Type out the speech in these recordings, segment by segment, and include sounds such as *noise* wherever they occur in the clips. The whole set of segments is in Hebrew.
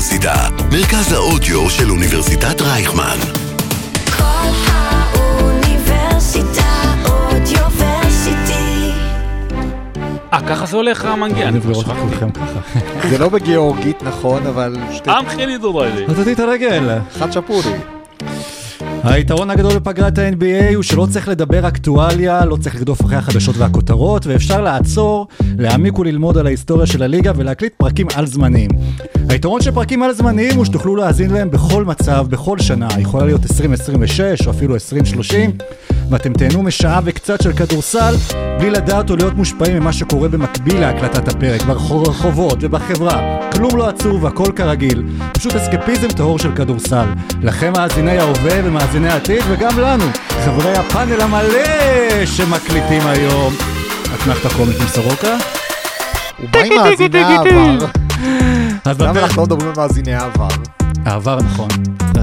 האוניברסיטה, מרכז האודיו של אוניברסיטת רייכמן. כל האוניברסיטה אודיוורסיטי. אה, ככה זה הולך המנגינה? אני לראות את כולכם ככה. זה לא בגיאורגית נכון, אבל שתי... אנחלי דוריילי. נתתי את הרגל. חד שפורי. היתרון הגדול בפגרת ה-NBA הוא שלא צריך לדבר אקטואליה, לא צריך לרדוף אחרי החדשות והכותרות, ואפשר לעצור, להעמיק וללמוד על ההיסטוריה של הליגה ולהקליט פרקים על זמניים. היתרון של פרקים על זמניים הוא שתוכלו להאזין להם בכל מצב, בכל שנה, יכולה להיות 2026 או אפילו 2030, ואתם תהנו משעה וקצת של כדורסל, בלי לדעת או להיות מושפעים ממה שקורה במקביל להקלטת הפרק, ברחובות ובחברה. כלום לא עצוב והכל כרגיל, פשוט אסקפיזם טהור של כדורסל. לכם מאזיני ההווה ומאזיני העתיד, וגם לנו, חברי הפאנל המלא שמקליטים היום. אתנחתא קומית עם סורוקה? ומה עם מאזיני העבר? *laughs* אז למה אנחנו לא מדברים על מאזיני העבר? העבר נכון,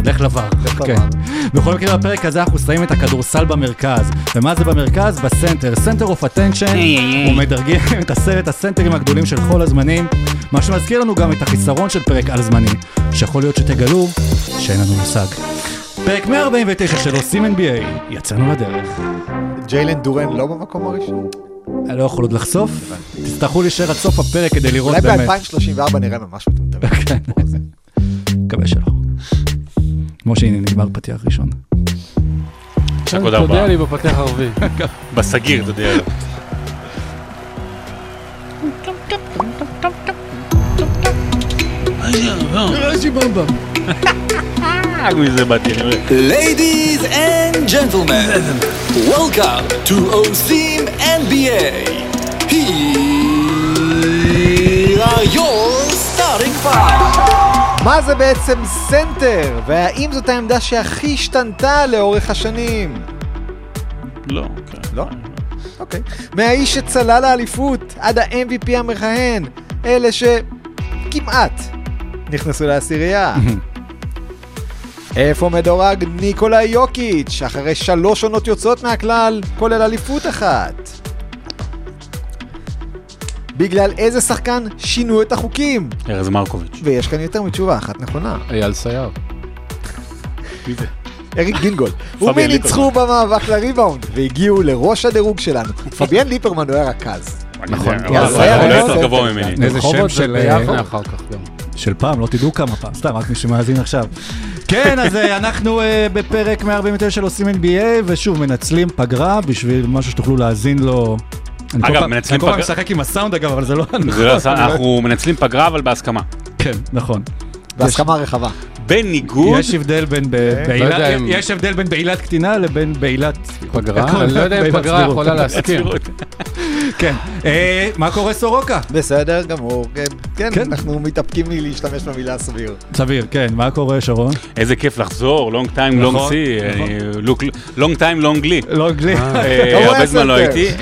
לך לבר. לך כן. לבר. בכל מקרה בפרק הזה אנחנו שמים את הכדורסל במרכז. ומה זה במרכז? בסנטר. center of attention. הוא מדרגים *laughs* את עשרת הסנטרים הגדולים של כל הזמנים. מה שמזכיר לנו גם את החיסרון של פרק על זמני. שיכול להיות שתגלו שאין לנו מושג. פרק 149 של עושים NBA. יצאנו לדרך. ג'יילן דורן לא במקום הראשון? אני לא יכול עוד לחשוף. תצטרכו להישאר עד סוף הפרק כדי לראות אולי באמת. ב-2034 נראה ממש מטומטם. *laughs* כן. מקווה שלא. כמו שהנה נגמר פתיח ראשון. תודיע לי בפתח הרביעי. *laughs* בסגיר, אתה יודע. *laughs* אה, מזה באתי, אני. Ladies and gentlemen, welcome to עושים NBA. Here are your starting five. מה זה בעצם סנטר? והאם זאת העמדה שהכי השתנתה לאורך השנים? לא, כן. לא? אוקיי. מהאיש שצלע לאליפות עד ה-MVP המכהן, אלה שכמעט נכנסו לעשירייה. *laughs* איפה מדורג ניקולה יוקיץ', אחרי שלוש עונות יוצאות מהכלל, כולל אליפות אחת? בגלל איזה שחקן שינו את החוקים? ארז מרקוביץ'. ויש כאן יותר מתשובה אחת נכונה. אייל סייר. מי זה? אריק גינגול. *laughs* ומי ניצחו במאבק לריבאונד והגיעו לראש הדירוג שלנו? *laughs* פביאן ליפרמן הוא היה רכז. נכון. הוא היה לא נכון. יותר גבוה ממני. איזה שם של... אה, אחר כך גם. של פעם, לא תדעו כמה פעם, סתם, רק מי שמאזין עכשיו. כן, אז אה, אנחנו אה, בפרק 149 של עושים NBA, ושוב, מנצלים פגרה בשביל משהו שתוכלו להאזין לו. אני אגב, מנצלים אני כל פעם פגרה- משחק עם הסאונד אגב, אבל זה לא... זה לא עשה- אנחנו מנצלים פגרה, אבל בהסכמה. כן, נכון. בהסכמה רחבה. בניגוד, יש הבדל בין לא בעילת- אם- יש הבדל בין בעילת קטינה לבין בעילת... פגרה? אני לא יודע אם פגרה. יכולה להסכים. כן. אה, מה קורה סורוקה? בסדר גמור, כן, כן, כן. אנחנו מתאפקים מלהשתמש במילה סביר. סביר, כן. מה קורה שרון? איזה כיף לחזור, long time, long נכון, see, long time, long לי. *laughs* לא. אה, אתה רואה הרבה זמן לא. הייתי, אה,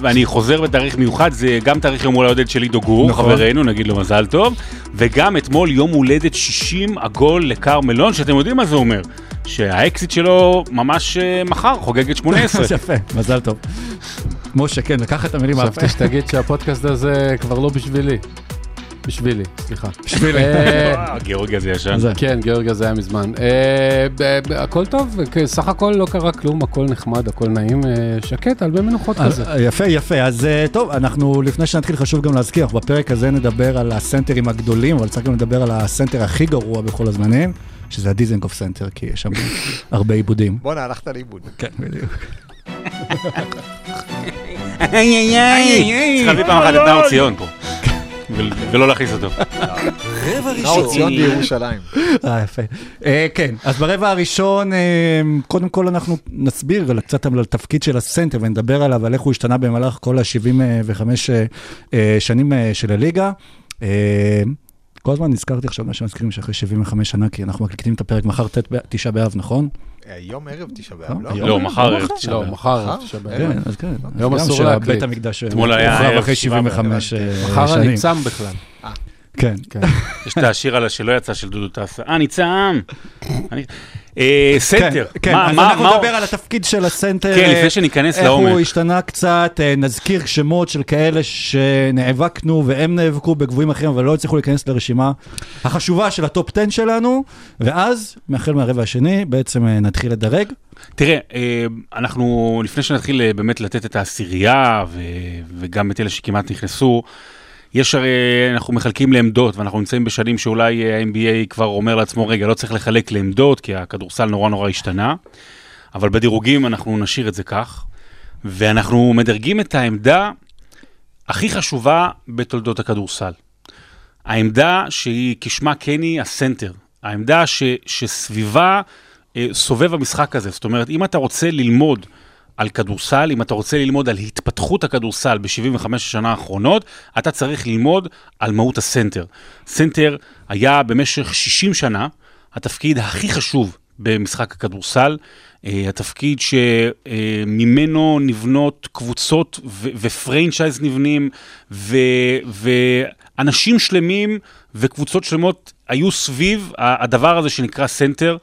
ואני חוזר בתאריך מיוחד, זה גם תאריך יום הולדת של עידו גור, נכון. חברנו, נגיד לו מזל טוב, וגם אתמול יום הולדת 60 עגול לכרמלון, שאתם יודעים מה זה אומר, שהאקזיט שלו ממש אה, מחר, חוגגת 18. *laughs* יפה, מזל טוב. משה, כן, לקח את המילים מהפה. חשבתי שתגיד שהפודקאסט הזה כבר לא בשבילי. בשבילי, סליחה. בשבילי. אה, אה, גיאורגיה זה ישן. זה. כן, גיאורגיה זה היה מזמן. אה, הכל טוב, סך הכל לא קרה כלום, הכל נחמד, הכל נעים, שקט, הרבה מנוחות אז, כזה. יפה, יפה. אז טוב, אנחנו, לפני שנתחיל, חשוב גם להזכיר, בפרק הזה נדבר על הסנטרים הגדולים, אבל צריך גם לדבר על הסנטר הכי גרוע בכל הזמנים, שזה הדיזנגוף סנטר, כי יש שם הרבה איבודים. בואנה, הלכת לאיבוד. כן, בדיוק. צריך להביא פעם אחת את נאור ציון פה. ול- ולא להכניס אותו. רבע נאור ראשון. ציון בירושלים. אה, יפה. אה, כן, אז ברבע הראשון, אה, קודם כל אנחנו נסביר על- קצת על התפקיד של הסנטר ונדבר עליו, על איך הוא השתנה במהלך כל ה-75 שנים אה, של הליגה. אה, כל הזמן נזכרתי עכשיו מה שמזכירים שאחרי 75 שנה, כי אנחנו מקליטים את הפרק מחר תשעה באב, נכון? היום ערב תשעה לא, באב, לא? היום. לא, מחר ערב. תשעה לא, באב. מחר, מחר? תשעה באב. כן, אז כן. היום גם אסור להקליט. שבית המקדש אתמול היה ערב אחרי שבעה 75 אה, מחר אני שנים. צם בכלל. כן. כן. *laughs* יש את השיר על השלא יצא של דודו טסה. אה, אני צם! *laughs* אה, סנטר, כן, כן, מה- אז מה- אנחנו נדבר על התפקיד של הסנטר. כן, לפני שניכנס איך לעומק. הוא השתנה קצת, אה, נזכיר שמות של כאלה שנאבקנו והם נאבקו בגבוהים אחרים, אבל לא הצליחו להיכנס לרשימה החשובה של ה top 10 שלנו, ואז, מהחל מהרבע השני, בעצם אה, נתחיל לדרג. תראה, אה, אנחנו, לפני שנתחיל באמת לתת את העשירייה, ו- וגם את אלה שכמעט נכנסו, יש הרי, אנחנו מחלקים לעמדות, ואנחנו נמצאים בשנים שאולי אה, ה-NBA כבר אומר לעצמו, רגע, לא צריך לחלק לעמדות, כי הכדורסל נורא נורא השתנה, אבל בדירוגים אנחנו נשאיר את זה כך, ואנחנו מדרגים את העמדה הכי חשובה בתולדות הכדורסל. העמדה שהיא כשמה כן היא הסנטר. העמדה ש, שסביבה אה, סובב המשחק הזה. זאת אומרת, אם אתה רוצה ללמוד על כדורסל, אם אתה רוצה ללמוד על התפתחות הכדורסל ב-75 השנה האחרונות, אתה צריך ללמוד על מהות הסנטר. סנטר היה במשך 60 שנה התפקיד הכי חשוב במשחק הכדורסל, אה, התפקיד שממנו נבנות קבוצות ו franchise נבנים, ואנשים שלמים וקבוצות שלמות היו סביב הדבר הזה שנקרא סנטר.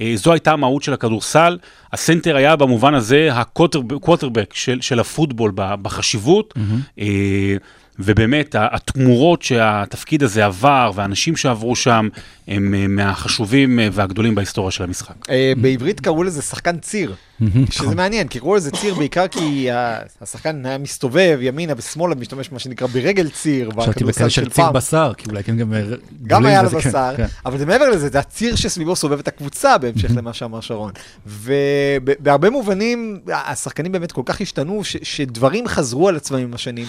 אה, זו הייתה המהות של הכדורסל. הסנטר היה במובן הזה הקווטרבק של, של הפוטבול בחשיבות. אה, ובאמת, התמורות שהתפקיד הזה עבר והאנשים שעברו שם הם אה, מהחשובים והגדולים בהיסטוריה של המשחק. בעברית קראו לזה שחקן ציר, שזה מעניין, כי קראו לזה ציר בעיקר כי השחקן היה מסתובב ימינה ושמאלה, משתמש במה שנקרא ברגל ציר, חשבתי בכאלה של ציר. בשר, כי אולי כן גם... אה, גם היה לו כן, בשר, כן. אבל זה מעבר לזה, זה הציר שסביבו סובב את הקבוצה, בהמשך למה שאמר שרון. ובהרבה מובנים, השחקנים באמת כל כך השתנו, שדברים חזרו על עצמם עם השנים,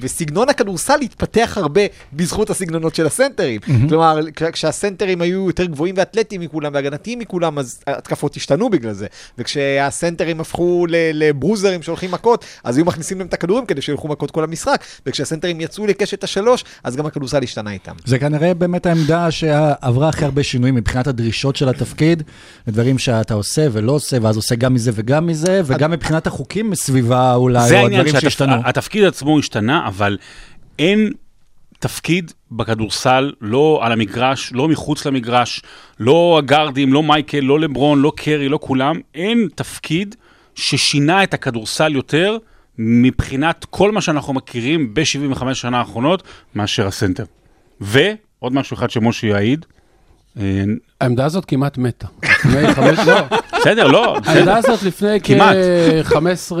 וסגנון הכדורסל התפתח הרבה בזכות הסגנונות של הסנטרים. כלומר, כש- כשהסנטרים היו יותר גבוהים ואתלטיים מכולם והגנתיים מכולם, אז התקפות השתנו בגלל זה. וכשהסנטרים הפכו ל- לברוזרים שהולכים מכות, אז היו מכניסים להם את הכדורים כדי שילכו מכות כל המשחק. וכשהסנטרים יצאו לקשת השלוש, אז גם הכדורסל השתנה איתם. זה כנראה באמת העמדה שעברה הכי הרבה שינויים מבחינת הדרישות של התפקיד, לדברים שאתה עושה ולא עושה, ואז עושה גם מזה וגם מזה, וגם מבחינת החוקים מסביבה אולי, זה או הדברים שהשתנו. שהתפקיד עצמו השתנה, אבל אין תפקיד בכדורסל, לא על המגרש, לא מחוץ למגרש, לא הגארדים, לא מייקל, לא לברון, לא קרי, לא כולם, אין תפקיד ששינה את הכדורסל יותר מבחינת כל מה שאנחנו מכירים ב-75 שנה האחרונות מאשר הסנטר. ועוד משהו אחד שמשה יעיד, אה, העמדה הזאת כמעט מתה. *laughs* בסדר, לא. העמדה הזאת לפני כמעט. כ-15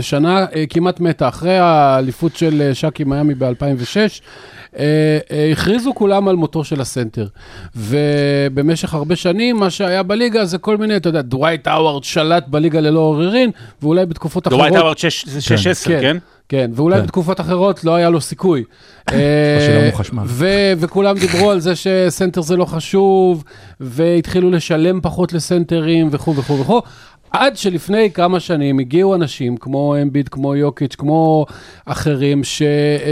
שנה אה, כמעט מתה. אחרי האליפות של אה, שקי מיאמי ב-2006, הכריזו כולם על מותו של הסנטר. ובמשך הרבה שנים, מה שהיה בליגה זה כל מיני, אתה יודע, דווייט האווארד שלט בליגה ללא עוררין, ואולי בתקופות אחרות... דווייט האווארד 6-10, כן? כן, ואולי כן. בתקופות אחרות לא היה לו סיכוי. *laughs* שלא אה, וכולם דיברו על זה שסנטר זה לא חשוב, והתחילו לשלם פחות לסנטרים וכו' וכו' וכו'. עד שלפני כמה שנים הגיעו אנשים כמו אמביט, כמו יוקיץ', כמו אחרים, ש-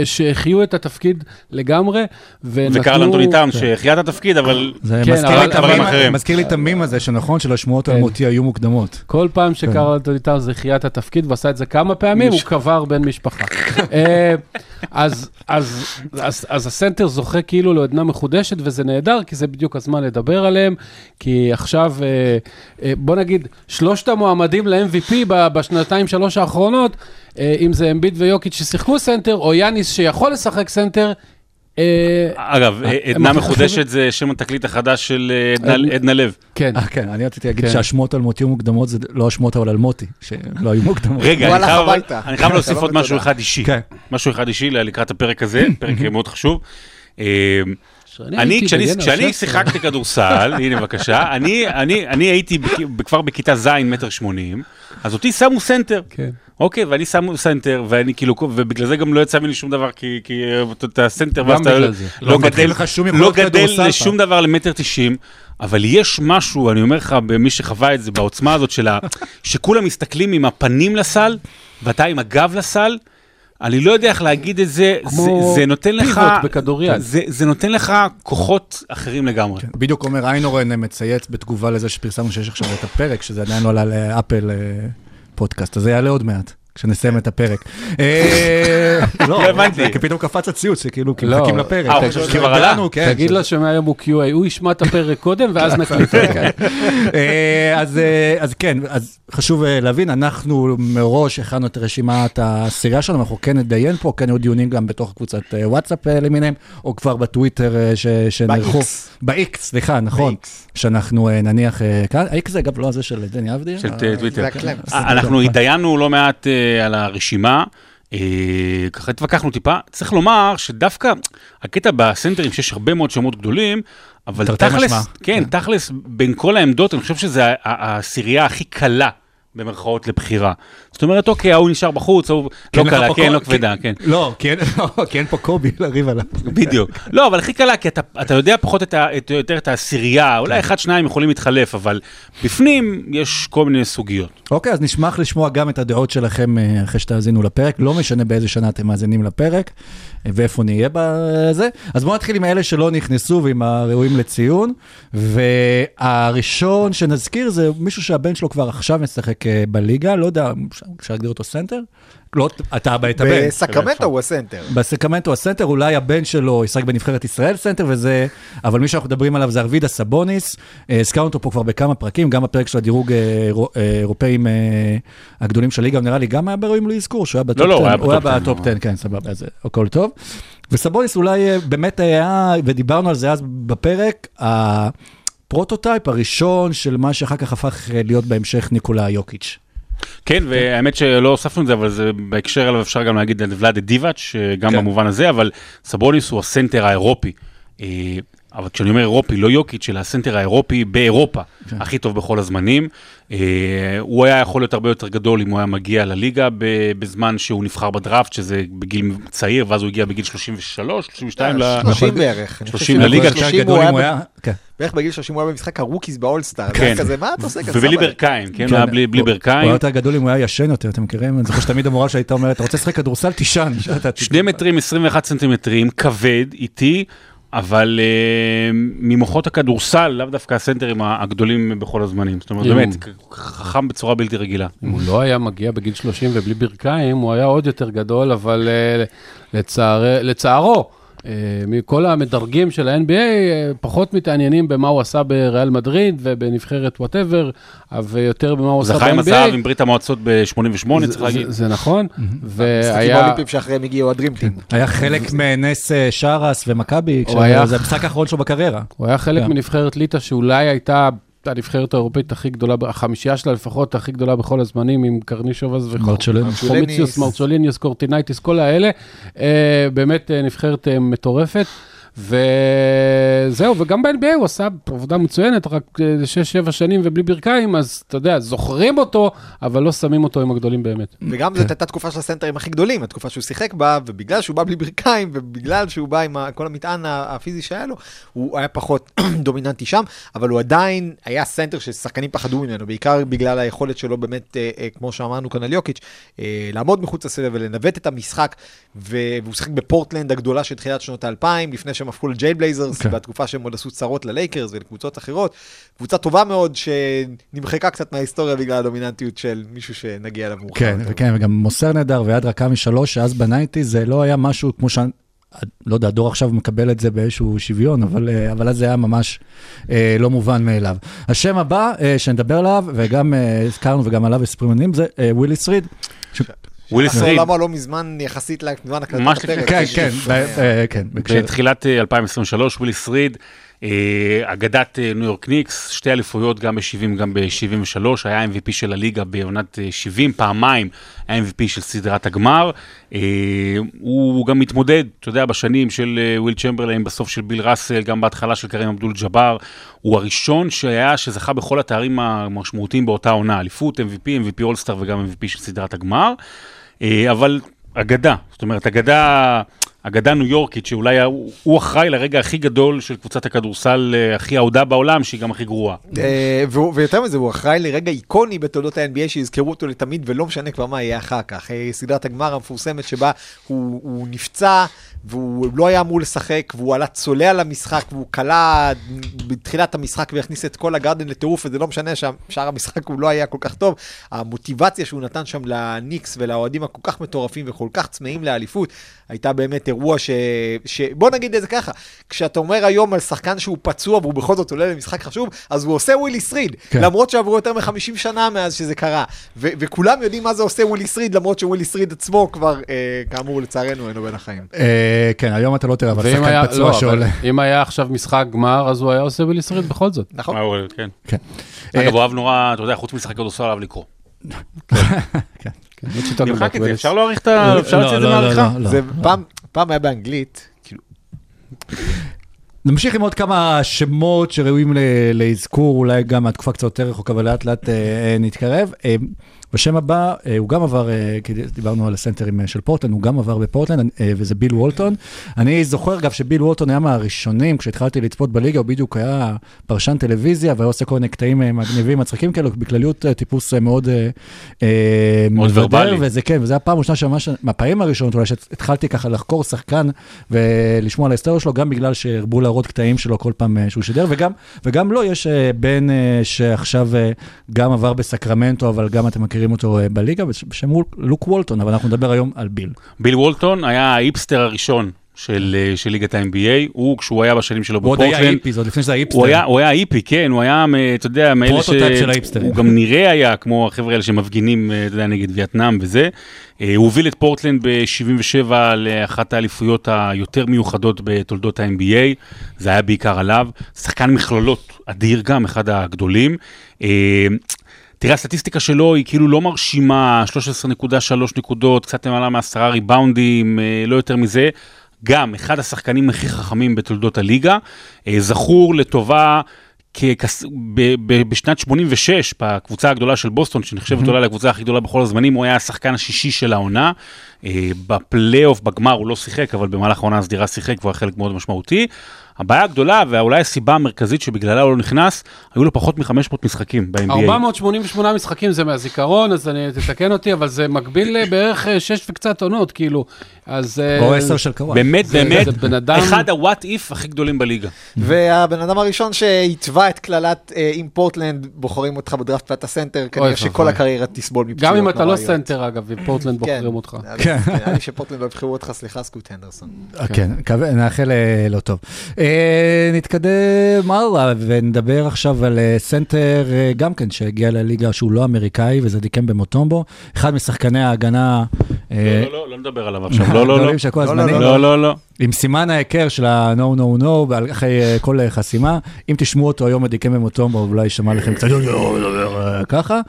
שהחיו את התפקיד לגמרי, ונתנו... וקרל אנטוני טאון, שהחיה את התפקיד, אבל זה כן, מזכיר אבל- לי את דברים אחרים. מזכיר לי את המים הזה, שנכון, של השמועות על כן. מותי היו מוקדמות. כל פעם שקרל אנטוני טאון זה חיית התפקיד, ועשה את זה כמה פעמים, הוא קבר בן משפחה. אה, אז, אז, אז, אז הסנטר זוכה כאילו לעודנה מחודשת, וזה נהדר, כי זה בדיוק הזמן לדבר עליהם, כי עכשיו, אה, אה, בוא נגיד, שלושת המועמדים ל-MVP בשנתיים, שלוש האחרונות, אה, אם זה אמביט ויוקיץ' ששיחקו סנטר, או יאניס שיכול לשחק סנטר, אה, אגב, אה, עדנה מחודשת זה שם התקליט החדש של עדנה- לב. כן. כן, אני רציתי להגיד כן. שהשמועות על מותי היו מוקדמות, זה לא השמועות אבל על מותי, שלא היו מוקדמות. רגע, אני חייב- להוסיף עוד משהו ותודה. אחד אישי. כן. משהו אחד אישי לקראת הפרק הזה, פרק *laughs* מאוד חשוב. אני, כשאני. שיחקתי כדורסל, הנה בבקשה, אני, אני, אני הייתי כבר בכיתה ז' מטר שמונים, אז אותי שמו סנטר. כן. אוקיי, ואני שמו סנטר, ואני כאילו, ובגלל זה גם לא יצא ממני שום דבר, כי, כי אתה- סנטר, ואז אתה זה. לא לא גדל, לא גדל לשום. דבר למטר תשעים, אבל יש משהו, אני אומר לך, במי שחווה את זה, בעוצמה הזאת של ה... שכולם מסתכלים עם הפנים לסל, ואתה עם הגב לסל, אני לא יודע איך להגיד את זה, כמו זה, זה נותן לך... פיבוט בכדוריד. זה, זה נותן לך כוחות אחרים לגמרי. בדיוק אומר איינורן מצייץ בתגובה לזה שפרסמנו שיש עכשיו את הפרק, שזה עדיין לא עלה לאפל אה, פודקאסט, אז זה יעלה עוד מעט. כשנסיים את הפרק. אה, לא הבנתי. כי פתאום קפץ הציוץ, שכאילו, כי לא. מחכים לפרק. אה, שכבר עלה? כן. תגיד לו שמהיום הוא QA, הוא ישמע את הפרק קודם ואז נקליט. כן. *laughs* אז, אה, אז כן, אז חשוב להבין, אנחנו מראש הכנו את רשימת העשירייה שלנו, אנחנו כן נדיין פה, כן היו דיונים גם בתוך קבוצת וואטסאפ למיניהם, או כבר בטוויטר ש- שנערכו. ב-X. ב-X, סליחה, נכון. שאנחנו נניח כאן, ה-X זה אגב לא הזה של דני אבדיה? של טוויטר. אנחנו התדיינו לא מעט על הרשימה, אה, ככה התווכחנו טיפה. צריך לומר שדווקא הקטע בסנטרים, שיש הרבה מאוד שמות גדולים, אבל תכלס, משמע. כן, תכלס, בין כל העמדות, אני חושב שזו ה- ה- העשירייה הכי קלה. במרכאות לבחירה. זאת אומרת, אוקיי, ההוא נשאר בחוץ, ההוא כי לא קלה, כן, לא כבדה, כן. לא, כי אין- *laughs* כי אין פה קובי לריב עליו. בדיוק. לא, אבל הכי קלה, כי אתה, יודע פחות יותר את העשירייה, כן. אולי אחד, שניים יכולים להתחלף, אבל בפנים יש כל מיני סוגיות. אוקיי, אז נשמח לשמוע גם את הדעות שלכם אה, אחרי שתאזינו לפרק, לא משנה באיזה שנה אתם מאזינים לפרק אה, ואיפה נהיה בזה. אז בואו נתחיל עם אלה שלא נכנסו ועם הראויים לציון. והראשון שנזכיר זה מישהו שהבן שלו כבר עכשיו משחק אה, בליגה, לא יודע, אפשר להגדיר אותו סנטר? לא, אתה היית בן. בסקרמנטו הוא הסנטר. בסקרמנטו הסנטר, אולי הבן שלו ישחק בנבחרת ישראל סנטר וזה, אבל מי שאנחנו מדברים עליו זה ארבידס סבוניס, אה, הזכרנו אותו פה כבר בכמה פרקים, גם בפרק של הדירוג אירו- אה, הגדולים של הליגה, נראה לי גם היה בראויים לאזכור, שהוא היה ב top 10. לא, הוא היה הוא היה ב top 10, ב top 10, כן, סבבה, אז הכל טוב. וסבוניס אולי באמת היה, ודיברנו על זה אז בפרק, ה prototype הראשון של מה שאחר כך הפך אה, להיות בהמשך ניקולה יוקיץ'. כן, והאמת שלא הוספנו את זה, אבל זה בהקשר אליו אפשר גם להגיד על ולאדה דיבאץ, גם כן. במובן הזה, אבל סבוניס הוא הסנטר האירופי. אה, אבל כשאני אומר אירופי, לא יוקיץ', אלא הסנטר האירופי באירופה, הכי טוב בכל הזמנים. אה, הוא היה יכול להיות הרבה יותר גדול אם הוא היה מגיע לליגה בזמן שהוא נבחר בדראפט, שזה בגיל צעיר, ואז הוא הגיע בגיל 33, 32 ל... 30 בערך. אני חושב 30 שבגיל לליגה, 30 גדול הוא אם היה הוא ב- היה, כן. בערך בגיל 30 הוא היה במשחק הרוקיס באולסטאר. כן. כזה, מה אתה עושה כזה? ובלי. ברכיים, כן? כן, היה בלי בלי הוא- הוא ברכיים. היה יותר גדול אם הוא היה ישן יותר, אתם מכירים? אני זוכר שתמיד המורה שהייתה אומרת, אתה רוצה לשחק כדורסל? תישן. שני מטרים 21 סנטימטרים, כבד, איטי, אבל uh, ממוחות הכדורסל, לאו דווקא הסנטרים הגדולים בכל הזמנים. זאת אומרת, אם- באמת, חכם בצורה בלתי רגילה. אם הוא לא היה מגיע בגיל 30 ובלי ברכיים, הוא היה עוד יותר גדול, אבל אה, לצער, לצערו, מכל המדרגים של ה-NBA, אה, פחות מתעניינים במה הוא עשה בריאל מדריד ובנבחרת whatever, ויותר במה הוא עשה זכה עם ב-NBA. הזהב עם ברית המועצות ב-88, צריך זה- להגיד. זה- נכון, המשחקים והיה... האולימפיים שאחריהם הגיעו הדרימטים. היה חלק מנס אה, שרס ומכבי, הוא היה- זה המשחק האחרון שלו בקריירה. הוא היה חלק כן. מנבחרת ליטא שאולי הייתה הנבחרת האירופית הכי גדולה, החמישייה שלה לפחות הכי גדולה בכל הזמנים, עם קרנישובס. וחומיציוס, מרצ'וליניוס, קורטינייטיס, כל האלה. אה, באמת אה, נבחרת אה, מטורפת. וזהו, וגם ב-NBA הוא עשה עבודה מצוינת, רק 6-7 שנים ובלי ברכיים, אז אתה יודע, זוכרים אותו, אבל לא שמים אותו עם הגדולים באמת. וגם זאת הייתה תקופה של הסנטרים הכי גדולים, התקופה שהוא שיחק בה, ובגלל שהוא בא בלי ברכיים, ובגלל שהוא בא עם כל המטען הפיזי שהיה לו, הוא היה פחות *clears throat* דומיננטי שם, אבל הוא עדיין היה סנטר ששחקנים פחדו ממנו, בעיקר בגלל היכולת שלו באמת, אה, אה, כמו שאמרנו כאן על יוקיץ', אה, לעמוד מחוץ לצבע ולנווט את המשחק, והוא שיחק בפורטלנד הגדולה של תחילת שנות האלפיים, לפני שהם הפכו ל-Jail Blazers, כן. בתקופה שהם עוד עשו צרות ללייקרס ולקבוצות אחרות. קבוצה טובה מאוד שנמחקה קצת מההיסטוריה בגלל הדומיננטיות של מישהו שנגיע אליו מאוחר. כן, יותר. וכן, וגם מוסר נהדר ויד רכה משלוש, שאז ב-nineties זה לא היה משהו כמו ש... לא יודע, הדור עכשיו מקבל את זה באיזשהו שוויון, אבל, אה, אבל אז זה היה ממש אה, לא מובן מאליו. השם הבא אה, שנדבר עליו, וגם אה, הזכרנו וגם עליו הספדימונים, זה אה, וויליס ריד. וויליס אנחנו ריד, למה לא מזמן יחסית לזמן הקלטת הפרק. כן, כן. ב- אה, כן. בתחילת אה, 2023, וויליס ריד, אה, אגדת אה, ניו יורק ניקס, שתי אליפויות, גם ב-70, גם ב-73, היה MVP של הליגה בעונת אה, 70, פעמיים היה MVP של סדרת הגמר. אה, הוא גם מתמודד, אתה יודע, בשנים של אה, וויל צ'מברליין, בסוף של ביל ראסל, גם בהתחלה של קרים אבדול ג'אבר. הוא הראשון שהיה, שזכה בכל התארים המשמעותיים באותה עונה, אליפות, MVP, MVP אולסטאר וגם MVP של סדרת הגמר. אה, אבל אגדה, זאת אומרת, אגדה אגדה ניו יורקית, שאולי הוא אחראי לרגע הכי גדול של קבוצת הכדורסל אה, הכי אהודה בעולם, שהיא גם הכי גרועה. אה, ויותר מזה, הוא אחראי לרגע איקוני בתולדות ה-NBA שיזכרו אותו לתמיד, ולא משנה כבר מה יהיה אחר כך. אה, סדרת הגמר המפורסמת שבה הוא נפצע, והוא לא היה אמור לשחק, והוא עלה צולע למשחק, והוא כלה בתחילת המשחק והכניס את כל הגרדן לטירוף, וזה לא משנה ששאר המשחק הוא לא היה כל כך טוב. המוטיבציה שהוא נתן שם לניקס ולאוהדים הכל כך מטורפים וכל כך צמאים לאליפות, הייתה באמת אירוע ש... ש... בוא נגיד את זה ככה, כשאתה אומר היום על שחקן שהוא פצוע והוא בכל זאת עולה למשחק חשוב, אז הוא עושה ווילי שריד, כן. למרות שעברו יותר מ-50 שנה מאז שזה קרה. ו- וכולם יודעים מה זה עושה ווילי שריד, למרות שווילי שריד עצמו כבר, אה, כאמור, לצערנו, אינו בין החיים. אה, כן, היום אתה לא תראה, אבל שחקן היה, פצוע לא, אבל שעולה. אם היה עכשיו משחק גמר, אז הוא היה עושה וילי שריד בכל זאת. נכון? אה, הוא- כן. כן. אגב, הוא אהב נורא, אתה יודע, חוץ משחק כדורסל, אהב לקרוא. *laughs* כן, נמחק את זה. אפשר להעריך את ה... אפשר לא, להוציא את זה לא, לא, מהעריכה? לא, לא. זה פעם, פעם היה באנגלית, כאילו, נמשיך עם עוד כמה שמות שראויים לאזכור, אולי גם מהתקופה קצת יותר רחוקה, אבל לאט לאט אה, אה, נתקרב. בשם הבא, אה, הוא גם עבר, אה, כי דיברנו על הסנטרים אה, של פורטלנד, הוא גם עבר בפורטלנד, וזה ביל וולטון. אני זוכר, אגב, שביל וולטון היה מהראשונים, כשהתחלתי לצפות בליגה, הוא בדיוק היה פרשן טלוויזיה, והיה עושה כל מיני קטעים מגניבים, מצחיקים כאלו, בכלליות טיפוס מאוד... מאוד ורבלי. וזה כן, וזה הפעם הראשונה שממש, מהפעמים הראשונות אולי, שהתחלתי ככה לחקור שחקן ולשמוע על ההיסטוריה שלו, גם בגלל שהרבו להראות קטעים שלו כל פעם שהוא שידר, וגם, וגם לו יש אה, בן שעכשיו גם עבר בסקרמנטו, אבל גם אתם מכירים אותו אה, בליגה, בש- בשם לוק- וולטון, אבל אנחנו נדבר היום על ביל. ביל וולטון היה ההיפסטר הראשון של אה, של ליגת ה-NBA, הוא, כשהוא היה בשנים שלו הוא עוד היה בפורטלנד, היפי, זה עוד לפני שזה היה היפסטר. הוא היה, הוא היה היפי, כן, הוא היה, אתה יודע, מאלה ש... prototype של ההיפסטרים. הוא גם נראה היה כמו החבר'ה האלה שמפגינים, אה, אתה יודע, נגד וייטנאם וזה. הוא הוביל את פורטלנד ב-77 לאחת האליפויות היותר מיוחדות בתולדות ה-NBA, זה היה בעיקר עליו. שחקן מכללות אדיר גם, אחד הגדולים. אה, תראה, הסטטיסטיקה שלו היא כאילו לא מרשימה, 13.3 נקודות, קצת למעלה מעשרה ריבאונדים, אה, לא יותר מזה. גם אחד השחקנים הכי חכמים בתולדות הליגה, אה, זכור לטובה ככס... ב- ב- בשנת 86, בקבוצה הגדולה של בוסטון, שנחשבת אולי לקבוצה הכי גדולה בכל הזמנים, הוא היה השחקן השישי של העונה. אה, בפלייאוף, בגמר הוא לא שיחק, אבל במהלך העונה הסדירה שיחק והוא היה חלק מאוד משמעותי. הבעיה הגדולה, ואולי הסיבה המרכזית שבגללה הוא לא נכנס, היו לו פחות מ-500 משחקים ב-NBA. 488 משחקים זה מהזיכרון, אז אני, תתקן אותי, אבל זה מקביל אה, שש וקצת עונות, כאילו. אז... אה, או עשר של קוואי. באמת, זה- באמת, זה בן אדם- אחד ה-what if הכי גדולים בליגה. והבן אדם הראשון שהתווה את קללת אה, אם פורטלנד בוחרים אותך בדראפט ואתה סנטר, כנראה שכל. הקריירה תסבול מפציעות גם אם אתה לא נוראיות. סנטר, אגב, ופורטלנד כן, בוחרים אותך. כן. נראה לי שפורטלנד לא יבחרו אותך, סליחה, סקוט הנדרסון. כן, מקווה- נאחל אה, לא טוב. אה, נתקדם הלאה ונדבר עכשיו על אה, סנטר אה, גם כן שהגיע לליגה שהוא לא אמריקאי וזה דיקמבה מוטומבו, אחד משחקני ההגנה. אה, לא, לא, לא נדבר עליו עכשיו, לא, לא, לא. לא, לא, הזמנים. לא, לא, לא. עם סימן ההיכר של ה-No No No אחרי אה, כל אה, חסימה. אם תשמעו אותו היום בדיקם במוטומבו אולי יישמע לכם קצת אה, ככה.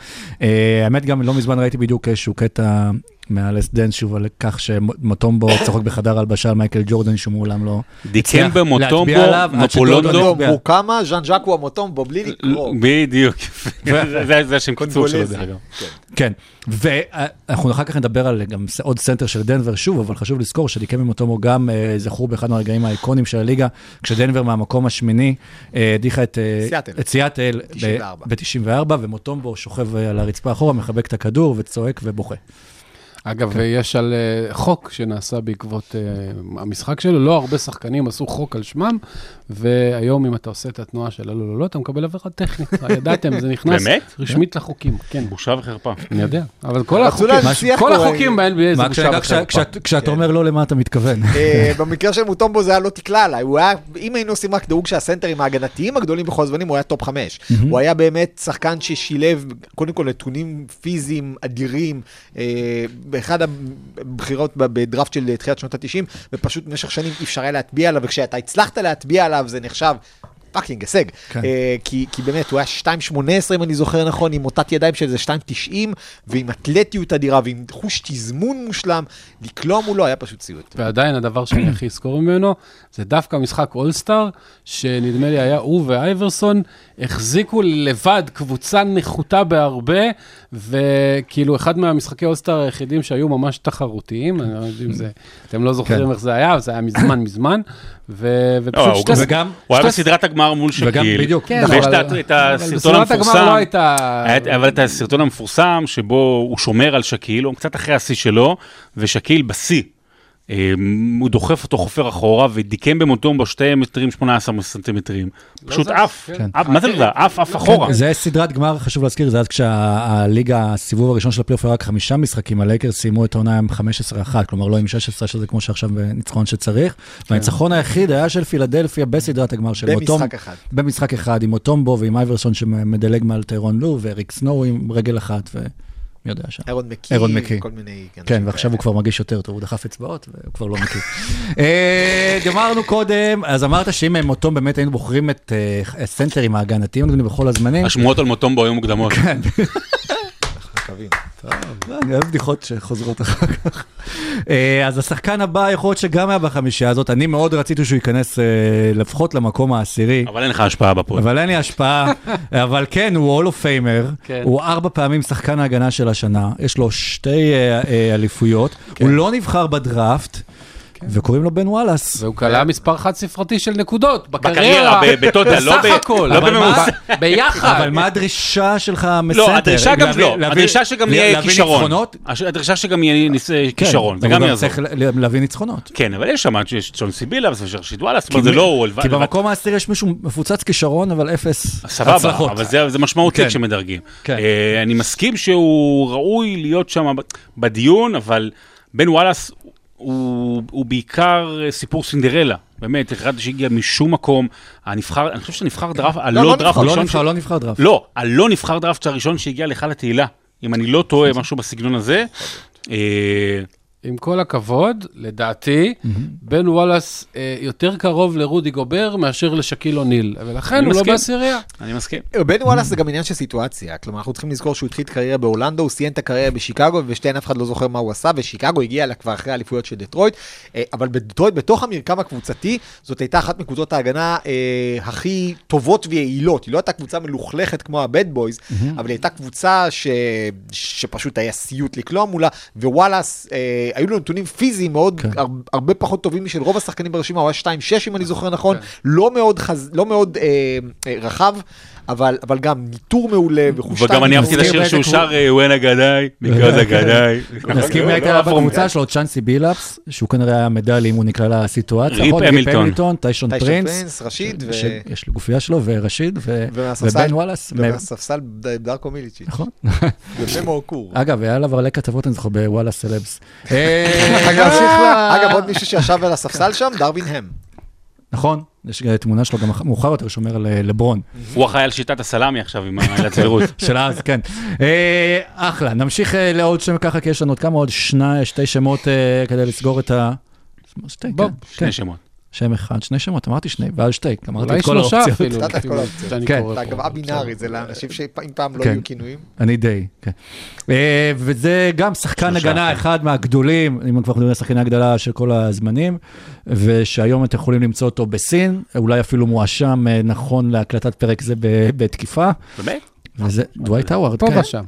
אה, האמת גם לא מזמן ראיתי בדיוק איזשהו קטע. מהלס דנס שוב על כך שמוטומבו *coughs* צוחק בחדר הלבשה על מייקל ג'ורדן שהוא מעולם לא דיקם הצליח במוטומבו, מופולונדו. הצביע. מוקאמה, ז'אן ז'קו המוטומבו, בלי לקרוא. בדיוק, זה- השם קיצור שלו. דרך אגב. כן, ואנחנו אחר כך נדבר על גם עוד סנטר של דנבר שוב, אבל חשוב לזכור שדיקמבה מוטומבו גם אה, זכור באחד מהרגעים האיקונים של הליגה, כשדנבר מהמקום השמיני אה, הדיחה את אה, סיאטל. את סיאטל ב- ב-94, ומוטומבו שוכב על הרצפה אחורה, מחבק את הכדור וצועק ובוכה. אגב, יש על אה, חוק שנעשה בעקבות אה, המשחק שלו, לא הרבה שחקנים עשו חוק על שמם, והיום אם אתה עושה את התנועה של הלא לא לא, אתה מקבל עבירה טכנית. *laughs* ידעתם, זה נכנס באמת? רשמית לחוקים, כן. בושה וחרפה. אני יודע, אבל כל החוקים, כל החוקים אה, ב-NBA זה בושה כשאתה- וחרפה. כשאת- כשאתה אומר לא, למה אתה מתכוון? במקרה של מוטומבו זה היה לא תקלה עליי, הוא היה, אם היינו עושים רק דירוג של הסנטרים ההגנתיים הגדולים בכל הזמנים, הוא היה טופ חמש. הוא היה באמת שחקן ששילב, קודם כל נתונים פיזיים אדירים, באחד הבחירות בדראפט של תחילת שנות ה-90, ופשוט במשך שנים אי אפשר היה להטביע עליו, וכשאתה הצלחת להטביע עליו זה נחשב fucking הישג. כן. אה, כי כי באמת, הוא היה 2.18 אם אני זוכר נכון, עם מוטת ידיים של איזה 2.90, ועם אתלטיות אדירה, ועם חוש תזמון מושלם, לקלוע מולו היה פשוט סיוט. ועדיין הדבר שאני הכי אזכור ממנו, זה דווקא משחק אולסטאר, שנדמה לי היה הוא ואייברסון, החזיקו לבד קבוצה נחותה בהרבה, וכאילו אחד מהמשחקי אולסטאר היחידים שהיו ממש תחרותיים, אני לא יודע אם זה, אתם לא זוכרים כן. איך זה היה, זה היה מזמן מזמן, ופשוט הוא שתי... וגם- הוא היה בסדרת הגמר מול שקיל. בדיוק. כן, ויש אבל- את הסרטון בסדרת הגמר המפורסם. לא אבל את הסרטון המפורסם שבו הוא שומר על שקיל, הוא קצת אחרי השיא שלו, ושקיל בשיא. אה, הוא דוחף אותו חופר אחורה ודיקמבה מוטומבו 2 מטרים 18 סנטימטרים. פשוט זז, עף, כן. עף, מה זה לא עף, עף אחורה. כן, זה סדרת גמר, חשוב להזכיר, זה אז כשהליגה, הסיבוב הראשון של הפלייאוף היה רק חמישה משחקים, הלייקרס סיימו את העונה עם 15-1, כלומר לא עם 16, שזה כמו שעכשיו ניצחון שצריך. והניצחון היחיד היה של פילדלפיה בסדרת הגמר של מוטום. במשחק אחד. במשחק אחד, עם אוטומבו ועם אייברסון שמדלג מעל טיירון לו, ואריק סנואו עם רגל אחת, ומי יודע שם. אירון מקי, אירון מקי. כל מיני... כן, ועכשיו. הוא כבר מרגיש יותר טוב, הוא דחף אצבעות והוא כבר לא מכיר. אה, גמרנו קודם, אז אמרת שאם מוטום באמת היינו בוחרים את אה, הסנטרים ההגנתיים נדמה לי, בכל הזמנים. השמועות על מוטומבו היו מוקדמות. מקווים. אני אוהב בדיחות שחוזרות אחר כך. אה, אז השחקן הבא יכול להיות שגם היה בחמישייה הזאת, אני מאוד רציתי שהוא ייכנס אה, לפחות למקום העשירי. אבל אין לך השפעה בפוד. אבל אין לי השפעה, *laughs* אבל כן, הוא Hall of Famer, כן. הוא ארבע פעמים שחקן ההגנה של השנה, יש לו שתי אה, אליפויות, כן. הוא לא נבחר בדראפט, וקוראים לו בן וואלאס. והוא קלע מספר חד ספרתי של נקודות, בקריירה, ב total, *laughs* לא בסך הכל, לא ביחד. אבל מה הדרישה שלך מסנטר? לא, הדרישה גם לא, הדרישה שגם יהיה כישרון. הדרישה שגם יהיה כן, כישרון, זה גם יעזור. צריך לה- להביא ניצחונות. כן, אבל יש שם יש צ'ונסי בילאבס ושרשיד וואלאס, זה לא הוא. כי במקום העשירי יש מישהו מפוצץ כישרון, אבל אפס סבבה, הצלחות. אבל זה, משמעותי כן. כשמדרגים. כן. אה, אני מסכים שהוא ראוי להיות שם בדיון, אבל בן וואלאס הוא, הוא בעיקר אה, סיפור סינדרלה. באמת, אחד שהגיע משום מקום, הנבחר, אני חושב שנבחר דראפט, הלא לא דראפט הוא לא הראשון, נבחר, לא נבחר דראפט. לא, הלא נבחר דראפט הראשון שהגיע להיכל התהילה, אם אני לא טועה, משהו בסגנון הזה. עם כל הכבוד, לדעתי, בן וואלאס אה, יותר קרוב לרודי גובר מאשר לשקיל אוניל, ולכן הוא לא מסכים. בעשירייה. אני מסכים. בן וואלאס זה גם עניין של סיטואציה, כלומר אנחנו צריכים לזכור שהוא התחיל קריירה באורלנדו, הוא סיים את הקריירה בשיקגו, ובשתיהן אף אחד לא זוכר מה הוא עשה, ושיקגו הגיע לה כבר אחרי האליפויות של דטרויט, אה, אבל בדטרויט, בתוך המרקם הקבוצתי, זאת הייתה אחת מקבוצות ההגנה אה, הכי טובות ויעילות, היא לא הייתה קבוצה מלוכלכת כמו הבד בויז, אבל היא הייתה קבוצה ש... שפשוט היה סיוט לקלוע מולה, ווואלאס, אה, היו לו נתונים פיזיים מאוד, כן. הר... הרבה פחות טובים משל רוב השחקנים ברשימה, הוא היה 2-6 אם אני זוכר נכון, לא מאוד, חז... לא מאוד אה, אה, רחב, אבל, אבל גם ניטור מעולה וחוש וגם אני אהבתי השיר שהוא שר, when אגדאי, because אגדאי. נסכים מי הייתה בקבוצה שלו, צ'אנסי בילאפס, שהוא כנראה היה מדלי אם הוא נקלע לסיטואציה. ריפ נכון? המילטון. טיישון טיישון פרינס, רשיד, ו... שיש לו גופייה שלו, ורשיד, ובן וואלאס. ומהספסל דרקו מיליצ'יץ'. נכון. *laughs* יפה מאוקור. אגב, היה עליו הרבה כתבות, אני זוכר, בוואלה סלבס. *laughs* אה, אגב, ל- אגב, עוד מישהו שישב על הספסל שם, דרווין הם. נכון, יש תמונה שלו גם מאוחר יותר, שומר על אה, לברון. הוא אחראי על שיטת הסלאמי עכשיו עם העילת *laughs* סבירות. של אז, כן. אה, אחלה, נמשיך אה, לעוד שם ככה, כי יש לנו עוד כמה, עוד שני, שתי שמות אה, כדי לסגור את ה... שתי, כן, שני כן. שמות. שם אחד, שני שמות, אמרתי שני, ואז שתי, אמרתי אולי את כל שלושה האופציות. אפילו, נתת את לפי כל האופציות. כן. פה. אגב א-בינארי, זה לאנשים שאם פעם לא כן. היו כינויים. אני די, כן. אה, וזה גם שחקן שלושה, הגנה כן. אחד מהגדולים, אם כבר מדברים על שחקני הגדלה של כל הזמנים, ושהיום אתם יכולים למצוא אותו בסין, אולי אפילו מואשם אה, נכון להקלטת פרק זה ב- בתקיפה, באמת? וזה דווייט האווארד, פה כן. ושם.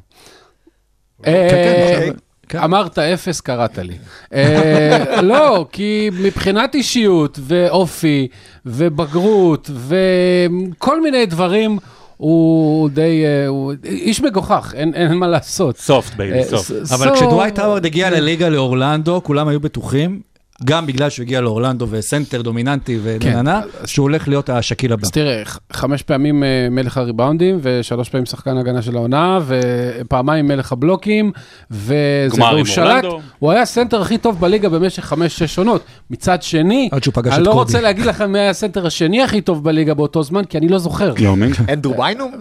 כן. אמרת אפס, קראת לי. אה, לא, כי מבחינת אישיות ואופי ובגרות וכל מיני דברים, הוא די, אה, הוא איש מגוחך, אין אין מה לעשות. soft baby, soft. אבל כשדווייט האווארד הגיע לליגה לאורלנדו, כולם היו בטוחים, גם בגלל שהוא הגיע לאורלנדו וסנטר דומיננטי ונהנה, שהוא הולך להיות השקיל הבא. אז תראה, חמש פעמים אה, מלך הריבאונדים, ושלוש פעמים שחקן הגנה של העונה, ופעמיים מלך הבלוקים, וזה, גמר והוא עם שלט, אורלנדו. הוא היה הסנטר הכי טוב בליגה במשך חמש-שש עונות. מצד שני, אני לא. רוצה להגיד לכם מי היה הסנטר השני הכי טוב בליגה באותו זמן, כי אני לא זוכר. יומינג. אנדרו ביינום?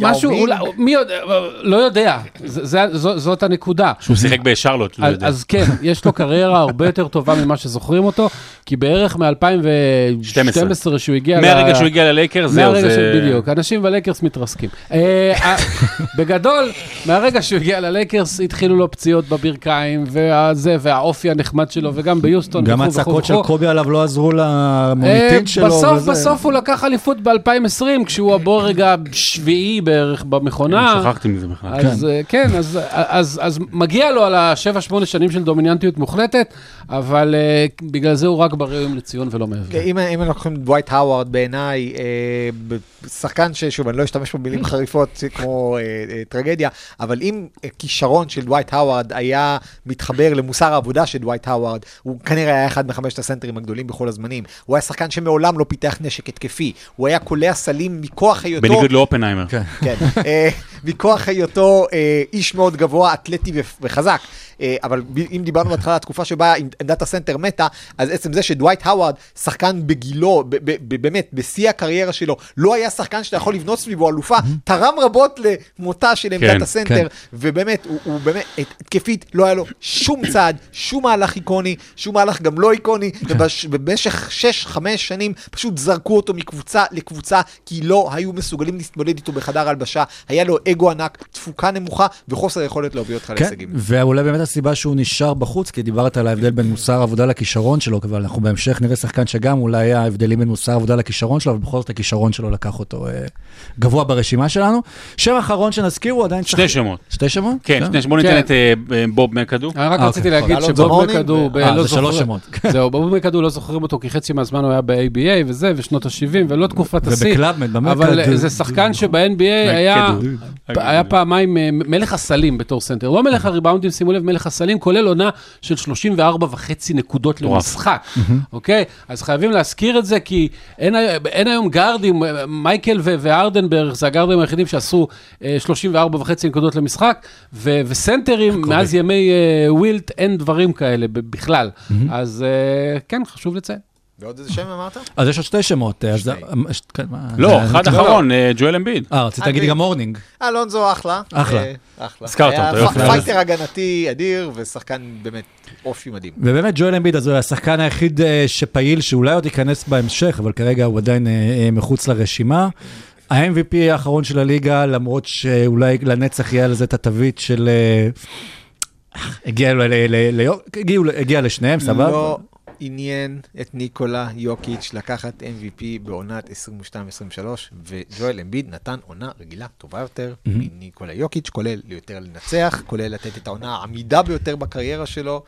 משהו? מי יודע, לא יודע, זה, זה, זו, זאת הנקודה. שהוא שיחק בשרלוט, לא אז, יודע. אז כן, יש לו קריירה הרבה יותר טובה ממה *laughs* שזוכרים אותו, כי בערך מ-2012 שהוא הגיע... מהרגע ל- שהוא הגיע ללייקרס, זהו, מהרגע זה... שהוא, בדיוק, אנשים בלייקרס מתרסקים. אה, אה, *laughs* בגדול, מהרגע שהוא הגיע ללייקרס, התחילו לו פציעות בברכיים, והזה, והאופי הנחמד שלו, וגם ביוסטון, גם הצעקות של. קובי עליו לא עזרו אה, למוניטין שלו. בסוף, וזה. בסוף הוא לקח אליפות ב-2020, כשהוא הבורג השביעי בערך במכונה. שכחתי מזה בכלל. אז אה, כן, אז, אז, אז מגיע לו על השבע-שמונה שנים של דומיננטיות מוחלטת, אבל אה, בגלל זה הוא רק בראויים לציון ולא מעבר. אם אם לוקחים את דווייט האווארד בעיניי, אה, שחקן ששוב, אני לא אשתמש במילים *laughs* חריפות כמו אה, אה, טרגדיה, אבל אם כישרון של דווייט האווארד היה מתחבר למוסר העבודה של דווייט האווארד, הוא כנראה היה אחד מחמשת הסנטרים הגדולים בכל הזמנים. הוא היה שחקן שמעולם לא פיתח נשק התקפי, הוא היה קולע סלים מכוח היותו... בניגוד לאופנהיימר. כן. *laughs* כן, מכוח היותו אה, איש מאוד גבוה, אתלטי וחזק. אה, אבל אם דיברנו בהתחלה על התקופה שבה עמדת הסנטר מתה, אז עצם זה שדווייט האווארד, שחקן בגילו, ב- ב- ב- באמת, בשיא הקריירה שלו, לא היה שחקן שאתה יכול לבנות סביבו אלופה, תרם רבות למותה של עמדת כן, הסנטר, כן. ובאמת, הוא, הוא באמת, התקפית, לא היה לו שום צעד, שום מהלך איקוני, שום מהלך גם לא איקוני, ובמשך 6-5 שנים פשוט זרקו אותו מקבוצה לקבוצה, כי לא היו מסוגלים להתמודד איתו בחדר הלבשה, היה לו אגו ענק, תפוקה נמוכה, וחוסר יכולת להביא אותך כן, להישגים. ואולי באמת הסיבה שהוא נשאר בחוץ, כי דיברת על ההבדל בין מוסר עבודה לכישרון שלו, אבל אנחנו בהמשך נראה שחקן שגם אולי היה הבדלים בין מוסר עבודה לכישרון שלו, אבל בכל זאת הכישרון שלו לקח אותו אה, גבוה ברשימה שלנו. שם אחרון שנזכיר הוא עדיין... שני שחק- שמות. שתי שמות? כן, שני שמות. בוא ניתן כן. את אה, בוב מקדו. אני רק אה, רציתי אוקיי, להגיד אלונזו שבוב מקדו, אה, לא זה שלוש זוכר- שמות. *laughs* זהו, בוב מקדו לא זוכרים אותו, כי חצי מהזמן הוא היה ב-ABA וזה, ושנות ה-70, ולא תקופת השיא. ובקלאבמנט, במקדו. אבל אה, זה שחקן שב-NBA *laughs* היה. היה פעמיים אה, מלך הסלים בתור סנטר. לא מלך הריבאונדים, שימו לב, מלך הסלים, כולל עונה של 34 וחצי נקודות. למשחק, אוקיי? אז חייבים להזכיר את זה, כי אין הי- אין היום גארדים, אה, מייקל והארדן, זה הגארדים היחידים שעשו אה, 34 וחצי נקודות למשחק, וסנטרים, מאז ימי אה, ווילט, אין דברים כאלה בכלל. אז אה, כן, חשוב לציין. ועוד איזה שם אמרת? אז יש עוד שתי שמות. לא, אחד אחרון, ג'ואל אמביד. אה, רציתי להגיד גם מורנינג. אלונזו אחלה. אחלה. אה, אחלה. הזכרת אותו. fighter הגנתי אדיר, ושחקן באמת אופי מדהים. ובאמת ג'ואל אמביד, אז הוא השחקן היחיד אה, שפעיל, שאולי עוד ייכנס בהמשך, אבל כרגע הוא עדיין אה, מחוץ לרשימה. ה-MVP האחרון של הליגה, למרות שאולי לנצח יהיה על זה את התווית של... הגיע, ל- ל- ל- ל- הגיעו- הגיע לשניהם, סבבה? לא עניין את ניקולה יוקיץ' לקחת MVP בעונת 22-23, וג'ואל אמביד נתן עונה רגילה טובה יותר מניקולה יוקיץ', כולל יותר לנצח, כולל לתת את העונה העמידה ביותר בקריירה שלו,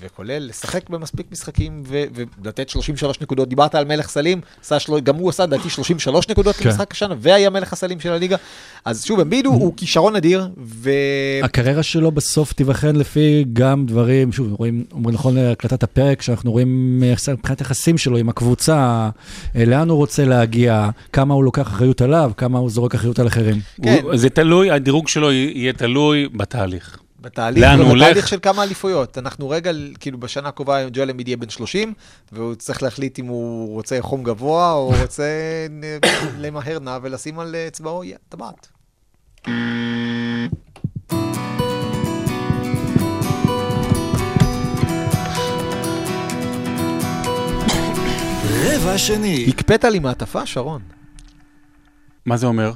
וכולל לשחק במספיק משחקים ו- ולתת 33 נקודות. דיברת על מלך סלים, עשה של... גם הוא עשה לדעתי 33 נקודות כן. למשחק השנה, והיה מלך הסלים של הליגה. אז שוב, אמביד הוא, הוא כישרון אדיר, ו... הקריירה שלו בסוף תיבחן לפי גם דברים, שוב, רואים, אומרים נכון להקלטת הפרק, שאנחנו רואים מבחינת יחסים שלו עם הקבוצה, אה, לאן הוא רוצה להגיע, כמה הוא לוקח אחריות עליו, כמה הוא זורק אחריות על אחרים. כן. הוא- זה תלוי, הדירוג שלו יהיה תלוי בתהליך. בתהליך, לאן הוא בתהליך הולך? של כמה אליפויות. אנחנו רגע, כאילו בשנה הקרובה ג'ואל אמיד יהיה בן 30, והוא צריך להחליט אם הוא רוצה חום גבוה, או רוצה *coughs* למהר נע ולשים על אצבעו יא, טבעת. רבע שני. הקפאת לי מעטפה, שרון. מה זה אומר?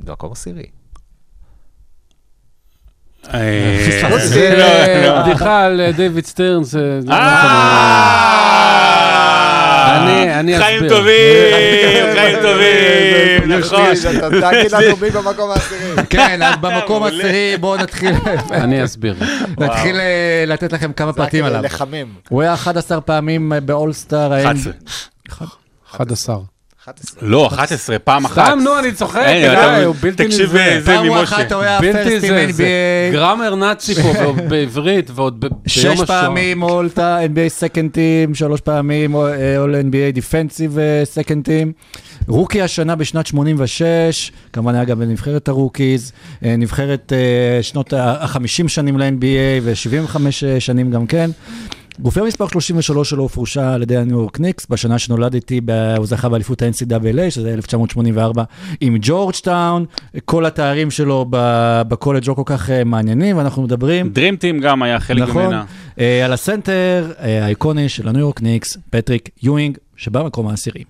מקום עשירי. אה, *laughs* לא, לא. בדיחה על אה, דיוויד סטרן, זה... לא אה, אני- אני חיים אסביר. טובים, חיים טובים, נכון. אתה תגיד לנו מי במקום העשירי. כן, אז במקום. העשירי בואו נתחיל אני אסביר. נתחיל אה, לתת לכם כמה זה רק פרטים עליו. לחמם. הוא היה 11 פעמים אה, באולסטאר. 11. 11. 11. לא, 11, פעם אחת. סתם, נו, אני צוחק, אין, די, אתה- הוא בלתי תקשיב, נלווה. אה, זה פעם ממשה. אחת הוא היה בלתי פרסט זה, NBA. גרמר נאצי פה *laughs* ועוד בעברית, ועוד ב- ביום שש השואה. פעמים אולטה NBA סקנד טים, שלוש פעמים אול NBA דיפנסיב סקנד טים. רוקי השנה בשנת 86, כמובן היה גם בנבחרת הרוקיז, אה, נבחרת אה, שנות ה-50 שנים ל-NBA ו-75 שנים גם כן. גופייה מספר 33 שלו הופרשה על ידי הניו יורק ניקס, בשנה שנולדתי, הוא זכה באליפות ה-NCAA, שזה 1984, עם ג'ורג'טאון, כל התארים שלו בקולג' לא כל כך אה, מעניינים, ואנחנו מדברים Team גם היה חלק נכון. ממנה. אה, על הסנטר אה, האיקוני של הניו יורק ניקס, פטריק יואינג, שבמקום העשירי.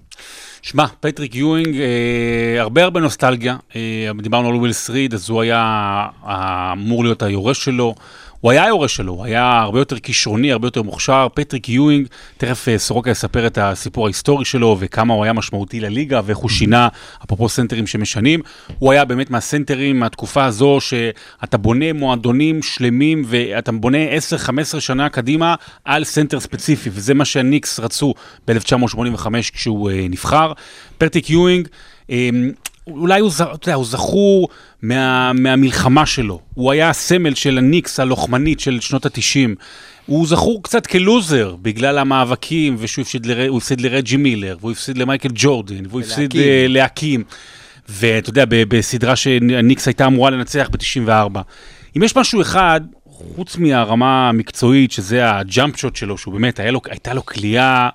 שמע, פטריק יואינג, אה, הרבה הרבה נוסטלגיה. אה, דיברנו על ווילס ריד, אז הוא היה אמור להיות היורש שלו. הוא היה היורש שלו, הוא היה הרבה יותר כישרוני, הרבה יותר מוכשר. פטריק יואינג, תכף אה, סורוקה יספר את הסיפור ההיסטורי שלו וכמה הוא היה משמעותי לליגה ואיך הוא שינה, אפרופו סנטרים שמשנים. הוא היה באמת מהסנטרים מהתקופה הזו שאתה בונה מועדונים שלמים ואתה בונה 10-15 שנה קדימה על סנטר ספציפי, וזה מה שהניקס רצו ב-1985 כשהוא אה, נבחר. פטריק יואינג, אה, אולי הוא, אתה יודע, הוא זכור מה, מהמלחמה שלו. הוא היה הסמל של הניקס הלוחמנית של שנות ה-90. הוא זכור קצת כלוזר בגלל המאבקים, ושהוא הפסיד, לר... הוא הפסיד לרג'י מילר, והוא הפסיד למייקל ג'ורדן, והוא הפסיד ולהקים. אה, להקים. ואתה יודע, בסדרה שהניקס הייתה אמורה לנצח ב-94. אם יש משהו אחד, חוץ מהרמה המקצועית, שזה הג'אמפ שוט שלו, שהוא באמת, לו, הייתה לו כליאה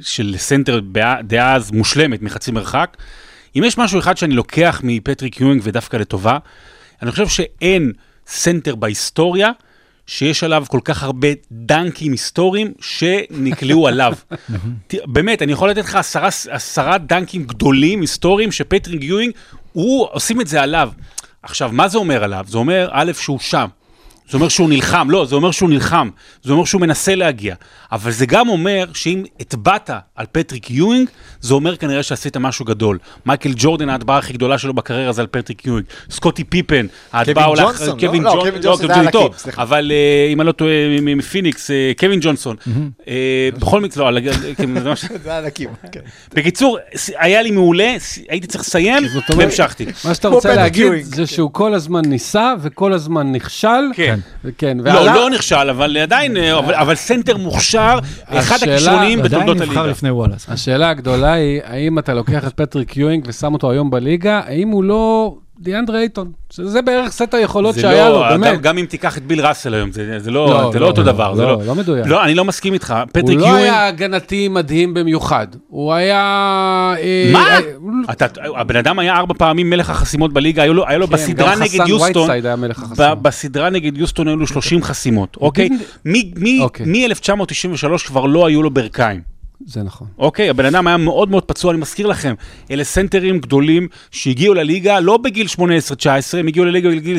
של סנטר דאז מושלמת מחצי מרחק. אם יש משהו אחד שאני לוקח מפטריק יואינג ודווקא לטובה, אני חושב שאין סנטר בהיסטוריה שיש עליו כל כך הרבה דנקים היסטוריים שנקלעו עליו. באמת, אני יכול לתת לך עשרה, עשרה דנקים גדולים היסטוריים שפטריק יואינג, הוא, עושים את זה עליו. עכשיו, מה זה אומר עליו? זה אומר, א', שהוא שם. זה אומר שהוא נלחם, לא, זה אומר שהוא נלחם, זה אומר שהוא מנסה להגיע. אבל זה גם אומר שאם הטבעת על פטריק יואינג, זה אומר כנראה שעשית משהו גדול. מייקל ג'ורדן, ההטבעה הכי גדולה שלו בקריירה זה על פטריק יואינג. סקוטי פיפן, ההטבעה עולה... ג'ונסון, קווין לא? לא, קווין לא, ג'ונסון זה קווין היה איתו, לקים, סליחה. אבל אה, אם אני לא טועה, מפיניקס, אה, קווין ג'ונסון. אה, בכל מקרה, לא, כן, זה *laughs* זה ענקים. כן. בקיצור, היה לי מעולה, הייתי צריך לסיים, אומרת- והמשכתי. מה שאתה רוצה להגיד זה שהוא כל הזמן ניסה וכל הזמן נכשל. כן. כן, לא, ועלה- לא נכשל, אבל עדיין, אה, אבל- אבל סנטר מוכשר, אחד עדיין בתולדות נבחר הליגה. לפני וואלאס. השאלה הגדולה היא, האם אתה לוקח את פטריק יואינג ושם אותו היום בליגה, האם הוא לא דיאנדרה אייטון? שזה בערך סט היכולות שהיה לא, לו, באמת. גם אם תיקח את ביל ראסל היום, זה זה לא לא, זה לא, לא אותו לא, דבר. זה לא, לא מדויק. לא, אני לא מסכים איתך. הוא פטריק לא יואינג... היה הגנתי מדהים במיוחד, הוא היה... אה, מה? אה, אתה- הבן אדם היה ארבע פעמים מלך החסימות בליגה, היו לו היה לו כן, בסדרה נגד יוסטון, היה מלך החסימות. בסדרה נגד יוסטון היו לו 30 חסימות, אוקיי? didn't- אוקיי. מ-1993 כבר לא היו לו ברכיים. זה נכון. אוקיי, הבן אדם היה מאוד מאוד פצוע, אני מזכיר לכם, אלה סנטרים גדולים שהגיעו לליגה לא בגיל 18-19, הם הגיעו לליגה בגיל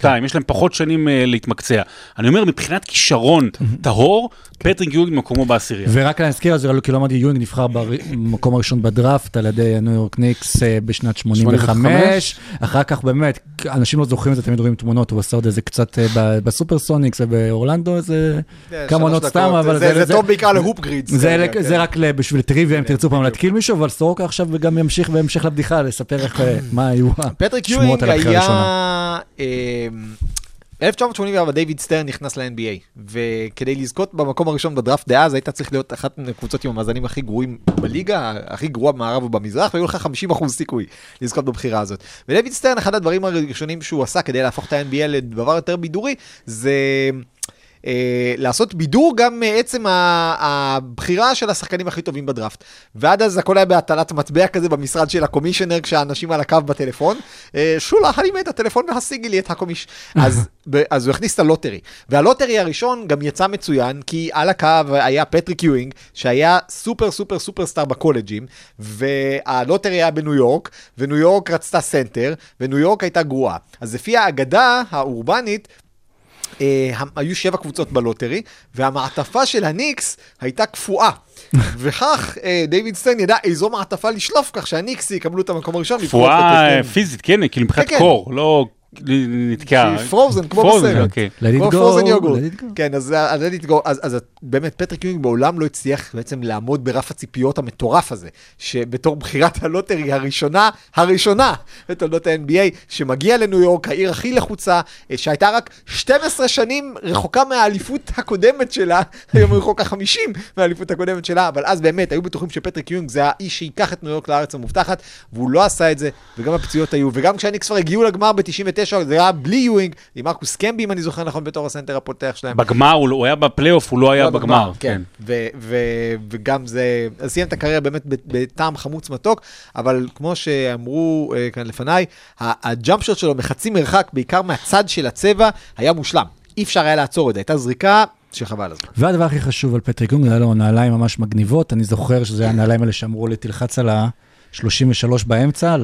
21-22, יש להם פחות שנים אה, להתמקצע. אני אומר, מבחינת כישרון טהור, פטריק יואינג מקומו בעשירייה. ורק להזכיר, אז כי לא אמרתי, יואינג נבחר במקום הראשון בדראפט על ידי הניו יורק ניקס אה, בשנת 85. 85. אחר כך באמת, אנשים לא זוכרים את זה, תמיד רואים תמונות, הוא עשה עוד איזה קצת אה, ב- בסופר סוניקס ובאורלנדו, איזה כן, כמה עונות. סתם, אבל זה- זה טוב בעיקר ל Hoop Grids. זה, כן. רק בשביל טריוויה, אם תרצו פעם להתקיל מישהו, אבל סורוקה עכשיו גם ימשיך בהמשך לבדיחה, לספר איך, אה, מה היו *laughs* השמועות על הבחירה הראשונה. היה... אמ, 1984 דיוויד סטרן נכנס ל-NBA, וכדי לזכות במקום הראשון בדראפט דאז, היית צריך להיות אחת מהקבוצות עם המאזנים הכי גרועים בליגה, הכי גרוע במערב ובמזרח, והיו לך 50% סיכוי לזכות בבחירה הזאת. ודייוויד סטרן, אחד הדברים הראשונים שהוא עשה כדי להפוך את ה-NBA לדבר יותר בידורי, זה... אה, לעשות בידור גם מעצם ה- הבחירה של השחקנים הכי טובים בדראפט. ועד אז הכל היה בהטלת מטבע כזה במשרד של ה commissioner כשהאנשים על הקו בטלפון. אה, שולה, הרימי את הטלפון והשיגי לי את ה commish. אז, ב- אז הוא הכניס את ה lottery. וה lottery הראשון גם יצא מצוין, כי על הקו היה פטריק יואינג, שהיה סופר סופר סופר סטאר בקולג'ים, וה lottery היה בניו יורק, וניו יורק רצתה סנטר, וניו יורק הייתה גרועה. אז לפי האגדה האורבנית, אה, היו שבע קבוצות ב lottery, והמעטפה של הניקס הייתה קפואה. *laughs* וכך אה, דיוויד סטרן ידע איזו מעטפה לשלוף, כך שהניקס יקבלו את המקום הראשון. לתחתון. פיזית, כן, כאילו מבחינת כן, כן. קור, לא נתקע. frozen, כמו בסרט. אוקיי. כמו frozen yogurt. כן, אז אז let it go. אז באמת, פטריק יואינג בעולם לא הצליח בעצם לעמוד ברף הציפיות המטורף הזה, שבתור בחירת ה lottery הראשונה, הראשונה בתולדות ה-NBA, שמגיע לניו יורק, העיר הכי לחוצה, אה, שהייתה רק 12 שנים רחוקה מהאליפות הקודמת שלה, *laughs* היום היא רחוקה 50 מהאליפות הקודמת שלה, אבל אז באמת היו בטוחים שפטריק יואינג זה האיש שייקח את ניו יורק לארץ המובטחת, והוא לא עשה את זה, וגם הפציעות היו, וגם כשהניקס כבר הגיעו לגמר ב-99, זה היה בלי יואינג, עם מרקוס קמבי, אם אני זוכר נכון, בתור הסנטר הפותח שלהם. בגמר, הוא לא- היה בפלייאוף, הוא לא היה לא בגמר. כן. ו- וגם זה, אז סיים את הקריירה באמת בטעם חמוץ מתוק, אבל כמו שאמרו אה, כאן לפניי, ה jump shot שלו מחצי מרחק, בעיקר מהצד של הצבע, היה מושלם. אי אפשר היה לעצור את זה, הייתה זריקה שחבל על הזמן. והדבר הכי חשוב על פטריק יואינג, היה לו נעליים ממש מגניבות, אני זוכר שזה היה הנעליים האלה שאמרו לי, תלחץ על ה-33 באמצע,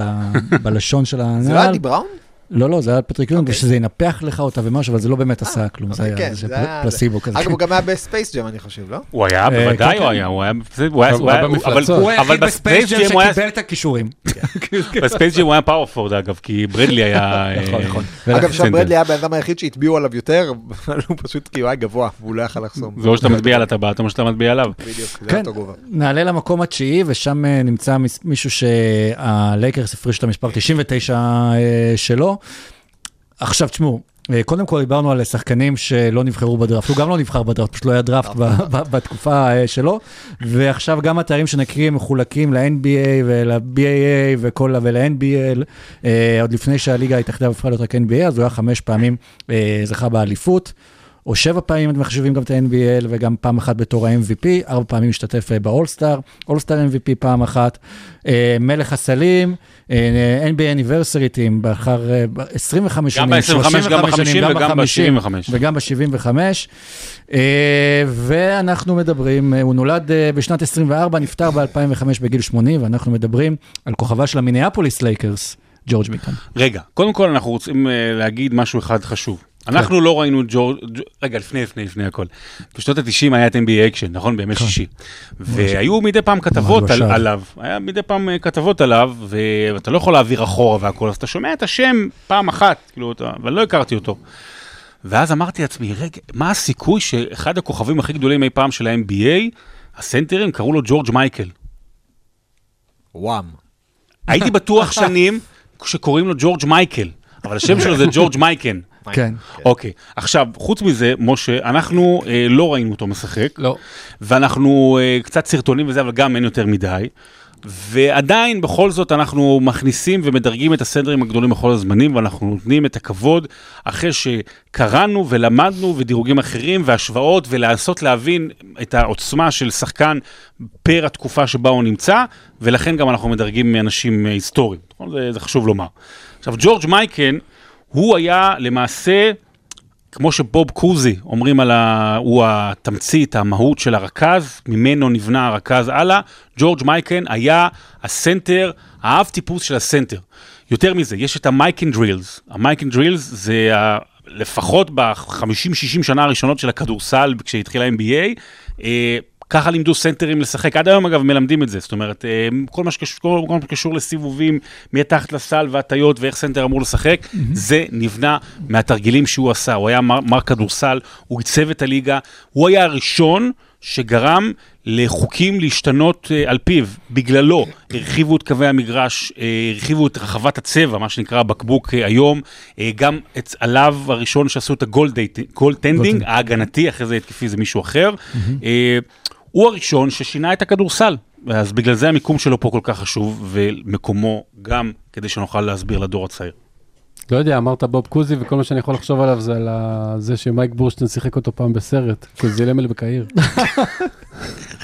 בלשון של הנעל. *laughs* זה לא היה די בראון? לא, לא, זה היה פטריק יואינג, אוקיי. ושזה ינפח לך אותה ומשהו, אבל זה לא באמת עשה כלום, זה אוקיי, היה כן, היה- פלסיבו כזה. אגב, הוא גם היה בספייס ג'ם, אני חושב, לא? הוא היה, אה, בוודאי כן, הוא כן. היה, הוא היה, הוא היה, במפלצות. אבל- הוא היחיד בספייס ג'ם ג'ם הוא היה, שקיבל את הכישורים. *laughs* בספייס ג'ם הוא היה power forward אגב, כי ברדלי היה... נכון, אה, נכון. אגב, שם. ברדלי היה הבן אדם היחיד שהטביעו עליו יותר, אבל הוא פשוט כי הוא היה גבוה, והוא לא יכל לחסום. זה או שאתה מטביע על הטבעת או שאתה מטביע עליו. בדיוק, זה היה אותו גובה. נעלה למקום התשיעי, ושם אה, נמצא מישהו שהלייקרס הפריש את המספר 99 אה, שלו. עכשיו, תשמעו, אה, קודם כל דיברנו על שחקנים שלא נבחרו בדראפט, הוא גם לא נבחר בדראפט, פשוט לא היה דראפט בתקופה אה, שלו, ועכשיו גם התארים שנקריא מחולקים ל-NBA ול-BAA וכל- ול-NBL, אה, עוד לפני שהליגה התאחדה והפכה להיות רק NBA, אז הוא היה חמש פעמים זכה באליפות. או שבע פעמים אתם מחשבים גם את ה-NBL וגם פעם אחת בתור ה-MVP, ארבע פעמים השתתף אה, באולסטאר, All-Star MVP פעם אחת, אה, מלך הסלים, אה, NBA Anniversary Team, באחר אה, ב- 25 גם שנים, ב-25, גם 35 ב-50 שנים, ב-50, ב-75. וגם ב-75. אה, ואנחנו מדברים, הוא נולד בשנת 24, נפטר ב-2005 בגיל 80, ואנחנו מדברים על כוכבה של המיניאפוליס לייקרס, ג'ורג' מייקן. רגע, קודם כל אנחנו רוצים להגיד משהו אחד חשוב. אנחנו לא ראינו ג'ורג', רגע, לפני, לפני, לפני הכל. בשנות ה-90 היה את NBA Action, נכון? בימי שישי. והיו מדי פעם כתבות על- בשער. עליו, היה מדי פעם אה, כתבות עליו, ואתה לא יכול להעביר אחורה והכל, אז אתה שומע את השם פעם אחת, כאילו, ואני לא הכרתי אותו. ואז אמרתי לעצמי, רגע, מה הסיכוי שאחד הכוכבים הכי גדולים אי פעם של ה-NBA, הסנטרים, קראו לו ג'ורג' מייקל. וואם. הייתי בטוח שנים *laughs* שקוראים לו ג'ורג' מייקל, אבל השם שלו זה ג'ורג' מייקן. כן. אוקיי, עכשיו, חוץ מזה, משה, אנחנו אה, לא ראינו אותו משחק, לא. ואנחנו אה, קצת סרטונים וזה, אבל גם אין יותר מדי. ועדיין, בכל זאת, אנחנו מכניסים ומדרגים את הסנדרים הגדולים בכל הזמנים, ואנחנו נותנים את הכבוד אחרי שקראנו ולמדנו ודירוגים אחרים והשוואות, ולנסות להבין את העוצמה של שחקן פר התקופה שבה הוא נמצא, ולכן גם אנחנו מדרגים אנשים אה, היסטוריים. נכון? זה, זה חשוב לומר. עכשיו, ג'ורג' מייקן, הוא היה למעשה כמו שבוב קוזי אומרים על ה... הוא התמצית, המהות של הרכז, ממנו נבנה הרכז הלאה, ג'ורג' מייקן היה הסנטר, האב טיפוס של הסנטר. יותר מזה, יש את המייקן drills. המייקן drills זה ה... לפחות ב-50-60 שנה הראשונות של הכדורסל, כשהתחיל ה-NBA, אה, ככה לימדו סנטרים לשחק. עד היום, אגב, מלמדים את זה. זאת אומרת, אה, כל מה שקשור, כל, מה שקשור לסיבובים מתחת לסל והטיות ואיך סנטר אמור לשחק, זה נבנה מהתרגילים שהוא עשה. הוא היה מר, מר כדורסל, הוא עיצב את הליגה, הוא היה הראשון שגרם לחוקים להשתנות אה, על פיו. בגללו הרחיבו את קווי המגרש, אה, הרחיבו את רחבת הצבע, מה שנקרא בקבוק היום, גם את, עליו הראשון שעשו את ה-goaltending, ההגנתי, אחרי זה התקפי זה מישהו אחר. אה, הוא הראשון ששינה את הכדורסל. אז בגלל זה המיקום שלו פה כל כך חשוב, ומקומו גם כדי שנוכל להסביר לדור הצעיר. לא יודע, אמרת בוב קוזי, וכל מה שאני יכול לחשוב עליו זה על זה שמייק בורשטיין שיחק אותו פעם בסרט, קוזילמל בקהיר. *laughs*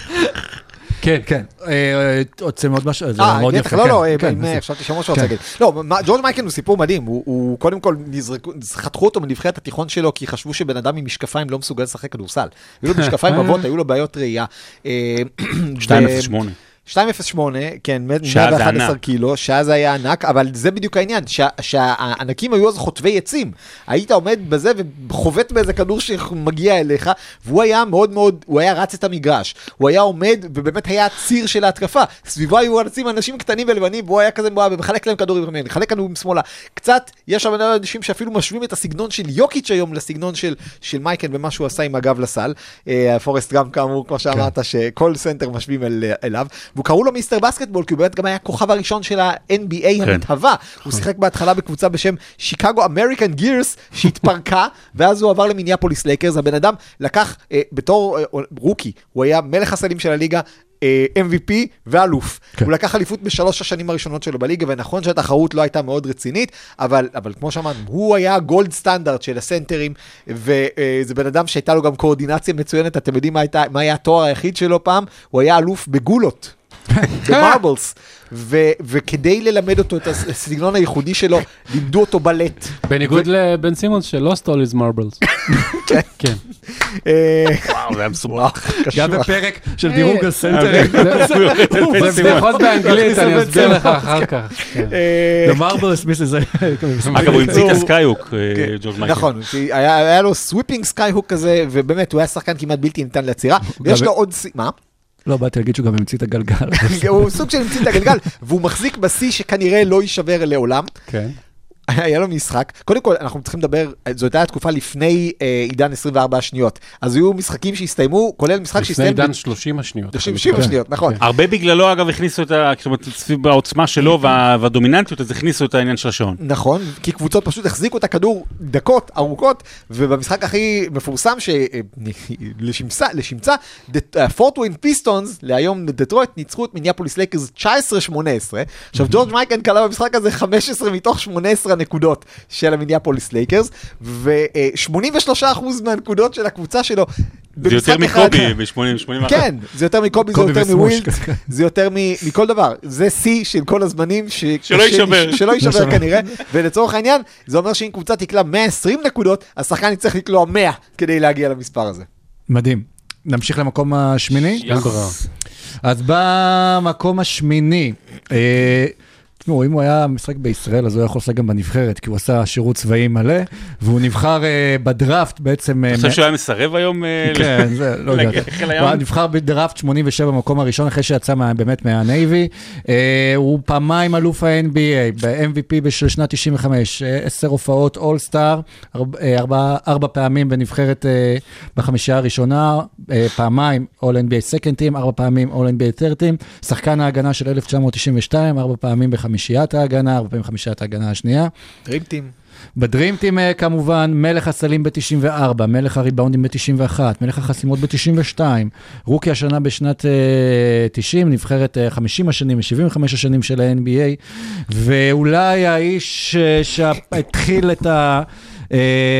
כן, כן. אה, רוצים עוד משהו? זה אה, מאוד יפה. לא, כן, לא, כן, אז- חשבתי שמשהו רוצה כן. להגיד. לא, ג'ורג' מייקל הוא סיפור מדהים, הוא- קודם כל נזרקו, חתכו אותו מנבחרת התיכון שלו, כי חשבו שבן אדם עם משקפיים לא מסוגל לשחק כדורסל. היו לו *laughs* משקפיים רבות, היו לו בעיות ראייה. אה, *clears throat* 208. 208, כן, שאז זה 111 ענק. קילו, שאז היה ענק, אבל זה בדיוק העניין, שה- שהענקים היו אז חוטבי עצים. היית עומד בזה וחובט באיזה כדור שמגיע אליך, והוא היה מאוד מאוד, הוא היה רץ את המגרש. הוא היה עומד, ובאמת היה הציר של ההתקפה. סביבו היו אנשים, אנשים קטנים ולבנים, והוא היה כזה, הוא היה מחלק להם כדורים, ימין, מחלק כדורים שמאלה. קצת, יש שם אנשים שאפילו משווים את הסגנון של יוקיץ' היום לסגנון של, של מייקן ומה שהוא עשה עם הגב לסל. אה, פורסט גם כאמור, כמו שאמרת, שכל סנטר משווים אל, אליו. והוא קראו לו Mister Basketball, כי הוא באמת גם היה הכוכב הראשון של ה-NBA המתהווה. הוא שיחק בהתחלה בקבוצה בשם שיקגו אמריקן גירס, שהתפרקה, *laughs* ואז הוא עבר למיניאפוליס לייקרס. הבן אדם לקח אה, בתור אה, רוקי, הוא היה מלך הסלים של הליגה. אה, MVP ואלוף. כן. הוא לקח אליפות בשלוש השנים הראשונות שלו בליגה, ונכון שהתחרות לא הייתה מאוד רצינית, אבל, אבל כמו שאמרנו, הוא היה הגולד סטנדרט של הסנטרים, וזה בן אדם שהייתה לו גם קואורדינציה מצוינת, אתם יודעים מה, הייתה, מה היה התואר היחיד שלו פעם? הוא היה אלוף בגולות. במרבלס. ו- וכדי ללמד אותו את הס- הסגנון הייחודי שלו, לימדו אותו בלט. בניגוד לבן סימונס שלא סטול איז מרבלס. כן. אה, וואו, זה היה מסובך. גם בפרק של דירוג הסנטרים. זה בדיחות באנגלית, אני אסביר לך אחר כך. כן. אה, The Marvelous Mrs. אגב, הוא המציא את הסקייהוק, אה, כן, ג'ורג' מייקן. נכון, היה לו sweeping skyhook כזה, ובאמת, הוא היה שחקן כמעט בלתי ניתן לעצירה. ויש גם- לו עוד מה? לא, באתי להגיד שהוא גם המציא את הגלגל. *laughs* הוא סוג של המציא את הגלגל, והוא מחזיק בשיא שכנראה לא יישבר לעולם. כן. *laughs* היה לו משחק, קודם כל אנחנו צריכים לדבר, זאת הייתה תקופה לפני אה, עידן 24 השניות, אז היו משחקים שהסתיימו, כולל משחק לפני שהסתיים עידן 30 השניות. 30 שניות, נכון. הרבה בגללו, אגב, הכניסו את ה... זאת אומרת, סביב העוצמה שלו וה- והדומיננטיות, אז הכניסו את העניין של השעון. נכון, כי קבוצות פשוט החזיקו את הכדור דקות ארוכות, ובמשחק הכי מפורסם שלשמצה, לשמצה, פורט וויין פיסטונס, להיום דטרויט, ניצחו את מיניאפוליס לייקרס 19-18. עכשיו *laughs* ג'ורג' מייקן קלע במשחק הזה 15 מתוך 18 הנקודות של המיניאפוליס לייקרס, ו-83% מהנקודות של הקבוצה שלו. זה יותר מקובי ב-80-81. כן, זה יותר מקובי, זה יותר וסמוש. מווילד, זה יותר מ- מכל דבר. זה שיא של כל הזמנים. ש- שלא יישבר. שלא יישבר. כנראה, ולצורך העניין, זה אומר שאם קבוצה תקלע 120 נקודות, השחקן יצטרך לקלוע 100 כדי להגיע למספר הזה. מדהים. נמשיך למקום השמיני? אז במקום השמיני, אה, תשמעו, אם הוא היה משחק בישראל, אז הוא היה יכול לשחק גם בנבחרת, כי הוא עשה שירות צבאי מלא, והוא נבחר אה, בדראפט בעצם... אה, אתה חושב שהוא היה מסרב היום? אה, כן, זה לא יודע. הוא נבחר בדראפט 87 במקום הראשון, אחרי שיצא מה- באמת מהנייבי. הוא פעמיים אלוף ה-NBA, ב-MVP של שנת 95, אה, עשר הופעות אולסטאר, ארבע פעמים בנבחרת בחמישייה הראשונה, פעמיים All NBA Second Team, ארבע פעמים All NBA Third Team, שחקן ההגנה של 1992, ארבע פעמים בחמישיית ההגנה, ארבע פעמים בחמישיית ההגנה השנייה. Dream Team. ב-Dream Team אה, כמובן, מלך הסלים ב-94, מלך הריבאונדים ב-91, מלך החסימות ב-92, רוקי השנה בשנת אה, 90, נבחרת אה, 50 השנים ו-75 השנים של ה-NBA, ואולי האיש אה, שהתחיל את ה...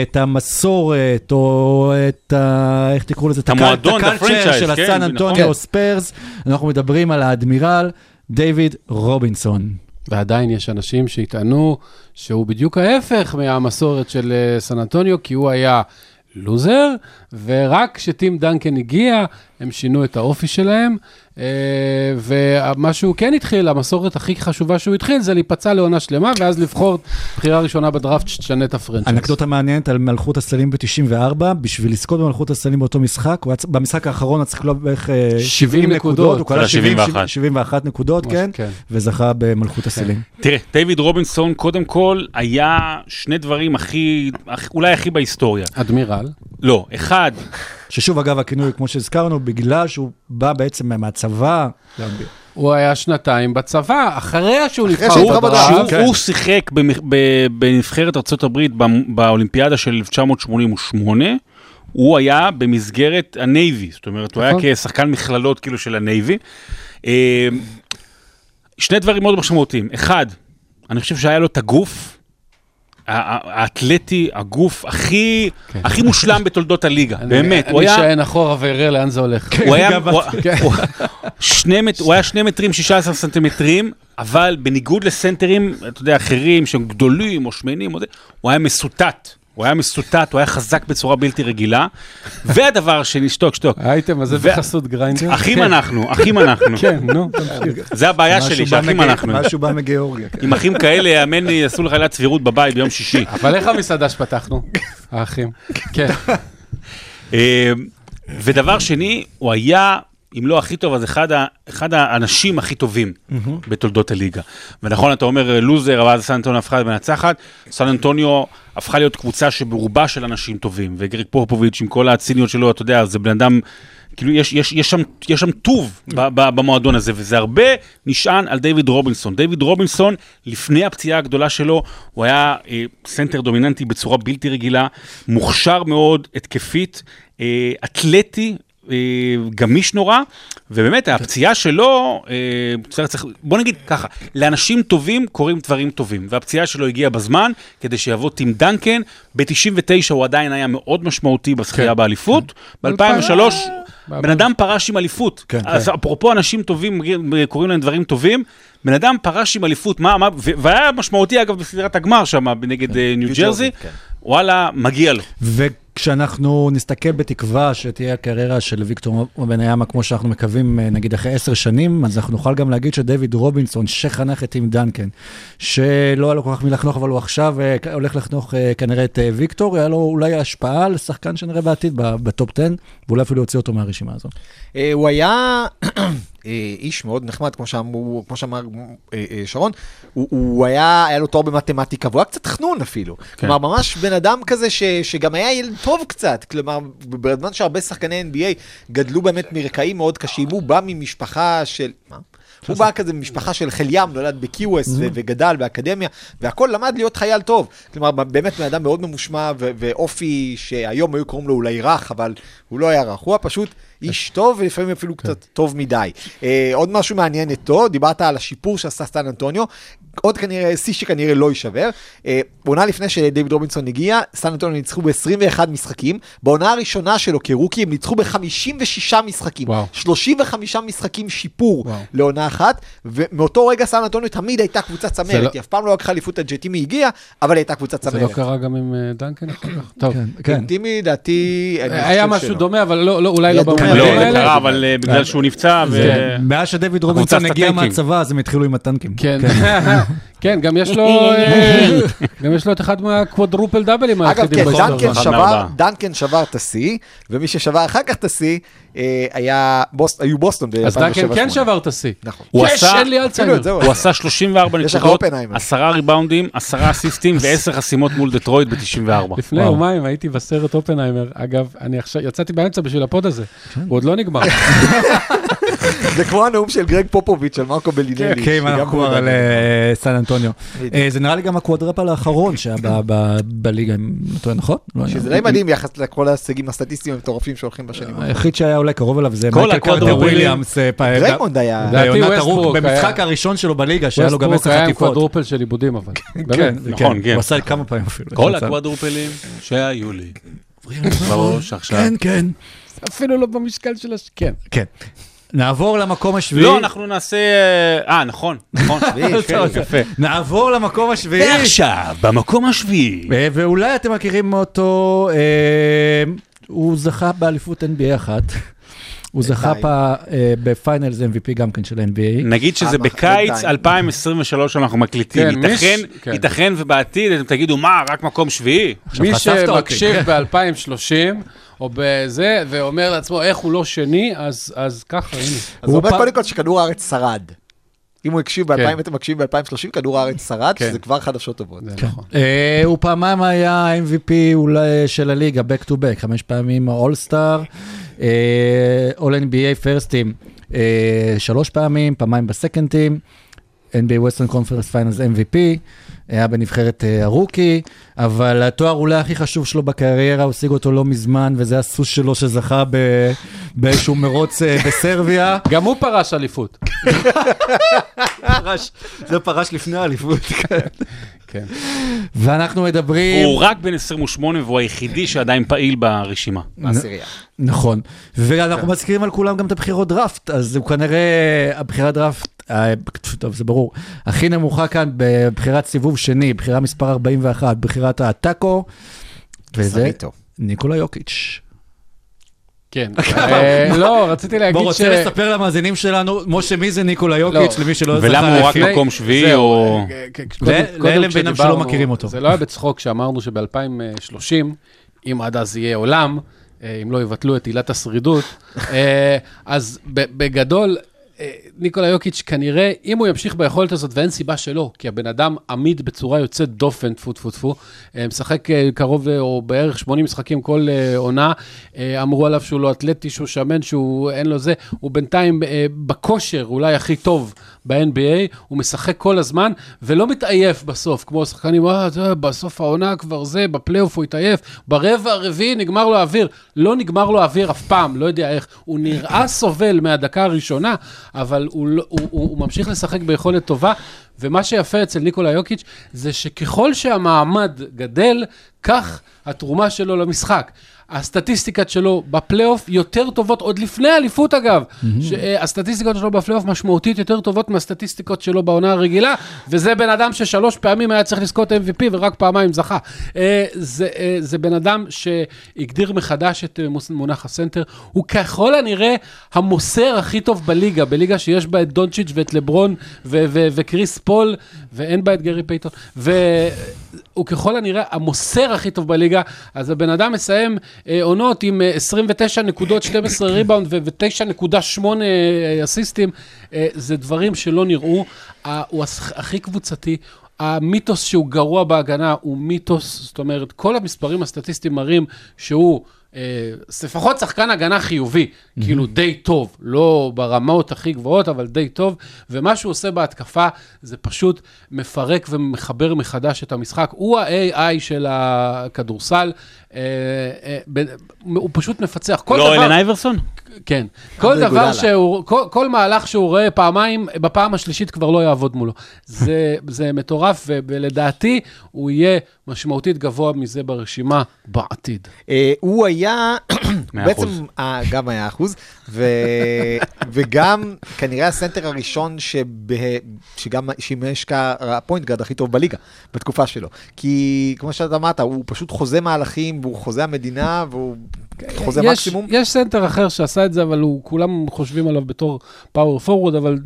את המסורת, או את ה... איך תקראו לזה? את המועדון, את ה-culture ה-franchise, של כן, הסן. אנטוניו. ספרס. אנחנו מדברים על האדמירל דיוויד רובינסון. ועדיין יש אנשים שיטענו שהוא בדיוק ההפך מהמסורת של אה, סן אנטוניו, כי הוא היה לוזר, ורק כשטים דנקן הגיע, הם שינו את האופי שלהם, ומה שהוא כן התחיל, המסורת הכי חשובה שהוא התחיל, זה להיפצע לעונה שלמה, ואז לבחור בחירה ראשונה בדראפט שתשנה את ה-franchise. אנקדוטה מעניינת על מלכות הסלים ב-94, בשביל לזכות במלכות הסלים באותו משחק, במשחק האחרון צריך לקלוע בערך אה, 70 נקודות. הוא קלע איזה 70, 71. 71 נקודות, כן, כן. וזכה במלכות הסלים. תראה, דיוויד רובינסון, קודם כל, היה שני דברים הכי, הכ- אולי הכי בהיסטוריה. אדמירל. לא, אחד, ששוב, אגב, הכינוי, כמו שהזכרנו, בגלל שהוא בא בעצם מהצבא, הוא היה שנתיים בצבא, אחרי שהוא אחרי נבחר שהוא נבחר בדראפט. בדראפט. שהוא שיחק בנבחרת ארה"ב באולימפיאדה של 1988, הוא היה במסגרת ה-Navy, זאת אומרת, הוא היה נכון. כשחקן מכללות כאילו של ה-Navy. אה, שני דברים מאוד משמעותיים. אחד, אני חושב שהיה לו את הגוף, האתלטי, הגוף הכי, הכי מושלם בתולדות הליגה, באמת. הוא אני היה... אשען אחורה ואראה לאן זה הולך. הוא היה, שני מט, הוא היה שני מטרים 16 סנטימטרים, אבל בניגוד לסנטרים, אתה יודע, אחרים שהם גדולים או שמנים, הוא היה מסוטט. הוא היה מסוטט, הוא היה חזק בצורה בלתי רגילה. *laughs* והדבר השני, שתוק, שתוק. האייטם הזה ו- בחסות גריינדר. אחים אנחנו, אחים אנחנו. *laughs* כן, נו, *laughs* תמשיך. זה הבעיה שלי, שאחים אנחנו. משהו בא מגיאורגיה. כן. עם אחים כאלה, יאמן לי, עשו לך עילת סבירות בבית ביום שישי. אבל איך המסעדה שפתחנו? האחים. כן. ודבר שני, הוא היה, אם לא הכי טוב, אז אחד, ה, אחד האנשים הכי טובים בתולדות הליגה. ונכון, אתה אומר לוזר, אבל אז סן אנטוניו הפכה למנצחת. סן אנטוניו הפכה להיות קבוצה שברובה של אנשים טובים. וגריג פופוביץ', עם כל הציניות שלו, אתה יודע, זה בן אדם... כאילו יש, יש, יש, שם, יש שם טוב ב, ב, במועדון הזה, וזה הרבה נשען על דיוויד רובינסון. דיוויד רובינסון, לפני הפציעה הגדולה שלו, הוא היה אה, סנטר דומיננטי בצורה בלתי רגילה, מוכשר מאוד, התקפית, אה, אתלטי, אה, גמיש נורא, ובאמת הפציעה שלו, אה, צריך, בוא נגיד ככה, לאנשים טובים קורים דברים טובים, והפציעה שלו הגיעה בזמן, כדי שיבוא טים דנקן, ב-99 הוא עדיין היה מאוד משמעותי בזכייה כן. באליפות, ב-2003... בן אדם פרש עם אליפות. כן, אז אפרופו אנשים טובים, קוראים להם דברים טובים, בן אדם פרש עם אליפות, מה, מה, והיה משמעותי אגב בסדרת הגמר שם, נגד אה, ניו ג'רזי, כן. וואלה, מגיע לו. וכשאנחנו נסתכל בתקווה שתהיה הקריירה של ויקטור בניאמה, כמו שאנחנו מקווים, אה, נגיד אחרי עשר שנים, אז אנחנו נוכל גם להגיד שדייוויד רובינסון, שחנך את טים דנקן, שלא היה לו כל כך מי לחנוך, אבל הוא עכשיו אה, הולך לחנוך אה, כנראה את ויקטור, היה לו אולי השפעה על שחקן שנראה בעתיד ב- בטופ 10, ואולי אפילו יוציא אותו מהרשימה הזאת. אה, הוא היה *clears throat* איש מאוד נחמד, כמו שאמרו- כמו שאמר שרון, הוא- הוא היה, היה לו תואר במתמטיקה, והוא היה קצת חנון אפילו. כלומר, ממש בן אדם כזה ש- שגם היה ילד טוב קצת, כלומר, בזמן שהרבה שחקני NBA גדלו באמת מרקעים מאוד קשים, הוא בא ממשפחה של... מה? הוא בא כזה ממשפחה של חיל ים, נולד בקיווסט ו- וגדל באקדמיה, והכל למד להיות חייל טוב. כלומר, באמת בן אדם מאוד ממושמע ואופי שהיום היו קוראים לו אולי רך, אבל הוא לא היה רך, הוא היה פשוט איש טוב ולפעמים אפילו קצת טוב מדי. אה, עוד משהו מעניין איתו, דיברת על השיפור שעשה סטן אנטוניו, עוד כנראה, שיא שכנראה לא יישבר. אה, עונה לפני שדייוויד רובינסון הגיע, סטן אנטוניו ניצחו ב-21 משחקים. בעונה הראשונה שלו כרוקי הם ניצחו ב-56 משחקים. וואו. 35 משחקים שיפור וואו. לעונה אחת, ומאותו רגע סטן אנטוניו תמיד הייתה קבוצת זה צמרת. לא- היא אף פעם לא לקחה אליפות עד שטימי הגיע, אבל הייתה קבוצת זה לא צמרת. קרה גם עם אה, דנקן אחר כך? טוב. כן. טימי, דעתי, אני היה משהו. דומה, אבל לא, לא- אולי לא. במובנים לא, כן, זה. קרה, אבל אה, בגלל שהוא נפצע, מאז שדייוויד רובינסון הגיע. מהצבא, אז הם התחילו עם הטנקים. כן, *laughs* כן, גם יש לו, אה, גם יש לו את אחד מהקוודרופל דאבלים אגב, היחידים כן, בהיסטוריה. דנקן אחד שבר, מארבעה. דנקן שבר את השיא, ומי ששבר אחר כך את השיא, אה, היה, בוס- היו בוסטון ב-2007-2008. אז דנקן כן שבר את השיא. נכון. הוא יש, עשה- אין לי אלצהיימר. הוא עשה 34 יש לך נקודות, אופנהיימר. עשרה ריבאונדים, עשרה אסיסטים ועשר חסימות מול דטרויט ב-94. לפני. יומיים הייתי בסרט אופנהיימר, אגב, אני עכשיו, יצאתי באמצע בשביל ה-pod הזה, הוא עוד לא נגמר. *laughs* זה כמו הנאום של גרג פופוביץ' על מרקו בלינלי. כן, אנחנו כבר על אה, סן אנטוניו. אה, זה נראה לי גם ה-quadruple האחרון שהיה בליגה, אם אני טועה, נכון? לא היה. שזה די מדהים יחס לכל ההישגים הסטטיסטיים המטורפים שהולכים בשנים האחרונות. היחיד שהיה אולי קרוב אליו זה כל מייקל קרטר. וויליאמס, אה, פ- ריימונד היה... בעונת ווסטברוק במשחק היה- הראשון שלו בליגה, שהיה לו גם עשר היה עם חטיפות. קוודרופל של עיבודים, אבל. כן, באמת. נכון, כן. כן. הוא עשה כמה פעמים אפילו. כל. הקוואדרופלים שהיו לי. בראש עכשיו. כן, כן. אפילו לא במשקל של הש... כן. כן. נעבור למקום השביעי. לא, אנחנו נעשה... אה, נכון, נכון. *laughs* כן, יפה. נעבור למקום השביעי. ועכשיו, במקום השביעי. אה, ואולי אתם מכירים אותו, אה, הוא זכה באליפות NBA אחת. הוא זכה. פעם אה, בפיינלס MVP גם כן של NBA. נגיד שזה אה, בקיץ בינתיים. 2023 אנחנו מקליטים. כן, ייתכן, כן. ייתכן ובעתיד אתם תגידו, מה, רק מקום שביעי? מי. שמקשיב *laughs* ב-2030, או בזה, ואומר לעצמו איך הוא לא שני, אז אז ככה, הנה. אז הוא אומר קודם כל שכדור הארץ שרד. אם הוא הקשיב ב-2000, כן. אתם מקשיבים ב-2030, כדור הארץ שרד, כן. שזה כבר חדשות טובות. נכון. אה, הוא פעמיים היה MVP אולי של הליגה, back to back, חמש פעמים אולסטאר, All NBA first team, אה, שלוש פעמים, פעמיים בסקנד טים, NBA Western Conference Finals MVP, היה בנבחרת אה, הרוקי, אבל התואר אולי הכי חשוב שלו בקריירה, הוא השיג אותו לא מזמן, וזה הסוס שלו שזכה ב- באיזשהו מרוץ אה, בסרביה. גם הוא פרש אליפות. *laughs* פרש, זה פרש לפני האליפות. כן. ואנחנו מדברים... הוא רק בן 28 והוא היחידי שעדיין פעיל ברשימה. *laughs* בעשירייה. נכון, ואנחנו מזכירים על כולם גם את הבחירות דראפט, אז הוא כנראה, הבחירת דראפט, אה, טוב, זה ברור, הכי נמוכה כאן בבחירת סיבוב שני, בחירה מספר 41, בחירת הטאקו, וזה. ניקולה יוקיץ'. כן. *laughs* אה, לא, רציתי להגיד בוא, ש... רוצה לספר למאזינים שלנו, משה, מי זה ניקולה יוקיץ', לא. למי שלא זכה ולמה הוא רק? מקום שביעי, או... אה, קודם- ל- קודם לאלה בינם שלא מכירים אותו. זה לא היה בצחוק שאמרנו שב-2030, אם עד אז יהיה עולם, אה, אם לא יבטלו את עילת השרידות, אה, אז בגדול, אה, ניקולה יוקיץ' כנראה, אם הוא ימשיך ביכולת הזאת, ואין סיבה שלא, כי הבן אדם עמיד בצורה יוצאת דופן, טפו טפו טפו, אה, משחק אה, קרוב אה, או בערך 80 משחקים כל אה, עונה, אה, אמרו עליו שהוא לא אתלטי, שהוא שמן, שהוא אין לו זה, הוא בינתיים אה, בכושר אולי הכי טוב ב-NBA, הוא משחק כל הזמן, ולא מתעייף בסוף, כמו שחקנים, אה, זה, בסוף העונה כבר זה, בפלייאוף הוא התעייף, ברבע הרביעי נגמר לו האוויר. לא נגמר לו האוויר אף פעם, לא יודע איך. הוא נראה *laughs* סובל מהדקה הראשונה, אבל הוא, לא- הוא, הוא, הוא ממשיך לשחק ביכולת טובה, ומה שיפה אצל ניקולה יוקיץ' זה שככל שהמעמד גדל, כך התרומה שלו למשחק. הסטטיסטיקות שלו בפלייאוף יותר טובות, עוד לפני האליפות אגב. אה, הסטטיסטיקות שלו בפלייאוף משמעותית יותר טובות מהסטטיסטיקות שלו בעונה הרגילה, וזה בן אדם ששלוש פעמים היה צריך לזכות MVP ורק פעמיים זכה. אה, זה, אה, זה בן אדם שהגדיר מחדש את מונח הסנטר. הוא ככל הנראה המוסר הכי טוב בליגה, בליגה שיש בה את דונצ'יץ' ואת לברון ו- ו- וקריס פול, ואין בה את גרי פייתון. והוא ככל הנראה המוסר הכי טוב בליגה, אז הבן אדם מסיים אה, עונות עם אה, 29 נקודות, 12 ריבאונד ו-9.8 אסיסטים. אה, זה דברים שלא נראו. אה, הוא הכי קבוצתי. המיתוס שהוא גרוע בהגנה הוא מיתוס, זאת אומרת, כל המספרים הסטטיסטיים מראים שהוא אה, לפחות שחקן הגנה חיובי, mm-hmm. כאילו די טוב, לא ברמות הכי גבוהות, אבל די טוב, ומה שהוא עושה בהתקפה זה פשוט מפרק ומחבר מחדש את המשחק. הוא ה-AI של הכדורסל, אה, אה, ב- הוא פשוט מפצח. כל לא דבר... אלן אייברסון? כן. כל דבר. שהוא, כל, כל מהלך שהוא רואה פעמיים, בפעם השלישית כבר לא יעבוד מולו. זה, *laughs* זה מטורף, ולדעתי הוא יהיה משמעותית גבוה מזה ברשימה בעתיד. אה, הוא היה, *coughs* בעצם. אה, גם היה אחוז, ו... *laughs* וגם כנראה הסנטר הראשון שבה... שגם שימש כ point guard הכי טוב בליגה בתקופה שלו. כי כמו שאתה אמרת, הוא פשוט חוזה מהלכים, והוא חוזה המדינה, והוא חוזה יש, מקסימום. יש סנטר אחר שעשה את זה, אבל הוא, כולם חושבים עליו בתור power forward, אבל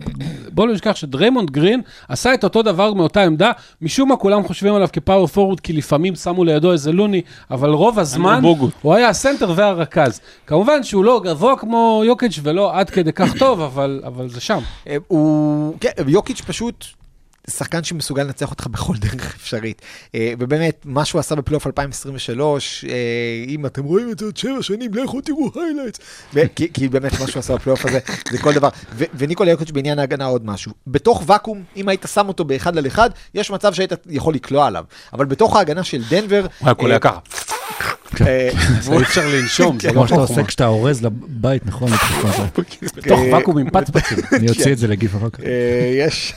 בואו לא נשכח שדריימונד גרין עשה את אותו דבר מאותה עמדה, משום מה כולם חושבים עליו כ power forward, כי לפעמים שמו לידו איזה לוני, אבל רוב הזמן. הוא היה הסנטר והרכז. כמובן שהוא לא גבוה כמו יוקיץ' ולא עד כדי כך טוב, אבל, אבל זה שם. אה, הוא, כן, יוקיץ' פשוט שחקן שמסוגל לנצח אותך בכל דרך אפשרית. אה, ובאמת, מה שהוא עשה בפלייאוף 2023, אה, אם אתם רואים את זה עוד שבע שנים, לכו תראו highlights. כי, כי באמת, מה שהוא עשה בפלייאוף הזה, זה כל דבר. ו- וניקולה יוקיץ' בעניין ההגנה עוד משהו. בתוך ואקום, אם היית שם אותו באחד על אחד, יש מצב שהיית יכול לקלוע עליו. אבל בתוך ההגנה של דנבר... הוא היה קולע ככה. אה, אי אפשר לנשום, זה לא כמו שאתה. עושה כשאתה אורז לבית, נכון? *laughs* בתוך ואקום עם *laughs* פצפצים. אני אוציא את זה לגיף אחר כך. אה, יש...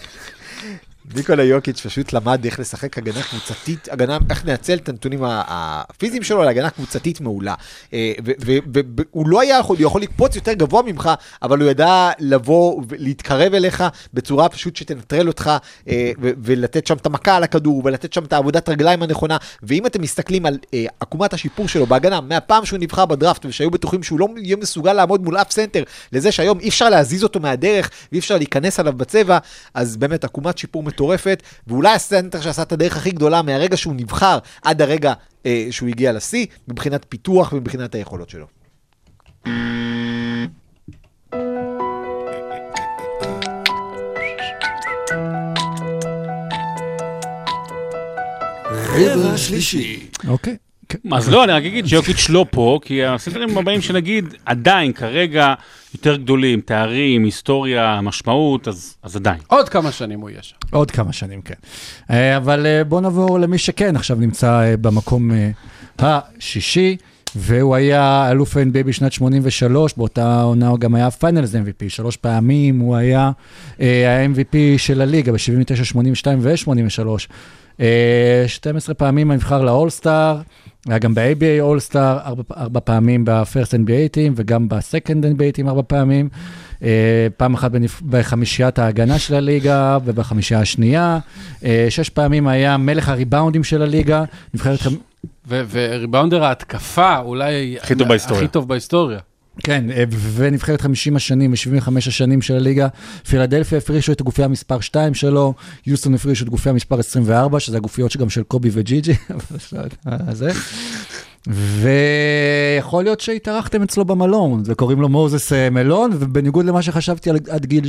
ניקולה יוקיץ' פשוט למד איך לשחק הגנה קבוצתית, הגנה, איך לנצל את הנתונים הפיזיים שלו להגנה קבוצתית מעולה. אה, והוא לא היה יכול, יכול לקפוץ יותר גבוה ממך, אבל הוא ידע לבוא ולהתקרב אליך בצורה פשוט שתנטרל אותך, אה, ולתת שם את המכה על הכדור, ולתת שם את העבודת רגליים הנכונה. ואם אתם מסתכלים על אה, עקומת השיפור שלו בהגנה, מהפעם שהוא נבחר בדראפט, ושהיו בטוחים שהוא לא יהיה מסוגל לעמוד מול אף סנטר, לזה שהיום אי אפשר להזיז אותו מהדרך, ואי אפשר להיכנס עליו בצבע, אז באמת עקומת שיפור מטורפת, ואולי הסנטר שעשה את הדרך הכי גדולה מהרגע שהוא נבחר עד הרגע אה, שהוא הגיע לשיא, מבחינת פיתוח ומבחינת היכולות שלו. רבע שלישי. אוקיי. כן. אז לא, אני רק אגיד שיוקיץ' לא פה, כי הסנטרים הבאים שנגיד עדיין כרגע יותר גדולים, תארים, היסטוריה, משמעות, אז אז עדיין. עוד כמה שנים הוא יהיה שם. עוד כמה שנים, כן. אה, אבל אה, בואו נעבור למי שכן עכשיו נמצא אה, במקום אה, השישי, והוא היה אלוף ה-NBA בשנת 83, באותה עונה הוא גם היה finals MVP, שלוש פעמים הוא היה ה-MVP של הליגה ב-79, 82 ו-83. 12 פעמים נבחר לאולסטאר, היה גם ב-ABA אולסטאר, ארבע, ארבע פעמים ב- first NBA team וגם ב- second NBA team ארבע פעמים. אה, פעם אחת בנפ... בחמישיית ההגנה של הליגה ובחמישייה השנייה. אה, שש פעמים היה מלך הריבאונדים של הליגה, נבחרת... וריבאונדר ההתקפה, אולי... הכי טוב בהיסטוריה. הכי טוב בהיסטוריה. כן, אה, ונבחרת 50 השנים ו-75 השנים של הליגה. פילדלפיה הפרישו את הגופייה מספר 2 שלו, יוסטון הפרישו את גופייה מספר 24, שזה הגופיות שגם של קובי וג'יג'י, *laughs* אה, זה. ויכול להיות שהתארחתם אצלו במלון, וקוראים לו מוזס אה, מלון, ובניגוד למה שחשבתי על- עד גיל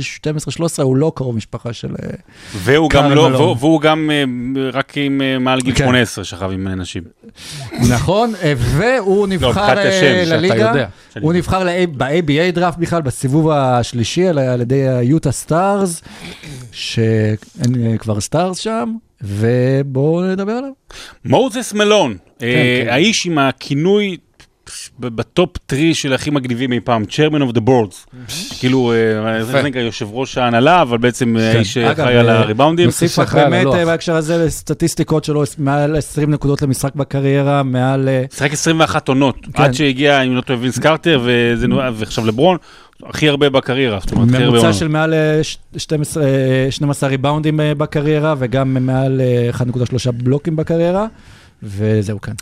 12-13, הוא לא קרוב משפחה של... אה, והוא גם לא, מלון. והוא- והוא גם אה, רק עם מעל גיל כן. 18 שכב עם נשים. נכון, והוא נבחר מבחינת אה, השם, לליגה. הוא נבחר ב-ABA דראפט בכלל, בסיבוב השלישי על- על ידי היוטה סטארס, שאין כבר סטארס שם, ובואו נדבר עליו. מוזס מלון, אה, כן. האיש עם הכינוי ב top three של הכי מגניבים אי פעם, chairman of the boards. כאילו, אה, זה נקרא יושב ראש ההנהלה, אבל בעצם אה, כן. האיש אגב, שאחראי על אה, הריבאונדים. נוסיף רק על באמת. אה, בהקשר הזה לסטטיסטיקות שלו, מעל 20 נקודות למשחק בקריירה, מעל... אה, שיחק 21 עונות, כן. עד שהגיע, אם לא טועה, וינס קרטר, וזה נו- ועכשיו לברון, הכי הרבה בקריירה, זאת אומרת, הכי הרבה ממוצע. של מעל אה, ש- 12, אה, 12 ריבאונדים אה, בקריירה, וגם מעל אה, 1.3 בלוקים בקריירה, וזהו כאן.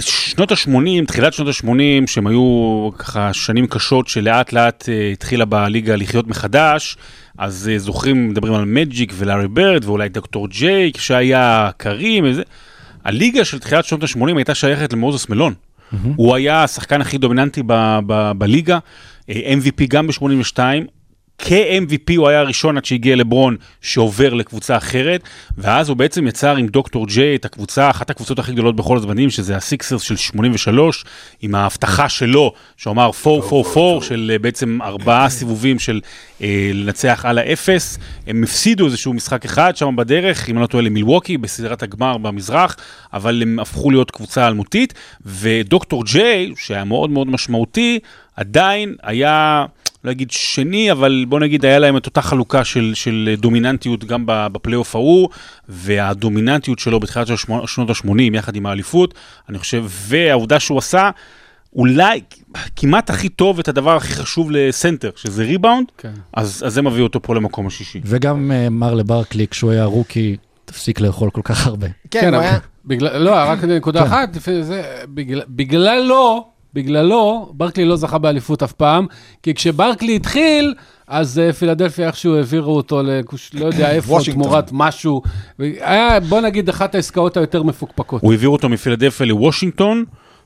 שנות ה-80, תחילת שנות ה-80, שהם היו ככה שנים קשות שלאט לאט אה, התחילה בליגה לחיות מחדש, אז אה, זוכרים, מדברים על מג'יק ולארי ברד ואולי דוקטור ג'ייק, שהיה קרים, וזה. הליגה של תחילת שנות ה-80 הייתה שייכת למוזס מלון. הוא היה השחקן הכי דומיננטי ב- ב- בליגה, אה, MVP גם ב-82. כ-MVP הוא היה הראשון עד שהגיע לברון שעובר לקבוצה אחרת, ואז הוא בעצם יצר עם דוקטור ג'יי את הקבוצה, אחת הקבוצות הכי גדולות בכל הזמנים, שזה הסיקסרס של 83, עם ההבטחה שלו, שהוא אמר 4-4-4, של אה, בעצם ארבעה *laughs* סיבובים של אה, לנצח על האפס. הם הפסידו איזשהו משחק אחד שם בדרך, אם אני לא טועה למילווקי, בסדרת הגמר במזרח, אבל הם הפכו להיות קבוצה אלמותית, ודוקטור ג'יי, שהיה מאוד מאוד משמעותי, עדיין היה... לא אגיד שני, אבל בוא נגיד היה להם את אותה חלוקה של, של דומיננטיות גם ב- בפלייאוף ההוא, והדומיננטיות שלו בתחילת של שנות ה-80 יחד עם האליפות, אני חושב, והעובדה שהוא עשה אולי כמעט הכי טוב את הדבר הכי חשוב לסנטר, שזה ריבאונד, כן. אז, אז זה מביא אותו פה למקום השישי. וגם אה, מר לברקלי, כשהוא היה רוקי, תפסיק לאכול כל כך הרבה. כן, כן, הוא היה... בגלל, לא, רק נקודה כן. אחת, זה, בגלל, בגללו, בגללו, ברקלי לא זכה באליפות אף פעם, כי כשברקלי התחיל, אז אה, פילדלפיה איכשהו העבירו אותו, לקוש- לא יודע איפה, *coughs* וושינגטון. תמורת משהו. היה, בוא נגיד, אחת העסקאות היותר מפוקפקות. הוא העביר אותו מפילדלפיה לוושינגטון,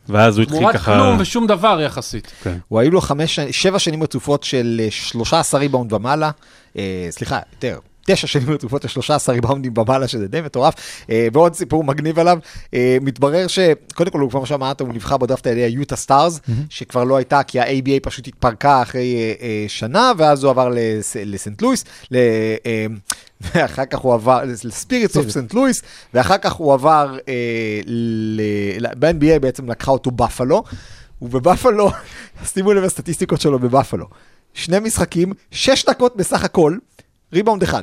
ואז הוא התחיל תמורת ככה... כלום ושום דבר יחסית. כן. הוא היו לו חמש, שבע שנים רצופות של אה, 13 ריבאונד ומעלה, אה, סליחה, יותר. תשע שנים רצופות של 13 ריבאונדים במעלה, שזה די מטורף. אה, ועוד סיפור מגניב עליו, אה, מתברר שקודם כל, הוא כבר שאמרת, הוא נבחר בדראפט על ידי היוטה סטארס, שכבר לא הייתה, כי ה-ABA פשוט התפרקה אחרי אה, שנה, ואז הוא עבר לס- לסנט לואיס, ואחר כך הוא עבר לספיריטס אוף סנט לואיס, ואחר כך הוא עבר, ב-NBA בעצם לקחה אותו בפלו, ובבפלו, *laughs* שימו לב לסטטיסטיקות שלו בבפלו. שני משחקים, שש דקות בסך הכל, ריבאונד אחד.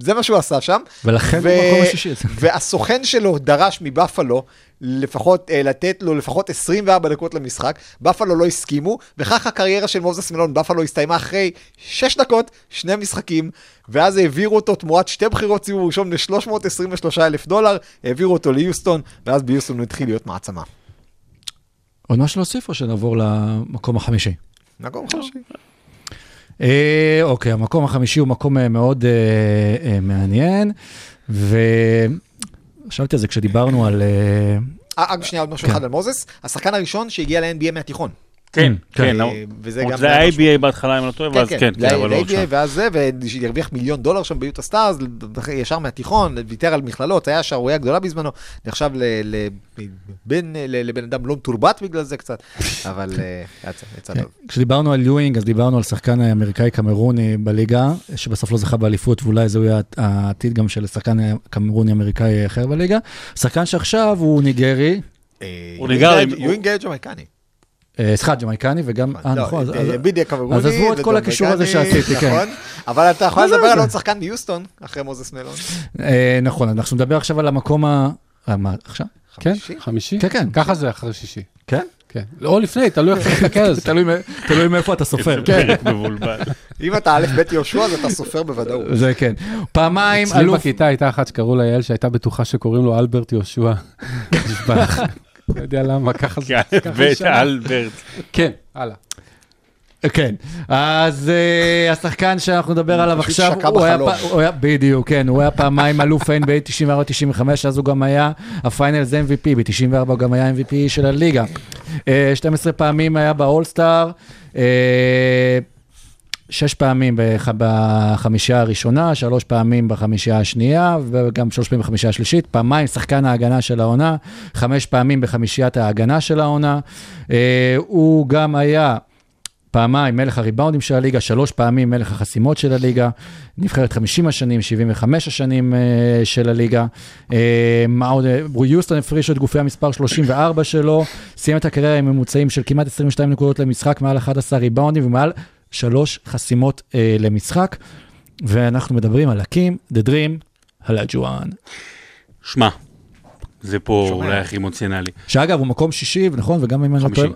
זה מה שהוא עשה שם. ולכן ו- הוא במקום השישי. והסוכן שלו דרש מבפלו לפחות, אה, לתת לו לפחות 24 דקות למשחק, בפלו לא הסכימו, וכך הקריירה של מוזס מלון, בפלו הסתיימה אחרי 6 דקות, שני משחקים, ואז העבירו אותו תמורת שתי בחירות סיבוב ראשון ל-323 אלף דולר, העבירו אותו ליוסטון, ואז ביוסטון הוא התחיל להיות מעצמה. עוד משהו להוסיף או שנעבור למקום החמישי? מקום חמישי. אה, אוקיי, המקום החמישי הוא מקום אה, מאוד אה, אה, מעניין, וחשבתי על זה כשדיברנו על... אה, רק שנייה, עוד משהו כן. אחד על מוזס, השחקן הראשון שהגיע ל-NBA מהתיכון. כן, כן. אה, וזה גם... זה היה היה משמעותי. ABA בהתחלה, אם אני לא טועה, ואז כן, כן, אבל לא עכשיו. ואז זה, והרוויח מיליון דולר שם ביוטה סטארס, ישר מהתיכון, ויתר על מכללות, היה שערורייה גדולה בזמנו, נחשב לבן אדם לא מתורבת בגלל זה קצת, *laughs* אבל אה, יצא יצא כן. טוב. כשדיברנו על יואינג, אז דיברנו על שחקן אמריקאי קמרוני בליגה, שבסוף לא זכה באליפות, ואולי זה יהיה העתיד גם של שחקן קמרוני אמריקאי אחר בליגה. שחקן שעכשיו הוא ניגרי, אה, הוא ניגר עם- יואינג ג'מייקני. אה, סליחה, ג'מייקני, וגם... אה, לא, נכון. אז- אה, אז- קמרוני. אז עזבו את כל הקישור הזה שעשיתי, כן. נכון, אבל אתה יכול לדבר על? עוד שחקן מיוסטון, אחרי מוזס מלון. אה, נכון, אנחנו נדבר עכשיו על המקום ה... אה, מה, עכשיו? כן? חמישי? כן, כן. ככה זה אחרי שישי. כן? כן. או לפני, תלוי איך אתה מסתכל על זה. תלוי מאיפה אתה סופר. כן, מבולבל. אם אתה א' ב' יהושע, אז אתה סופר בוודאות. זה כן. פעמיים אצלי אלוף... בכיתה הייתה אחת שקראו לה יעל שהייתה בטוחה שקוראים לו אלברט יהושע. *laughs* לא יודע למה, ככה זה. זה שם. ואלברט. כן, הלאה. כן, אז uh, השחקן שאנחנו נדבר עליו עכשיו, הוא היה, הוא היה, בדיוק, כן, הוא היה פעמיים אלוף NBA 94-95, אז הוא גם היה ה finals MVP, ב-94 הוא גם היה MVP של הליגה. Uh, 12 פעמים היה באולסטאר, uh, שש פעמים בח- בחמישייה הראשונה, שלוש פעמים בחמישייה השנייה, וגם שלוש פעמים בחמישייה השלישית, פעמיים שחקן ההגנה של העונה, חמש פעמים בחמישיית ההגנה של העונה. Uh, הוא גם היה... פעמיים מלך הריבאונדים של הליגה, שלוש פעמים מלך החסימות של הליגה, נבחרת 50 השנים, 75 השנים אה, של הליגה. אה? אה, יוסטון הפרישו את גופי המספר 34 שלו, סיים את הקריירה עם ממוצעים של כמעט 22 נקודות למשחק, מעל 11 ריבאונדים ומעל שלוש חסימות אה, למשחק. ואנחנו מדברים על הקים, The Dream, הלג'ואן. שמע, זה פה שומע. אולי הכי אמוציונלי. שאגב, הוא מקום שישי, נכון? וגם אם אני לא. טועה...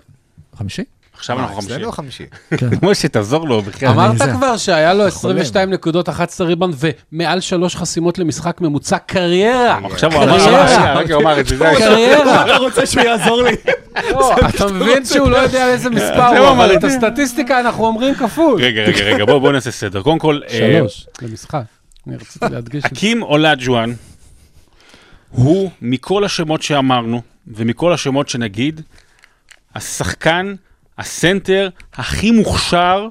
חמישי? עכשיו אה, אנחנו חמישי. אצלנו חמישי. כן. *laughs* משה, תעזור לו בכלל. אמרת זה- כבר שהיה לו חולם. 22 נקודות, 11 ריבאונד ומעל שלוש חסימות למשחק ממוצע קריירה. עכשיו הוא אמר, את זה, זה קריירה. אתה רוצה שהוא יעזור לי? *laughs* לא, אתה מבין שהוא לא יודע איזה מספר זה הוא, אמר את הסטטיסטיקה אנחנו אומרים כפול. רגע, רגע, רגע, בואו בוא נעשה סדר. קודם כל, אה, שלוש למשחק. אני רציתי להדגיש את זה. אקים אולג'ואן הוא, מכל השמות שאמרנו, ומכל השמות שנגיד, השחקן, הסנטר הכי מוכשר,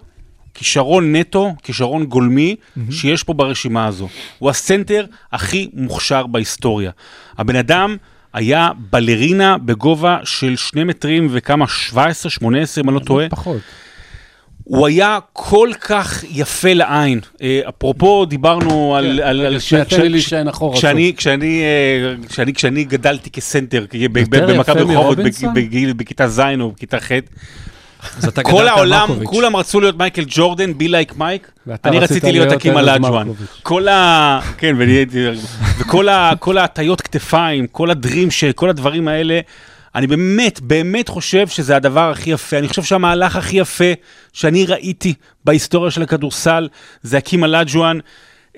כישרון נטו, כישרון גולמי, שיש פה ברשימה הזו. הוא הסנטר הכי מוכשר בהיסטוריה. הבן אדם היה בלרינה בגובה של שני מטרים וכמה, 17, 18, אם אני לא טועה. פחות. הוא היה כל כך יפה לעין. אה, אפרופו, דיברנו על... על- על- תן לי להישען אחורה. כשאני, כשאני, אה, גדלתי כסנטר, במכבי רחובות, בכיתה ז' או בכיתה ח', כל העולם. כולם רצו להיות מייקל ג'ורדן, be like Mike, אני רצית רציתי להיות הקים. מרקוביץ'. כל ה... כן, ואני הייתי... וכל ההטיות כתפיים, כל ה dream, כל הדברים האלה, אני באמת, באמת חושב שזה הדבר הכי יפה. אני חושב שהמהלך הכי יפה שאני ראיתי בהיסטוריה של הכדורסל, זה הקים הלג'ואן,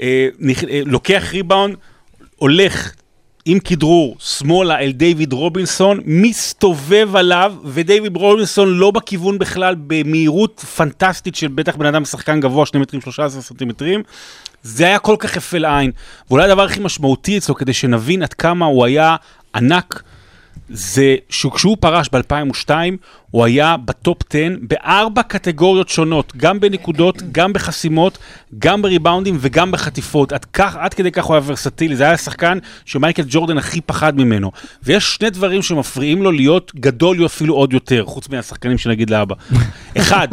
אה, אה, לוקח ריבאונד, הולך עם כדרור שמאלה אל דיוויד רובינסון, מסתובב עליו, ודייוויד רובינסון לא בכיוון בכלל, במהירות פנטסטית של בטח בן אדם שחקן גבוה, 2 מטרים 13 סנטימטרים. זה היה כל כך יפה לעין. ואולי הדבר הכי משמעותי אצלו, כדי שנבין עד כמה הוא היה ענק, זה שכשהוא פרש ב-2002, הוא היה בטופ 10 בארבע קטגוריות שונות, גם בנקודות, גם בחסימות, גם בריבאונדים וגם בחטיפות. עד, כך, עד כדי כך הוא היה ורסטילי, זה היה השחקן שמייקל ג'ורדן הכי פחד ממנו. ויש שני דברים שמפריעים לו להיות גדול אפילו עוד יותר, חוץ מהשחקנים שנגיד לאבא. *laughs* אחד,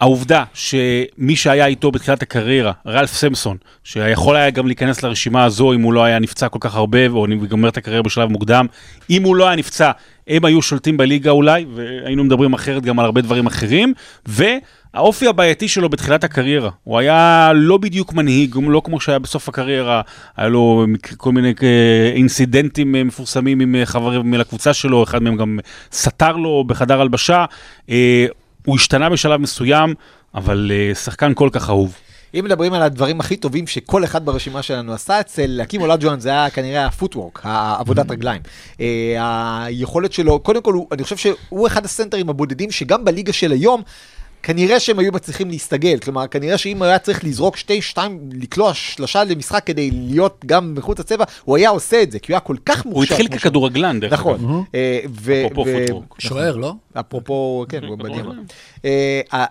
העובדה שמי שהיה איתו בתחילת הקריירה, רלף סמסון, שיכול היה גם להיכנס לרשימה הזו אם הוא לא היה נפצע כל כך הרבה, או גומר את הקריירה בשלב מוקדם, אם הוא לא היה נפצע, הם היו שולטים בליגה אולי, והיינו מדברים אחרת גם על הרבה דברים אחרים, והאופי הבעייתי שלו בתחילת הקריירה, הוא היה לא בדיוק מנהיג, לא כמו שהיה בסוף הקריירה, היה לו כל מיני אה, אינסידנטים אה, מפורסמים עם אה, חברים לקבוצה שלו, אחד מהם גם סתר לו בחדר הלבשה. אה, הוא השתנה בשלב מסוים, אבל uh, שחקן כל כך אהוב. אם מדברים על הדברים הכי טובים שכל אחד ברשימה שלנו עשה, אצל הקים אולג'ואן זה היה כנראה הפוטוורק, העבודת רגליים. אה, היכולת שלו, קודם כל, אני חושב שהוא אחד הסנטרים הבודדים שגם בליגה של היום, כנראה שהם היו מצליחים להסתגל, כלומר, כנראה שאם היה צריך לזרוק שתי, שתיים, לקלוע שלושה למשחק כדי להיות גם מחוץ לצבע, הוא היה עושה את זה, כי הוא היה כל כך מוכשר. הוא התחיל. ככדורגלן, דרך אגב. נכון. אה, ו- אפרופו ו- פוטוורק. שוער, לא? אפרופו, כן, הוא מדהים.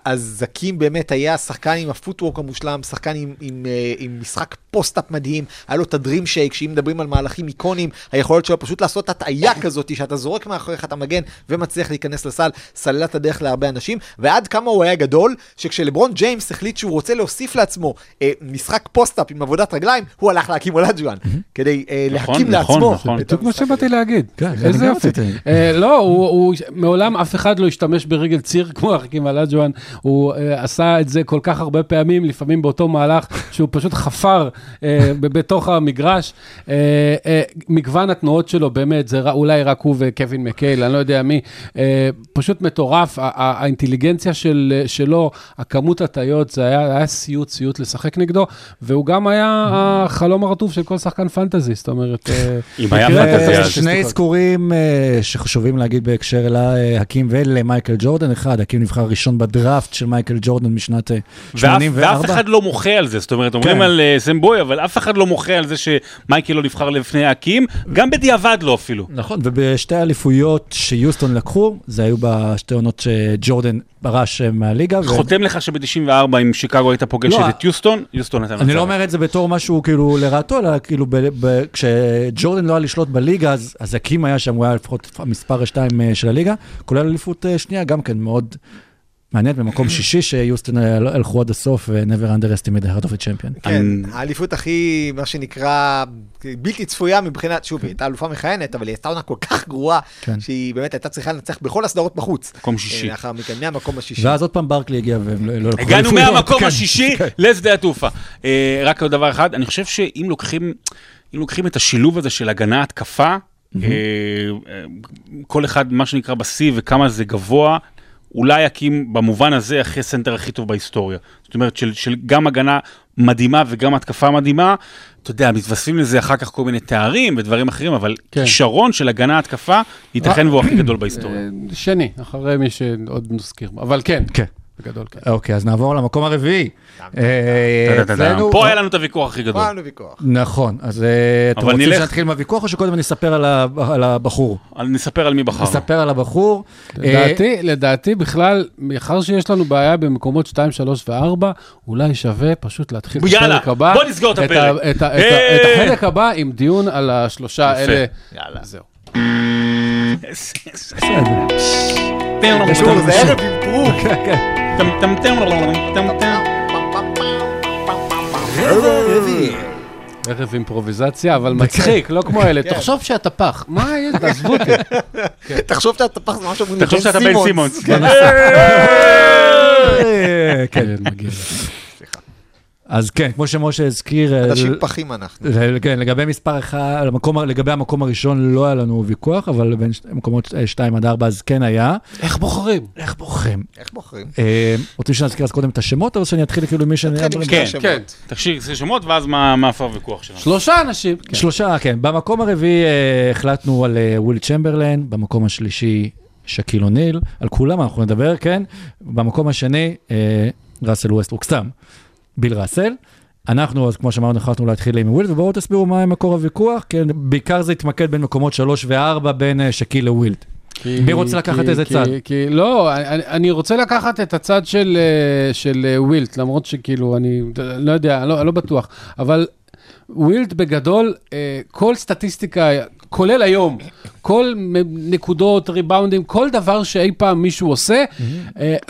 אז זקים באמת היה שחקן עם הפוטוורק המושלם, שחקן עם, אה, עם משחק פוסט-אפ מדהים, היה לו את הדרים שייק, שאם מדברים על מהלכים איקונים, היכולת שלו פשוט לעשות הטעיה כזאת, שאתה זורק מאחוריך את המגן ומצליח להיכנס לסל, סללה את הדרך להרבה אנשים, ועד כמה הוא היה גדול, שכשלברון ג'יימס החליט שהוא רוצה להוסיף לעצמו אה, משחק post-up עם עבודת רגליים, הוא הלך להאקים אולג'ואן, כדי אה, נכון, להאקים נכון, לעצמו. נכון. את בדיוק מה שבאתי. להגיד. כן, זה איזה יופי. אה, לא, הוא- הוא, מעולם אף אחד לא השתמש ברגל ציר כמו האקים אולג'ואן. הוא אה, עשה את זה כל כך הרבה פעמים, לפעמים באותו מהלך, שהוא פשוט חפר אה, *laughs* בתוך המגרש. אה, אה, מגוון התנועות שלו, באמת, זה אולי רק הוא וקווין מקייל, אני לא יודע מי. אה, פשוט מטורף, ה- ה- האינטליגנציה של, שלו, הכמות הטיות, זה היה, היה סיוט, סיוט לשחק נגדו, והוא גם היה החלום הרטוב של כל שחקן פנטזי, זאת אומרת... אה, אם היה פנטזי? אז. שני אזכורים אה, שחשובים להגיד בהקשר להקים ולמייקל ג'ורדן. אחד, הקים נבחר ראשון בדראפט של מייקל ג'ורדן משנת אה, ואף, 84. ואף אחד לא מוחה על זה, זאת אומרת, אומרים כן. על uh, סם בוי, אבל אף אחד לא מוחה על זה שמייקל לא נבחר לפני האקים, גם בדיעבד לא אפילו. נכון, ובשתי האליפויות שיוסטון לקחו, זה היו בשתי עונות שג'ורדן פרש אה, מהליגה. ו- חותם לך שב-94 אם שיקגו היית פוגש לא, את יוסטון, יוסטון נתן אני לא אומר את זה בתור משהו כאילו לרעתו, אלא כאילו ב- ב- כשג'ורדן לא היה לשלוט בליגה, אז, אז הקים היה שם, הוא היה לפחות המספר 2 של הליגה, כולל אליפות אה, שנייה, גם כן מאוד מעניין, במקום *laughs* שישי שיוסטון הל- הלכו עד הסוף ו-never underestimate the heart of a champion. כן, האליפות הכי, מה שנקרא, בלתי צפויה מבחינת, שוב, היא הייתה אלופה מכהנת, אבל היא הייתה עונה כל כך גרועה, כן. שהיא באמת הייתה צריכה לנצח בכל הסדרות בחוץ. מקום שישי. אה, לאחר מכן, מהמקום השישי. ואז עוד פעם ברקלי הגיע והם לא לא לקחו הגענו. מהמקום כן. השישי לשדה התעופה. אה, רק עוד דבר אחד, אני חושב שאם לוקחים, אם לוקחים את השילוב הזה של הגנה התקפה, אה, אה, כל אחד מה שנקרא בשיא וכמה זה גבוה, אולי האקים במובן הזה אחרי סנטר הכי טוב בהיסטוריה. זאת אומרת של, של גם הגנה מדהימה וגם התקפה מדהימה, אתה יודע, מתווספים לזה אחר כך כל מיני תארים ודברים אחרים, אבל כן. כישרון של הגנה התקפה, ייתכן והוא הכי גדול בהיסטוריה. אה, שני, אחרי מי שעוד נזכיר. אבל כן, כן. בגדול כן. אוקיי, אז נעבור למקום הרביעי. אה, פה היה לנו את הוויכוח הכי גדול. פה היה לנו ויכוח. נכון, אז אה, אתם רוצים שנתחיל מהוויכוח או שקודם אני אספר על הבחור? אבל נספר על מי בחרנו. נספר על הבחור. אה, לדעתי, בכלל, מאחר שיש לנו בעיה במקומות 2, 3 ו-4, אולי שווה פשוט להתחיל את הפרק הבא. בוא נסגור את הפרק. את החלק הבא עם דיון על השלושה. האלה. יאללה. זהו. *laughs* שוב, זה ערב עם פרוק. ערב אימפרוביזציה, אבל מצחיק, לא כמו אלה. תחשוב שאתה פח. מה יש? תעזבו אותי. תחשוב שאתה פח, זה מה שאומרים תחשוב לבן שאתה בן סימונס. כן, מגיע. אז כן, כמו שמשה הזכיר, אה, אנשים פחים אנחנו. כן, לגבי מספר אחד, המקום, לגבי המקום הראשון לא היה לנו ויכוח, אבל בין ש- מקומות 2 עד 4 אז כן היה. איך בוחרים? איך בוחרים? איך בוחרים? אה, רוצים שנזכיר אז קודם את השמות, או שאני אתחיל כאילו עם מי שני כן, השמות. כן. תקשיב, זה שמות, ואז מה מה הפר הוויכוח שלנו. שלושה אנשים. כן. שלושה, כן. במקום הרביעי אה, החלטנו על אה, וויל צ'מברלן, במקום השלישי שקיל אוניל, על כולם אנחנו נדבר, כן. במקום השני, אה, ראסל ווסטברוק, סתם, ביל ראסל. אנחנו, אז כמו שאמרנו, החלטנו להתחיל עם ווילט, ובואו תסבירו מה מקור הוויכוח, כן, בעיקר זה התמקד בין מקומות שלוש וארבע, בין אה, שקיל לווילט. כי- מי רוצה לקחת כי- איזה כי- צד? כי לא, אני, אני רוצה לקחת את הצד של, אה, של אה, ווילט, למרות שכאילו, אני לא יודע, לא, לא בטוח, אבל ווילט בגדול, כל סטטיסטיקה, כולל היום, כל נקודות, ריבאונדים, כל דבר שאי פעם מישהו עושה,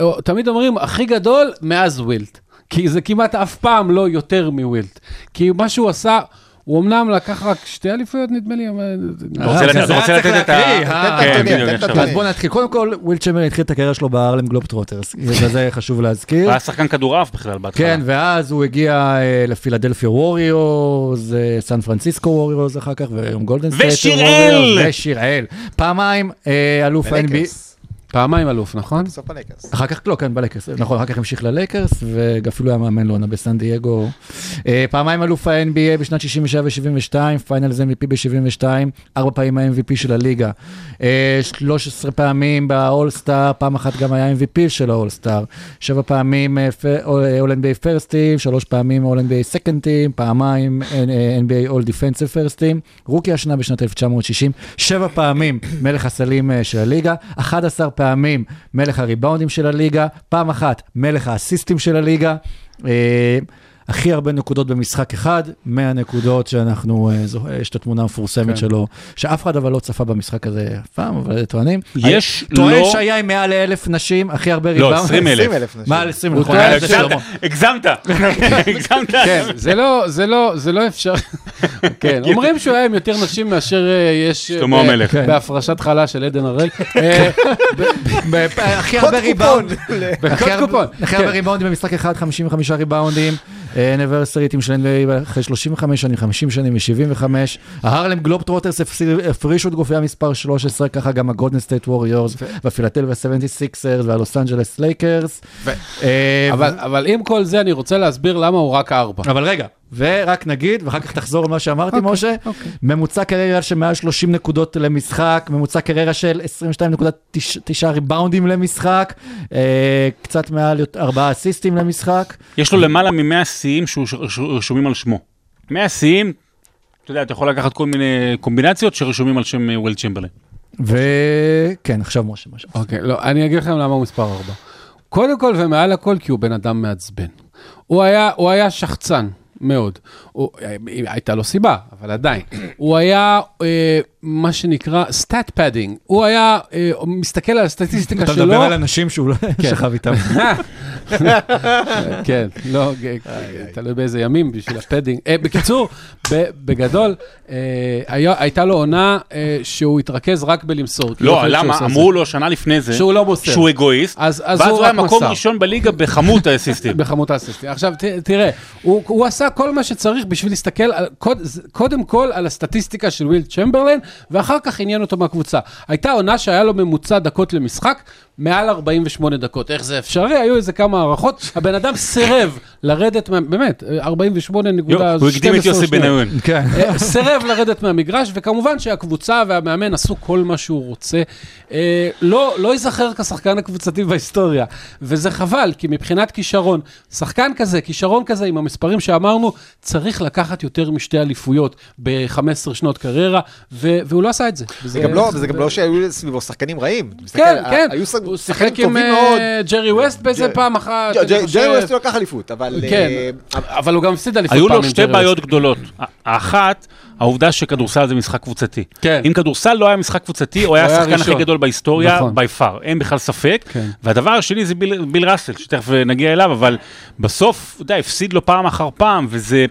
או- תמיד אומרים, הכי גדול מאז ווילט. כי זה כמעט אף פעם לא יותר מווילט. כי מה שהוא עשה... הוא אמנם לקח רק שתי אליפויות, נדמה לי, אבל... אתה רוצה לתת- רוצה לתת את ה... אה, כן, את אז בואו נתחיל. קודם כל, וויל צ'מברלן התחיל את הקריירה שלו בהרלם גלובטרוטרס, וזה *laughs* חשוב להזכיר. הוא היה שחקן כדורעף בכלל בהתחלה. כן, ואז הוא הגיע אה, לפילדלפיה ווריורס, אה, סן פרנסיסקו ווריורס אחר כך, והיום גולדן סטייט ושיראל! ווריורס, ושיראל. פעמיים אה, אלוף ה-NBA. פעמיים אלוף, נכון? בסוף הלקרס. אחר כך, לא, כן, בלקרס, נכון, אחר כך המשיך ללייקרס, ואפילו היה מאמן לעונה בסן דייגו. אה, פעמיים אלוף ה-NBA בשנת 67 ו-72, Finals MVP ב-72, ארבע פעמים ה-MVP של הליגה. אה, 13 פעמים ב All-Star, פעם אחת גם היה MVP של ה All-Star. שבע פעמים All NBA First Team, שלוש פעמים All NBA Second Team, פעמיים אה, NBA All Defensive First Team, rookie השנה בשנת 1960, שבע פעמים מלך הסלים אה, של הליגה, 11 פעמים מלך הריבאונדים של הליגה, פעם אחת מלך האסיסטים של הליגה. אה, הכי הרבה נקודות במשחק אחד, 100 נקודות שאנחנו, אה, זו- יש את התמונה המפורסמת כן. שלו, שאף אחד אבל לא צפה במשחק הזה אף פעם, אבל טוענים. יש טוען לא... שהיה עם מעל לאלף נשים, הכי הרבה לא, ריבאונד. 20,000. 20,000 נשים. מעל 20, הוא נכון, טוען. הגזמת, *laughs* הגזמת. כן, זה לא, זה לא, זה לא אפשר. *laughs* כן, אומרים שהוא היה עם יותר נשים מאשר אה, יש... אה, שלמה המלך. כן. בהפרשת חלה של עדן הראל. *laughs* אה, ב- הכי הרבה ריבאונד. הכי הרבה- כן. הרבה ריבאונדים במשחק אחד, 55 ריבאונדים. Anniversary Team של NBA אחרי 35 שנים, 50 שנים ו-75. ההרלם גלובטרוטרס הפרישו את גופייה מספר 13, ככה גם הגולדן סטייט ווריורס, והפילדלפיה 76ers והלוס אנג'לס לייקרס. אה, אבל, אבל עם כל זה, אני רוצה להסביר למה הוא רק ארבע. אבל רגע, ורק נגיד, ואחר כך תחזור על מה שאמרתי, אוקיי, משה, אוקיי. ממוצע קריירה של מעל 30 נקודות למשחק, ממוצע קריירה של 22.9 ריבאונדים למשחק, אה, קצת מעל 4 אסיסטים למשחק. יש לו למעלה מ-100 שיאים שרשומים על שמו. 100 שיאים, אתה יודע, אתה יכול לקחת כל מיני קומבינציות שרשומים על שם אה, וויל צ'מברלין. וכן, עכשיו משה, משה. אוקיי, לא, אני אגיד לכם למה הוא מספר ארבע. קודם כל ומעל הכל, כי הוא בן אדם מעצבן. הוא היה, הוא היה שחצן מאוד. הוא, הייתה לו סיבה, אבל עדיין. הוא היה, אה, מה שנקרא stat padding. הוא היה אה, מסתכל על הסטטיסטיקה אתה שלו. מדבר על אנשים שהוא לא כן. שכב איתם. *laughs* כן, לא, ג- תלוי באיזה ימים בשביל הפדינג. אה, בקיצור, ב- בגדול, אה, הייתה לו עונה אה, שהוא התרכז רק בלמסור. לא, שהוא למה? אמרו לו שנה לפני זה, שהוא לא מוסר. שהוא אגואיסט, אז- אז ואז הוא היה מקום. ראשון בליגה בכמות האסיסטים. *laughs* בכמות האסיסטים. עכשיו, ת, תראה, הוא, עשה כל מה שצריך בשביל להסתכל קודם כל על הסטטיסטיקה של וויל צ'מברלין, ואחר כך עניין אותו מהקבוצה. הייתה עונה שהיה לו ממוצע דקות למשחק, מעל 48 דקות. איך זה אפשרי? היו איזה כמה הערכות. הבן אדם סירב לרדת, מה, באמת, 48 נקודה יו, הוא הקדים את יוסי בניון. כן. אה, סירב לרדת מהמגרש, וכמובן שהקבוצה והמאמן עשו כל מה שהוא רוצה. אה, לא, לא ייזכר כשחקן הקבוצתי בהיסטוריה, וזה חבל, כי מבחינת כישרון, שחקן כזה, כישרון כזה, עם המספרים שאמרנו, צריך לקחת יותר משתי אליפויות ב-15 שנות קריירה, ו- והוא לא עשה את זה. זה גם לא, וזה גם לא שהיו סביבו שחקנים רעים. כן, כן, היו הוא שיחק עם אה. ג'רי ווסט באיזה פעם אחת. ג'רי ווסט לא לקח אליפות, אבל... כן, אה, אבל הוא גם הפסיד אליפות היו פעם לו עם שתי ג'רי ווסט. בעיות גדולות. האחת, העובדה שכדורסל זה משחק קבוצתי. כן. אם כדורסל לא היה משחק קבוצתי, הוא היה השחקן הכי. גדול בהיסטוריה, נכון. by far, אין בכלל ספק. כן. והדבר השני זה ביל, ביל ראסל, שתכף נגיע אליו, אבל בסוף, אתה יודע, הפסיד לו פעם אחר פעם, וזה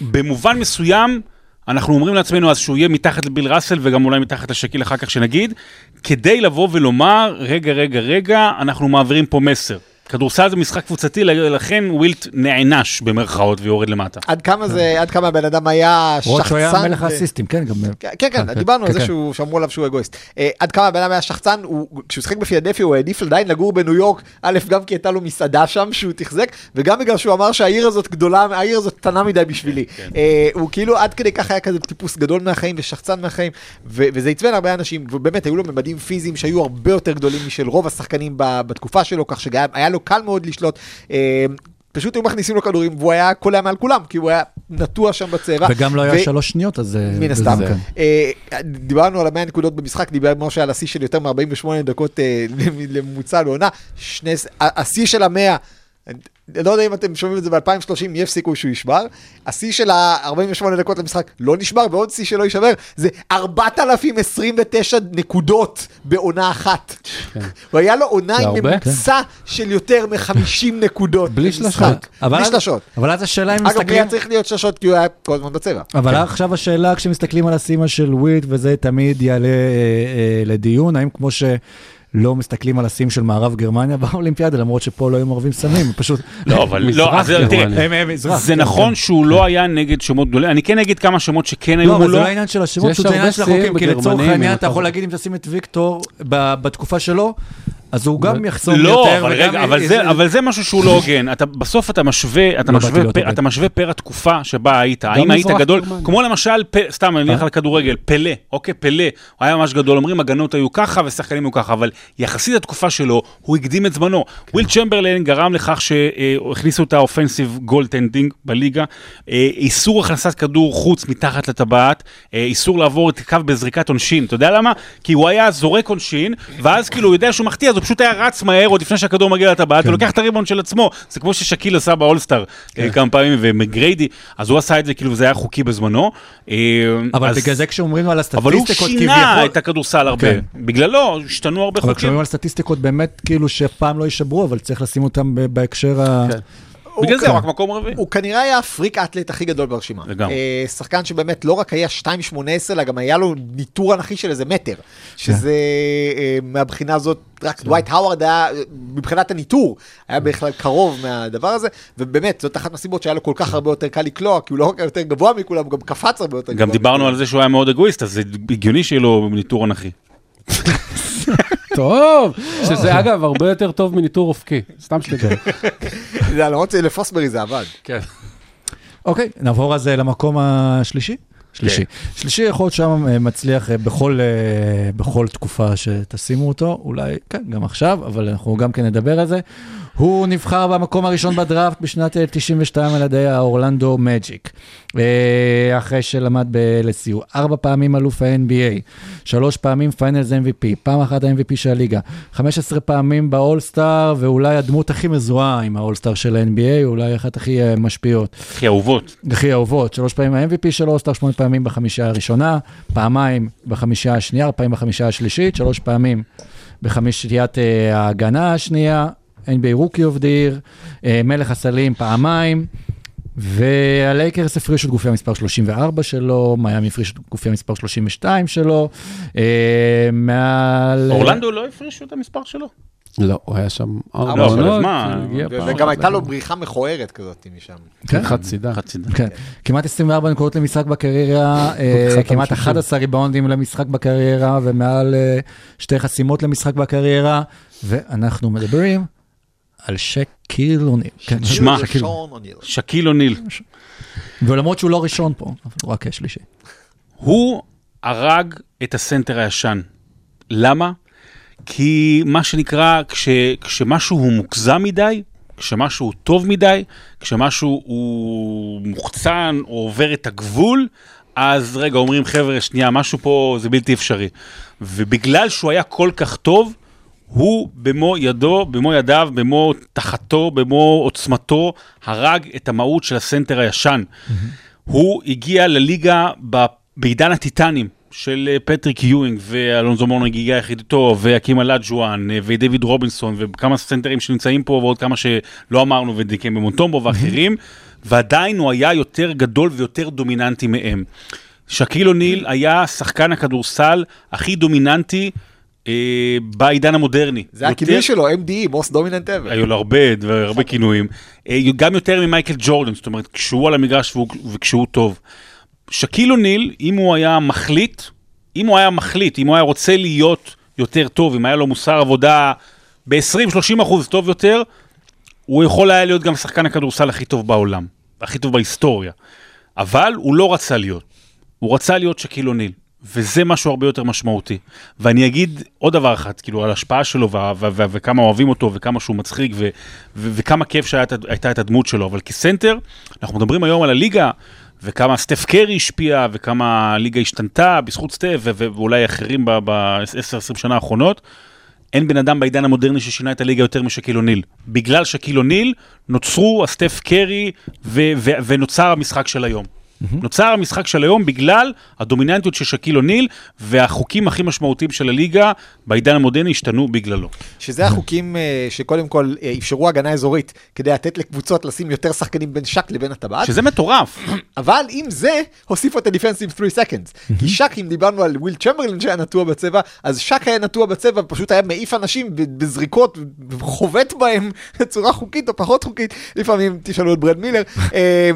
במובן מסוים, אנחנו אומרים לעצמנו אז שהוא יהיה מתחת לביל ראסל וגם אולי מתחת לשקיל אחר כך שנגיד, כדי לבוא ולומר, רגע, רגע, רגע, אנחנו מעבירים פה מסר. כדורסל זה משחק קבוצתי, לכן ווילט נענש במרכאות ויורד למטה. עד כמה זה, עד כמה הבן אדם היה למרות שהוא היה שחצן. מלך האסיסטים, כן, גם... כן, כן, כן, כן, דיברנו על כן, זה כן. שהוא- שאמרו עליו שהוא אגואיסט. אה, עד כמה הבן אדם היה שחצן, הוא- כשהוא שיחק בפילדלפיה הוא העדיף עדיין לגור בניו יורק, א', גם כי הייתה לו מסעדה שם שהוא תחזק, וגם בגלל שהוא אמר שהעיר הזאת גדולה, העיר הזאת קטנה מדי בשבילי. אה, הוא כאילו עד כדי כך היה כזה טיפוס גדול מהחיים ושחצן מהחיים, ו- וזה עצבן הרבה אנשים, ובאמת היו לו ממדים פיזיים שהיו הרבה יותר גדולים משל רוב השחקנים ב- בתקופה שלו, כך שהיה לו קל מאוד לשלוט. אה, פשוט היו מכניסים לו כדורים, והוא היה קולע מעל כולם, כי הוא היה נטוע שם בצבע. וגם לא ו- היה שלוש שניות, אז... אה, מן הסתם. כן. אה, דיברנו על ה-100 נקודות במשחק, דיבר משה על השיא של יותר מ-48 דקות אה, *laughs* לממוצע לעונה. השיא של ה-100, אני לא יודע אם אתם שומעים את זה ב-2030, יש סיכוי שהוא ישבר. השיא של ה-48 דקות למשחק לא נשבר, ועוד שיא שלא יישבר, זה 4,029 נקודות בעונה אחת. *laughs* הוא היה לו עונה עם הרבה? ממוצע של יותר מ-50 *laughs* נקודות. בלי. שלשות. בלי שלשות. אבל אז השאלה אם אגב, מסתכלים... היה צריך להיות שלשות כי הוא היה כל הזמן בצבע. אבל עכשיו השאלה, כשמסתכלים על הסימה של וויט, וזה תמיד יעלה אה, אה, לדיון, האם כמו שלא מסתכלים על הסים של מערב גרמניה *laughs* באולימפיאדה, למרות שפה לא היו מערבים סמים, פשוט... לא, אבל *laughs* מזרח לא, אז תראה, גרמניה. זה כן, נכון כן. שהוא לא היה נגד שמות גדולים, אני כן אגיד כמה שמות שכן היו לא, אבל זה מולו. לא העניין של השמות, זה העניין של החוקים, כי לצורך העניין אתה יכול להגיד אם תשים את ויקטור ב- בתקופה שלו, אז הוא גם יחסום לא, יותר, אבל וגם רגע, אבל י- זה, אבל זה משהו שהוא לא הוגן. אתה, בסוף אתה משווה, אתה לא משווה, להיות פר. אתה משווה פר התקופה שבה היית. האם היית גדול, גרמניה. כמו למשל, פ, סתם, אני אלך אה? על כדורגל, פלה, אוקיי, פלה, הוא היה ממש גדול, אומרים הגנות היו ככה ושחקנים היו ככה, אבל יחסית לתקופה שלו, הוא הקדים את זמנו. וויל צ'מברליין גרם לכך שהכניסו את ה offensive goaltending בליגה, אה, איסור הכנסת כדור חוץ מתחת לטבעת, אה, איסור לעבור את הקו בזריקת עונשין. אתה יודע למה? כי הוא היה זורק עונשין, ואז כאילו הוא יודע שהוא מחטיא, הוא פשוט היה רץ מהר עוד לפני שהכדור מגיע לטבעת, כן. ולוקח את הריבון של עצמו. זה כמו ששקיל עשה באולסטאר אה, כמה פעמים, ומגריידי, אז הוא עשה את זה כאילו זה היה חוקי בזמנו. אה, אבל אז- בגלל זה כשאומרים על אבל הוא הסטטיסטיקות שינה כביכול, את הכדורסל הרבה. כן. בגללו השתנו הרבה אבל חוקים. כשאומרים על סטטיסטיקות באמת כאילו שפעם לא יישברו, אבל צריך לשים אותם בהקשר ה... כן. בגלל זה הוא רק מקום רביעי. הוא כנראה היה הפריק האתלט הכי גדול ברשימה. לגמרי. אה, שחקן שבאמת לא רק היה 2.18, אלא גם היה לו ניתור אנכי של איזה מטר. שזה אה, מהבחינה הזאת, רק דווייט האווארד היה, אה, מבחינת הניתור, היה בכלל קרוב מהדבר הזה, ובאמת, זאת אחת מהסיבות שהיה לו כל כך הרבה יותר קל לקלוע, כי הוא לא רק היה יותר גבוה מכולם, הוא גם קפץ הרבה יותר גבוה. גם דיברנו. על זה שהוא היה מאוד אגואיסט, אז זה הגיוני שיהיה לו ניתור אנכי. *laughs* טוב, שזה אגב הרבה יותר טוב מניטור אופקי, סתם שתדע. *laughs* זה למרות שלפוסברי זה עבד. כן. אוקיי, נעבור אז אה, למקום השלישי? שלישי. שלישי יכול להיות שם אה, מצליח אה, בכל, בכל תקופה שתשימו אותו, אולי, כן, גם עכשיו, אבל אנחנו גם כן נדבר על זה. הוא נבחר במקום הראשון בדראפט בשנת אה, 92 על ידי האורלנדו מג'יק. אה, אחרי שלמד ב-LSU, ארבע פעמים אלוף ה-NBA, שלוש פעמים Finals MVP, פעם אחת ה-MVP של הליגה, 15 פעמים ב All-Star, ואולי הדמות הכי מזוהה עם ה All-Star של ה-NBA, אולי אחת הכי אה, משפיעות. הכי אהובות. הכי אהובות, שלוש פעמים ה-MVP של All-Star, שמונה פעמים בחמישייה הראשונה, פעמיים בחמישייה השנייה, פעמים בחמישייה השלישית, שלוש פעמים בחמישיית אה, ההגנה השנייה, NBA Rookie of the Year, מלך הסלים פעמיים, והלייקרס הפרישו את גופייה מספר 34 שלו, מיאמי הפרישו את גופייה מספר 32 שלו, אה, מעל... אורלנדו לא הפרישו את המספר שלו? לא, הוא היה שם ארבע לא, עונות, וגם הייתה. לו בריחה מכוערת כזאת משם. כן. חצי דה. חצי דקה. כן, כמעט 24 נקודות למשחק בקריירה, אה, כמעט המשלשים. 11 ריבאונדים למשחק בקריירה, ומעל אה, שתי חסימות למשחק בקריירה, ואנחנו מדברים על שקיל אוניל. כן, שמע, שקיל. אוניל. שקיל אוניל. ולמרות שהוא לא ראשון פה, אבל הוא רק שלישי. הוא הרג את הסנטר הישן. למה? כי מה שנקרא, כש, כשמשהו הוא מוגזם מדי, כשמשהו הוא טוב מדי, כשמשהו הוא מוחצן או עובר את הגבול, אז רגע, אומרים, חבר'ה, שנייה, משהו פה זה בלתי אפשרי. ובגלל שהוא היה כל כך טוב, הוא במו ידו, במו ידיו, במו תחתו, במו עוצמתו, הרג את המהות של הסנטר הישן. הוא הגיע לליגה בעידן הטיטנים של אה, פטריק יואינג ואלונזו מורנינג הגיע יחד איתו, והאקים אולג'ואן אה, ודייוויד רובינסון וכמה סנטרים שנמצאים פה ועוד כמה שלא אמרנו ודיקמבה מוטומבו ואחרים, ועדיין הוא היה יותר גדול ויותר דומיננטי מהם. שקיל אוניל היה שחקן הכדורסל הכי דומיננטי בעידן המודרני. זה יותר- הכינוי שלו, MDE, most dominant ever. היו לו הרבה, הרבה כינויים. אה, גם יותר ממייקל ג'ורדן, זאת אומרת, כשהוא על המגרש וכשהוא טוב. שקיל אוניל, אם הוא היה מחליט, אם הוא היה מחליט, אם הוא היה רוצה להיות יותר טוב, אם היה לו מוסר עבודה ב-20-30 אחוז טוב יותר, הוא יכול היה להיות גם שחקן הכדורסל הכי טוב בעולם, הכי טוב בהיסטוריה. אבל הוא לא רצה להיות. הוא רצה להיות שקיל אוניל, וזה משהו הרבה יותר משמעותי. ואני אגיד עוד דבר אחד, כאילו, על ההשפעה שלו, וכמה אוהבים אותו, וכמה שהוא מצחיק, וכמה כיף שהייתה את הדמות שלו. אבל כסנטר, אנחנו מדברים היום על הליגה, וכמה סטף קרי השפיע, וכמה הליגה השתנתה בזכות סטף, ואולי אחרים ב-10-20 שנה האחרונות. אין בן אדם בעידן המודרני ששינה את הליגה יותר משקיל אוניל. בגלל שקיל אוניל נוצרו הסטף קרי ונוצר המשחק של היום. נוצר המשחק של היום בגלל הדומיננטיות של שקיל אוניל והחוקים הכי משמעותיים של הליגה בעידן המודרני השתנו בגללו. שזה החוקים אה, שקודם כל אה, אפשרו הגנה אזורית כדי לתת לקבוצות לשים יותר שחקנים בין שק לבין הטבעת, שזה מטורף. *clears throat* אבל עם זה הוסיפו את ה-Defensive 3 seconds. כי שק, אם דיברנו על וויל צ'מברלין שהיה נטוע בצבע, אז שק היה נטוע בצבע, פשוט היה מעיף אנשים בזריקות, וחובט בהם בצורה חוקית או פחות חוקית, לפעמים תשאלו את ברד מילר, אה,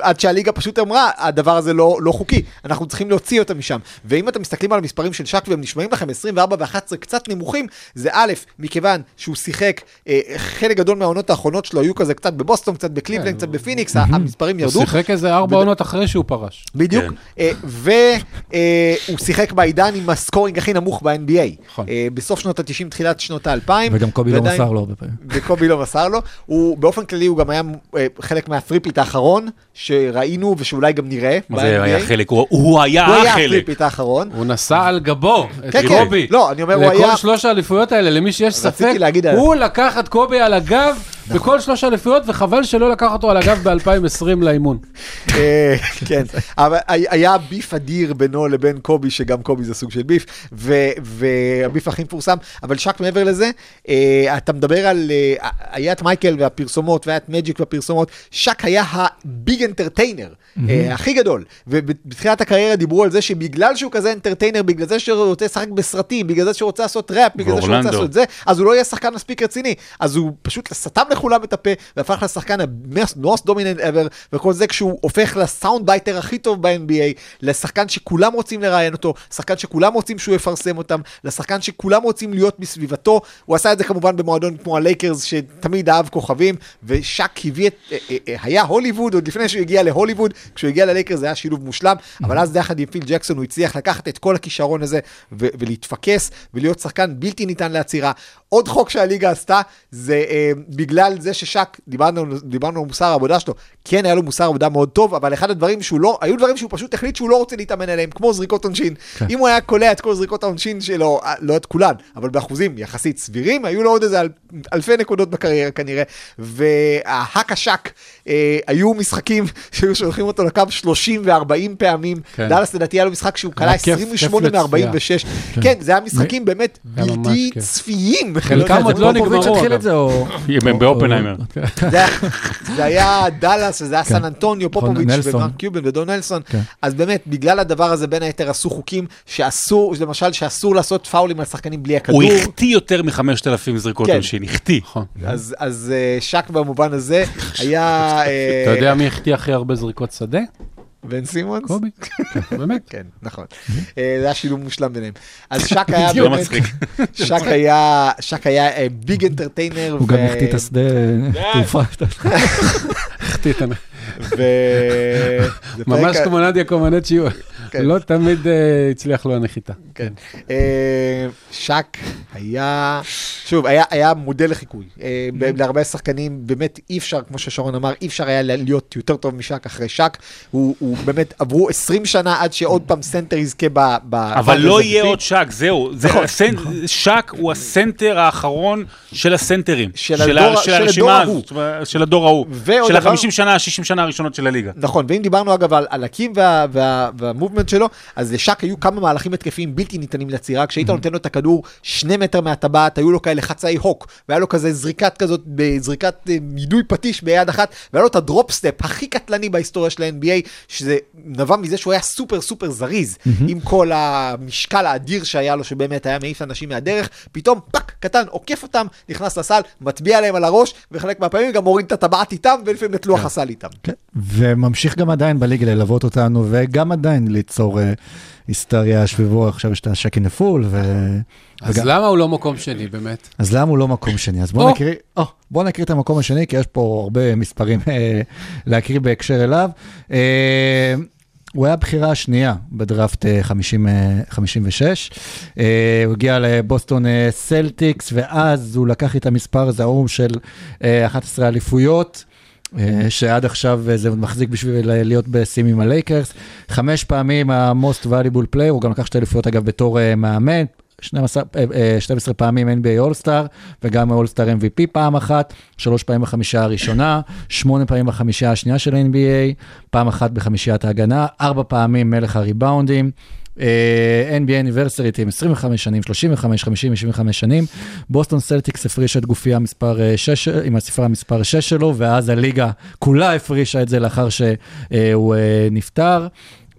עד שהליגה פשוט אמרה, הדבר הזה לא, לא חוקי, אנחנו צריכים להוציא אותם משם. ואם אתם מסתכלים על המספרים של שק והם נשמעים לכם 24 ו-11 קצת נמוכים, זה א', מכיוון שהוא שיחק, אה, חלק גדול מהעונות האחרונות שלו היו כזה קצת בבוסטון, קצת בקליבלנד, קצת בפיניקס, המספרים הוא ירדו. שיחק איזה ארבע עונות אחרי שהוא פרש. בדיוק, כן. והוא שיחק בעידן עם ה scoring הכי נמוך ב-NBA. נכון. אה, בסוף שנות ה-90, תחילת שנות ה-2000. וגם קובי לא מסר לו הרבה פעמים. וקובי לא מסר לו. הוא, באופן כללי, הוא גם היה אה, חלק מה three-peat האחרון, שראינו ושאולי גם נראה מה זה היה. חלק? הוא- הוא היה הוא היה החלק. ה three-peat האחרון. הוא נשא על גבו את כן, כן. קובי. לא, אני אומר, הוא היה... לכל שלוש האליפויות האלה, למי שיש ספק. הוא לקח את קובי על הגב בכל שלוש האליפויות, וחבל שלא לקח אותו על הגב ב-2020 לאימון. *laughs* אה, כן, אבל הי- היה beef אדיר בינו לבין קובי, שגם קובי זה סוג של beef, וה beef הכי מפורסם, אבל שק מעבר לזה, אה, אתה מדבר על, אה, היה את מייקל והפרסומות, והיה את מג'יק והפרסומות, שק היה ה big entertainer, הכי גדול, ובתחילת הקריירה דיברו על זה שבגלל שהוא כזה entertainer, בגלל זה שהוא רוצה לשחק בסרטים, בגלל זה שהוא רוצה לעשות ראפ, בגלל זה שהוא רוצה. לעשות זה, אז הוא לא יהיה שחקן מספיק רציני. אז הוא פשוט סתם לכולם את הפה, והפך לשחקן ה-most dominant ever, וכל זה כשהוא הופך ל sound biter הכי טוב ב-NBA, לשחקן שכולם רוצים לראיין אותו, שחקן שכולם רוצים שהוא יפרסם אותם, לשחקן שכולם רוצים להיות בסביבתו. הוא עשה את זה כמובן במועדון כמו הלייקרס, שתמיד אהב כוכבים, ושק הביא את, אה, אה, אה, היה הוליווד, עוד לפני שהוא הגיע להוליווד, כשהוא הגיע ללייקרס זה היה שילוב מושלם, אבל אז יחד עם פיל ג'קסון הוא הצליח לקחת את כל הכישרון הזה ולהתפקס ולהיות שחקן בלתי ניתן לעצירה. עוד חוק שהליגה עשתה, זה אה, בגלל זה ששק, דיברנו, דיברנו על מוסר העבודה שלו, כן היה לו מוסר עבודה מאוד טוב, אבל אחד הדברים שהוא לא, היו דברים שהוא פשוט החליט שהוא לא רוצה להתאמן עליהם, כמו זריקות עונשין. כן. אם הוא היה קולע את כל זריקות העונשין שלו, אה, לא את כולן, אבל באחוזים יחסית סבירים, היו לו עוד איזה אל, אלפי נקודות בקריירה כנראה. וההאק השק, אה, היו משחקים *laughs* שהיו שולחים אותו לקו 30 ו-40 פעמים. כן. דאלאס לדעתי היה לו משחק שהוא קלע היה כיף- 28 כיף לצפייה. מ-46. כן, זה היה משחקים באמת בלתי. צפיים. חלקם עוד לא פופוביץ' נגמרו, התחיל אגב. את זה, או... *laughs* הם באופנהיימר. או- זה היה- זה היה דאלאס, וזה היה כן. סן אנטוניו, נכון, פופוביץ'. וגרנט קיובן ודון נלסון. כן. אז באמת, בגלל הדבר הזה, בין היתר עשו חוקים שאסור, למשל, שאסור לעשות פאולים על שחקנים בלי הכדור. הוא החטיא יותר מ-5,000 זריקות כן. עונשין, החטיא. נכון. אז, אז אה, שק במובן הזה *laughs* היה... אה, אתה יודע מי החטיא הכי הרבה זריקות שדה? בן סימונס? קובי. כן, באמת. כן, נכון. אה, זה היה שילוב מושלם ביניהם. אז שק *laughs* היה לא באמת, מצחיק. *laughs* שק היה, שק היה ביג אנטרטיינר. הוא גם החטיא את השדה *laughs* תעופה. החטיא את ה... ממש כמו נדיה קומנצ'יו. כן. לא תמיד אה, הצליח לו הנחיתה. כן. אה, שק היה, שוב, היה, היה מודל לחיקוי. אה, להרבה שחקנים, באמת אי אפשר, כמו ששרון אמר, אי אפשר היה להיות יותר טוב משק אחרי שק. הוא, הוא באמת, עברו 20 שנה עד שעוד פעם סנטר יזכה ב... אבל לא. יהיה עוד שק, זהו. זה נכון, הסנ- שק הוא הסנטר האחרון של הסנטרים. של ה- הדור- של של הרשימה הדור הזאת, של הדור ההוא. של דבר- ה-50 שנה, ה-60 שנה הראשונות של הליגה. נכון, ואם דיברנו אגב על, הקים וה, וה movement שלו, אז לשק היו כמה מהלכים התקפיים בלתי ניתנים לעצירה, כשהיית נותן לו את הכדור שני מטר מהטבעת, היו לו כאלה חצאי hook, והיה לו כזה זריקת כזאת, זריקת אה, יידוי פטיש ביד אחת, והיה לו את ה drop step הכי קטלני בהיסטוריה של ה-NBA, שזה נבע מזה שהוא היה סופר סופר זריז, עם כל המשקל האדיר שהיה לו, שבאמת היה מעיף אנשים מהדרך, פתאום פאק, קטן, עוקף אותם, נכנס לסל, מצביע להם על הראש, וחלק מהפעמים גם מוריד את הטבעת איתם, ולפעמים את לוח הסל איתם. כן, וממשיך גם עדיין בליגה ללוות אותנו, וגם עדיין ליצור אה, היסטריה סביבו, עכשיו יש את השקין לפול, ו... אז וגם- למה הוא לא מקום שני באמת? אז למה הוא לא מקום שני? אז בואו או. נקריא, או, בואו נקריא את המקום השני, כי יש פה הרבה מספרים אה, להקריא בהקשר אליו. אה, הוא היה הבחירה השנייה בדראפט אה, 50, אה, 56. אה, הוא הגיע לבוסטון סלטיקס, ואז הוא לקח את המספר הזעום של אה, 11 אליפויות. אה, שעד עכשיו אה, זה מחזיק בשביל אה, להיות בשים עם הלייקרס. חמש פעמים ה-most valuable player, הוא גם לקח שתי אליפויות אגב בתור מאמן. 12, אה, אה, 12 פעמים NBA All-Star וגם All-Star MVP פעם אחת, שלוש פעמים בחמישייה הראשונה, שמונה פעמים בחמישייה השנייה של NBA, פעם אחת בחמישיית ההגנה, ארבע פעמים מלך הריבאונדים. אה, NBA עם 25 שנים, 35, 50, 65 שנים. בוסטון סלטיקס הפרישה את גופייה מספר 6, עם הספרה מספר 6 שלו, ואז הליגה כולה הפרישה את זה לאחר שהוא אה, נפטר.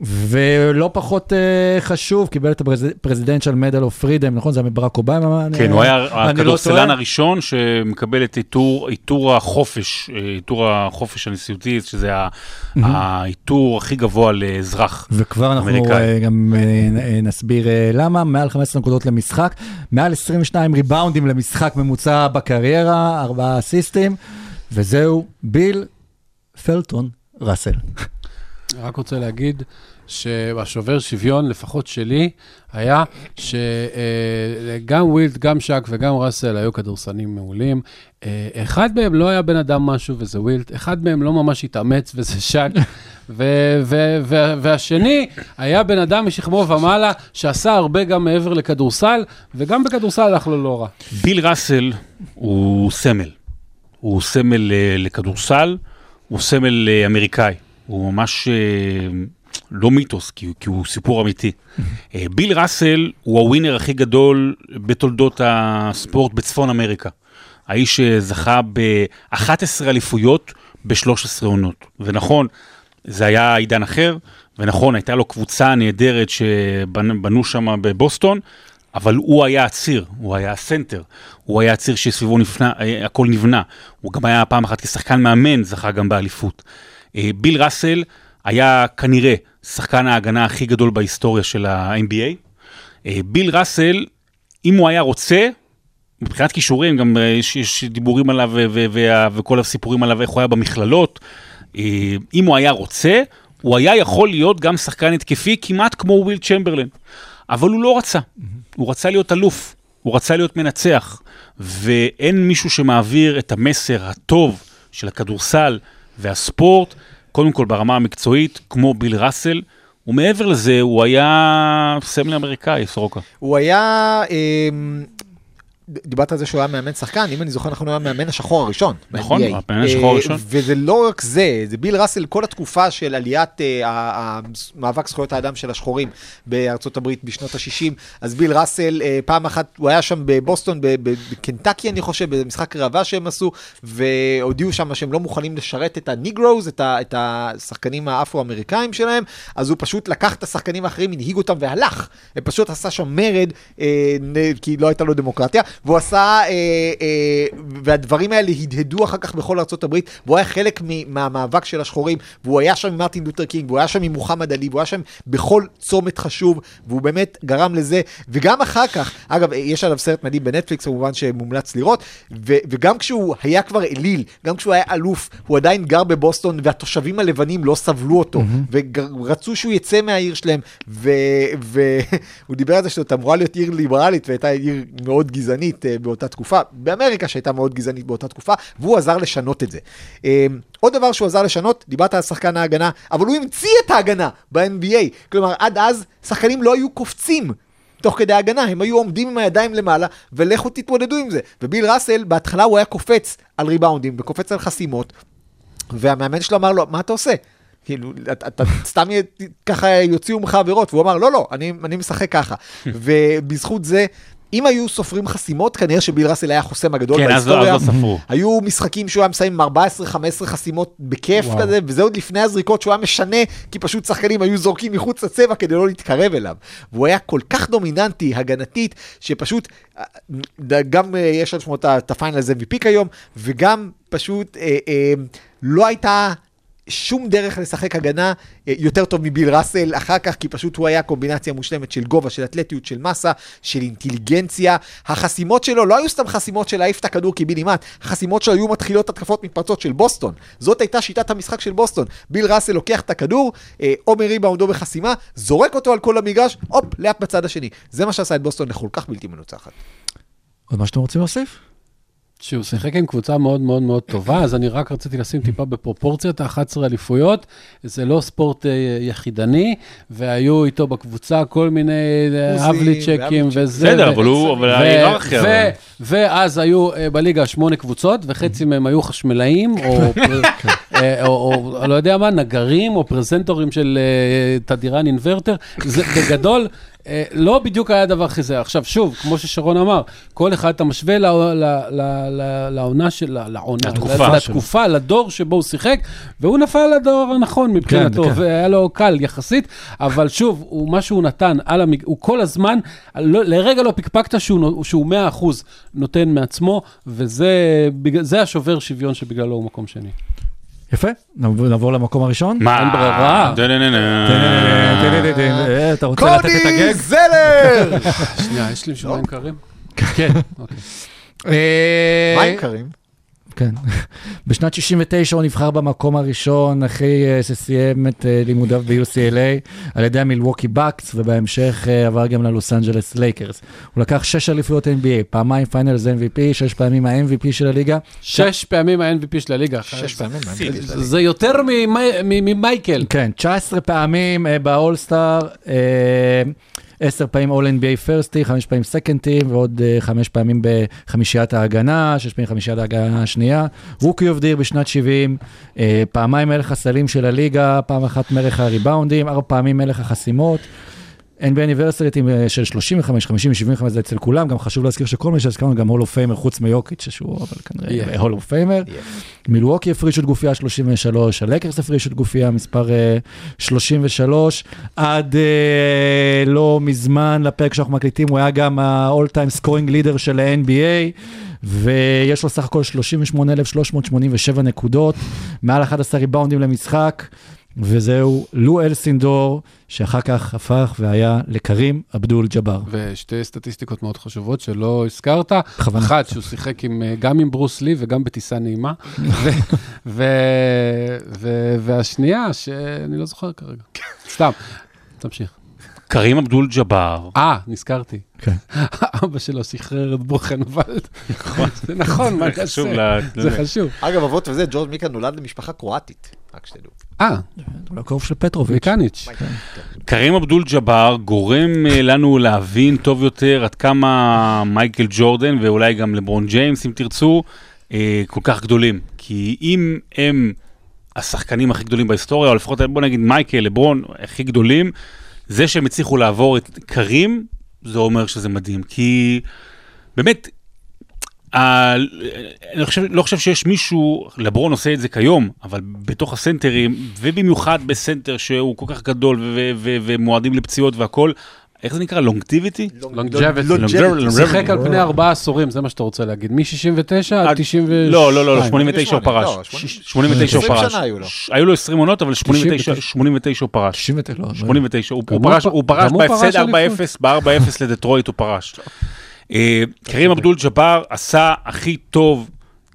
ולא פחות אה, חשוב, קיבל את ה Presidential Medal of Freedom, נכון? זה היה מברק אובמה? כן, הוא היה אני לא הכדורסלן טועה? הראשון שמקבל את עיטור עיטור החופש, אה, עיטור החופש הנשיאותי, שזה ה- העיטור הכי גבוה לאזרח. וכבר אנחנו אמריקאי. אה, גם אה, נסביר אה, למה, מעל 15 נקודות למשחק, מעל 22 ריבאונדים למשחק ממוצע בקריירה, ארבעה אסיסטים, וזהו ביל פלטון ראסל. רק רוצה להגיד שהשובר שוויון, לפחות שלי, היה שגם ווילט, גם שק וגם ראסל היו כדורסלנים מעולים. אה, אחד מהם לא היה בן אדם משהו וזה ווילט, אחד מהם לא ממש התאמץ וזה שק. ו- ו- ו- והשני היה בן אדם משכמו ומעלה שעשה הרבה גם מעבר לכדורסל, וגם בכדורסל הלך לו לא רע. ביל ראסל הוא סמל. הוא סמל אה, לכדורסל, הוא סמל אה, אמריקאי. הוא ממש אה, לא מיתוס, כי, כי הוא סיפור אמיתי. *laughs* אה, ביל ראסל הוא הווינר הכי גדול בתולדות הספורט בצפון אמריקה. האיש שזכה ב-11 אליפויות ב-13 עונות. ונכון, זה היה עידן אחר, ונכון, הייתה לו קבוצה נהדרת שבנו שם בבוסטון, אבל הוא היה הציר, הוא היה הסנטר, הוא היה הציר שסביבו נבנה, אה, הכל נבנה. הוא גם היה פעם אחת כשחקן מאמן, זכה גם באליפות. אה, ביל ראסל היה כנראה שחקן ההגנה הכי גדול בהיסטוריה של ה-NBA. אה, ביל ראסל, אם הוא היה רוצה, מבחינת כישורים, גם אה, יש, יש דיבורים עליו ו- ו- וה- וכל הסיפורים עליו, איך הוא היה במכללות. אם הוא היה רוצה, הוא היה יכול להיות גם שחקן התקפי כמעט כמו וויל צ'מברלין. אבל הוא לא רצה, הוא רצה להיות אלוף, הוא רצה להיות מנצח. ואין מישהו שמעביר את המסר הטוב של הכדורסל והספורט, קודם כל ברמה המקצועית, כמו ביל ראסל, ומעבר לזה, הוא היה סמל אמריקאי, סורוקה. הוא היה, אמ, דיברת על זה שהוא היה מאמן שחקן, אם אני זוכר נכון, הוא היה מאמן השחור הראשון. נכון. המאמן השחור אה, הראשון. וזה לא רק זה, זה ביל ראסל, כל התקופה של עליית אה, המאבק זכויות האדם של השחורים בארצות הברית בשנות ה-60, אז ביל ראסל, אה, פעם אחת, הוא היה שם בבוסטון, בקנטקי, אני חושב, במשחק ראווה שהם עשו, והודיעו שם שהם לא מוכנים לשרת את הניגרוז, את, השחקנים האפרו-אמריקאים שלהם, אז הוא פשוט לקח את השחקנים האחרים, הנהיג אותם והלך. פשוט עשה שם מרד, אה, כי לא הייתה לו דמוקרטיה, והוא עשה, אה, אה, והדברים האלה הדהדו אחר כך בכל ארה"ב, והוא היה חלק מהמאבק של השחורים, והוא היה שם עם מרטין לותר קינג, והוא היה שם עם מוחמד עלי, והוא היה שם בכל צומת חשוב, והוא באמת גרם לזה, וגם אחר כך, אגב, יש עליו סרט מדהים בנטפליקס, כמובן שמומלץ לראות, ו- וגם כשהוא היה כבר אליל, גם כשהוא היה אלוף, הוא עדיין גר בבוסטון, והתושבים הלבנים לא סבלו אותו, ורצו שהוא יצא מהעיר שלהם, והוא *laughs* דיבר על זה שזאת אמורה להיות עיר ליברלית, והייתה עיר מאוד גזענית אה, באותה תקופה, באמריקה שהייתה מאוד גזענית באותה תקופה, והוא עזר לשנות את זה. אה, עוד דבר שהוא עזר לשנות, דיברת על שחקן ההגנה, אבל הוא המציא את ההגנה ב-NBA. כלומר, עד אז שחקנים לא היו קופצים. תוך כדי ההגנה, הם היו עומדים עם הידיים למעלה, ולכו תתמודדו עם זה. וביל ראסל, בהתחלה הוא היה קופץ על ריבאונדים, וקופץ על חסימות, והמאמן שלו אמר לו, מה אתה עושה? כאילו, אתה, אתה סתם י- ככה יוציאו ממך עבירות, והוא אמר, לא, לא, אני, אני משחק ככה. *laughs* ובזכות זה, אם היו סופרים חסימות, כנראה שביל ראסל היה החוסם הגדול כן, לא- בהיסטוריה. אז לא ספרו. היו משחקים שהוא היה מסיים עם 14-15 חסימות בכיף וואו. כזה, וזה עוד לפני הזריקות שהוא היה משנה, כי פשוט שחקנים היו זורקים מחוץ לצבע כדי לא להתקרב אליו. והוא היה כל כך דומיננטי, הגנתית, שפשוט, אה, גם אה, יש על שמו את ה- את הפיינלס MVP כיום, וגם פשוט אה, אה, לא הייתה... שום דרך לשחק הגנה אה, יותר טוב מביל ראסל אחר כך, כי פשוט הוא היה קומבינציה מושלמת של גובה, של אתלטיות, של מסה, של אינטליגנציה. החסימות שלו לא היו סתם חסימות של להעיף את הכדור קיבינימט, החסימות שלו היו מתחילות התקפות מתפרצות של בוסטון. זאת הייתה שיטת המשחק של בוסטון. ביל ראסל לוקח את הכדור, אה, או מריבאונד או בחסימה, זורק אותו על כל המגרש, הופ, layup בצד השני. זה מה שעשה את בוסטון לכל כך בלתי מנוצחת. עוד מה שאתם רוצים להוסיף? שהוא שיחק עם קבוצה מאוד מאוד מאוד טובה, אז אני רק רציתי לשים טיפה בפרופורציות, ה-11 אליפויות, זה לא ספורט אה, יחידני, והיו איתו בקבוצה כל מיני אה, אבליצ'קים ואבליצ'ק. וזה. בסדר, אבל הוא, אבל ההיררכיה. ו- אבל- ואז היו אה, בליגה שמונה קבוצות, וחצי מהם היו חשמלאים, או, *laughs* או לא יודע מה, נגרים, או פרזנטורים של תדירן אינוורטר. זה בגדול, לא בדיוק היה דבר כזה. עכשיו, שוב, כמו ששרון אמר, כל אחד אתה משווה לעונה של... לעונה, לתקופה לתקופה, לדור שבו הוא שיחק, והוא נפל לדור הנכון מבחינתו, כן, כן. והיה לו קל יחסית, אבל שוב, מה שהוא נתן. הוא כל הזמן, לא, לרגע לא פקפקת שהוא, נו- שהוא 100% נותן מעצמו, וזה השובר שוויון שבגללו הוא מקום שני. יפה, נעבור למקום הראשון. מה? אין ברירה. אתה רוצה לתת את קודי הגג? זלר! *laughs* שנייה, יש לי מים קרים? כן. אוקיי. אה, מים קרים. כן. *laughs* בשנת 69 הוא נבחר במקום הראשון, אחרי אה, שסיים את אה, לימודיו ב-UCLA, על ידי המילווקי בקס, ובהמשך אה, עבר גם ללוס אנג'לס לייקרס. הוא לקח שש אליפויות NBA, פעמיים finals MVP, שש פעמים ה-MVP של הליגה. שש פעמים ה-MVP של הליגה. שש פעמים. זה- זה יותר ממי- מ- ממייקל. כן, 19 פעמים אה, ב All-Star, 10 פעמים All NBA First Team, 5 פעמים Second Team, ועוד אה, 5 פעמים בחמישיית ההגנה, 6 פעמים חמישיית ההגנה השנייה. Rookie of the Year בשנת 70, אה, פעמיים מלך הסלים של הליגה, פעם אחת מלך הריבאונדים, 4 פעמים מלך החסימות. NBA Anniversary Team אה, של 35, 50, 75 זה אצל כולם, גם חשוב להזכיר שכל מי שהזכרנו גם Hall of Famer, חוץ מיוקיץ', שהוא אבל כנראה יהיה Hall of Famer. מילווקי הפרישו את גופייה 33, הלקרס הפרישו את גופייה מספר אה, 33, עד אה, לא מזמן, לפרק שאנחנו מקליטים, הוא היה גם ה-all time scoring leader של ה-NBA, ויש לו סך הכל 38,387 נקודות, מעל 11 ריבאונדים למשחק. וזהו לו אלסינדור, שאחר כך הפך והיה לקרים אבדול ג'אבר. ושתי סטטיסטיקות מאוד חשובות שלא הזכרת. בכוונה. אחת, שהוא שיחק עם, אה, גם עם ברוס לי וגם בטיסה נעימה. ו- *laughs* ו- ו- והשנייה, שאני לא זוכר כרגע. סתם, תמשיך. קרים אבדול ג'באר, אה, נזכרתי. כן. *laughs* אבא שלו שחרר את בוכנוולד. זה נכון, מה זה חשוב נעשה? ל- זה חשוב. אגב, אבות וזה, ג'ורג' מיקה נולד למשפחה קרואטית, רק שתדעו. אה, הוא לקרוב של פטרוביץ'. ויקניץ'. קרים אבדול ג'באר גורם אה, לנו להבין טוב יותר עד כמה מייקל ג'ורדן ואולי גם לברון ג'יימס, אם תרצו, אה, כל כך גדולים. כי אם הם השחקנים הכי גדולים בהיסטוריה, או לפחות בוא נגיד מייקל, לברון, הכי גדולים, זה שהם הצליחו לעבור את קרים, זה אומר שזה מדהים. כי באמת, אני חושב, לא חושב שיש מישהו, לברון עושה את זה כיום, אבל בתוך הסנטרים, ובמיוחד בסנטר שהוא כל כך גדול ומועדים לפציעות והכל, איך זה נקרא? לונגטיביטי? לונג'ביטי. Longevity. שיחק על פני ארבעה עשורים, זה מה שאתה רוצה להגיד. מ-69 עד עד- 92. לא, לא, לא, לא, 89 הוא 88, פרש. לא, 80. 89 הוא 20 פרש. שנה היו לו. ש- היו לו 20 עונות, אבל 89 99. 89 הוא פרש. 99, לא, לא. 89, הוא הוא הוא פרש, הוא פרש הוא פרש בהפסד אליפות. 4-0, ב-4-0 לדטרויט הוא פרש. אה, קרים אבדול ג'באר עשה הכי טוב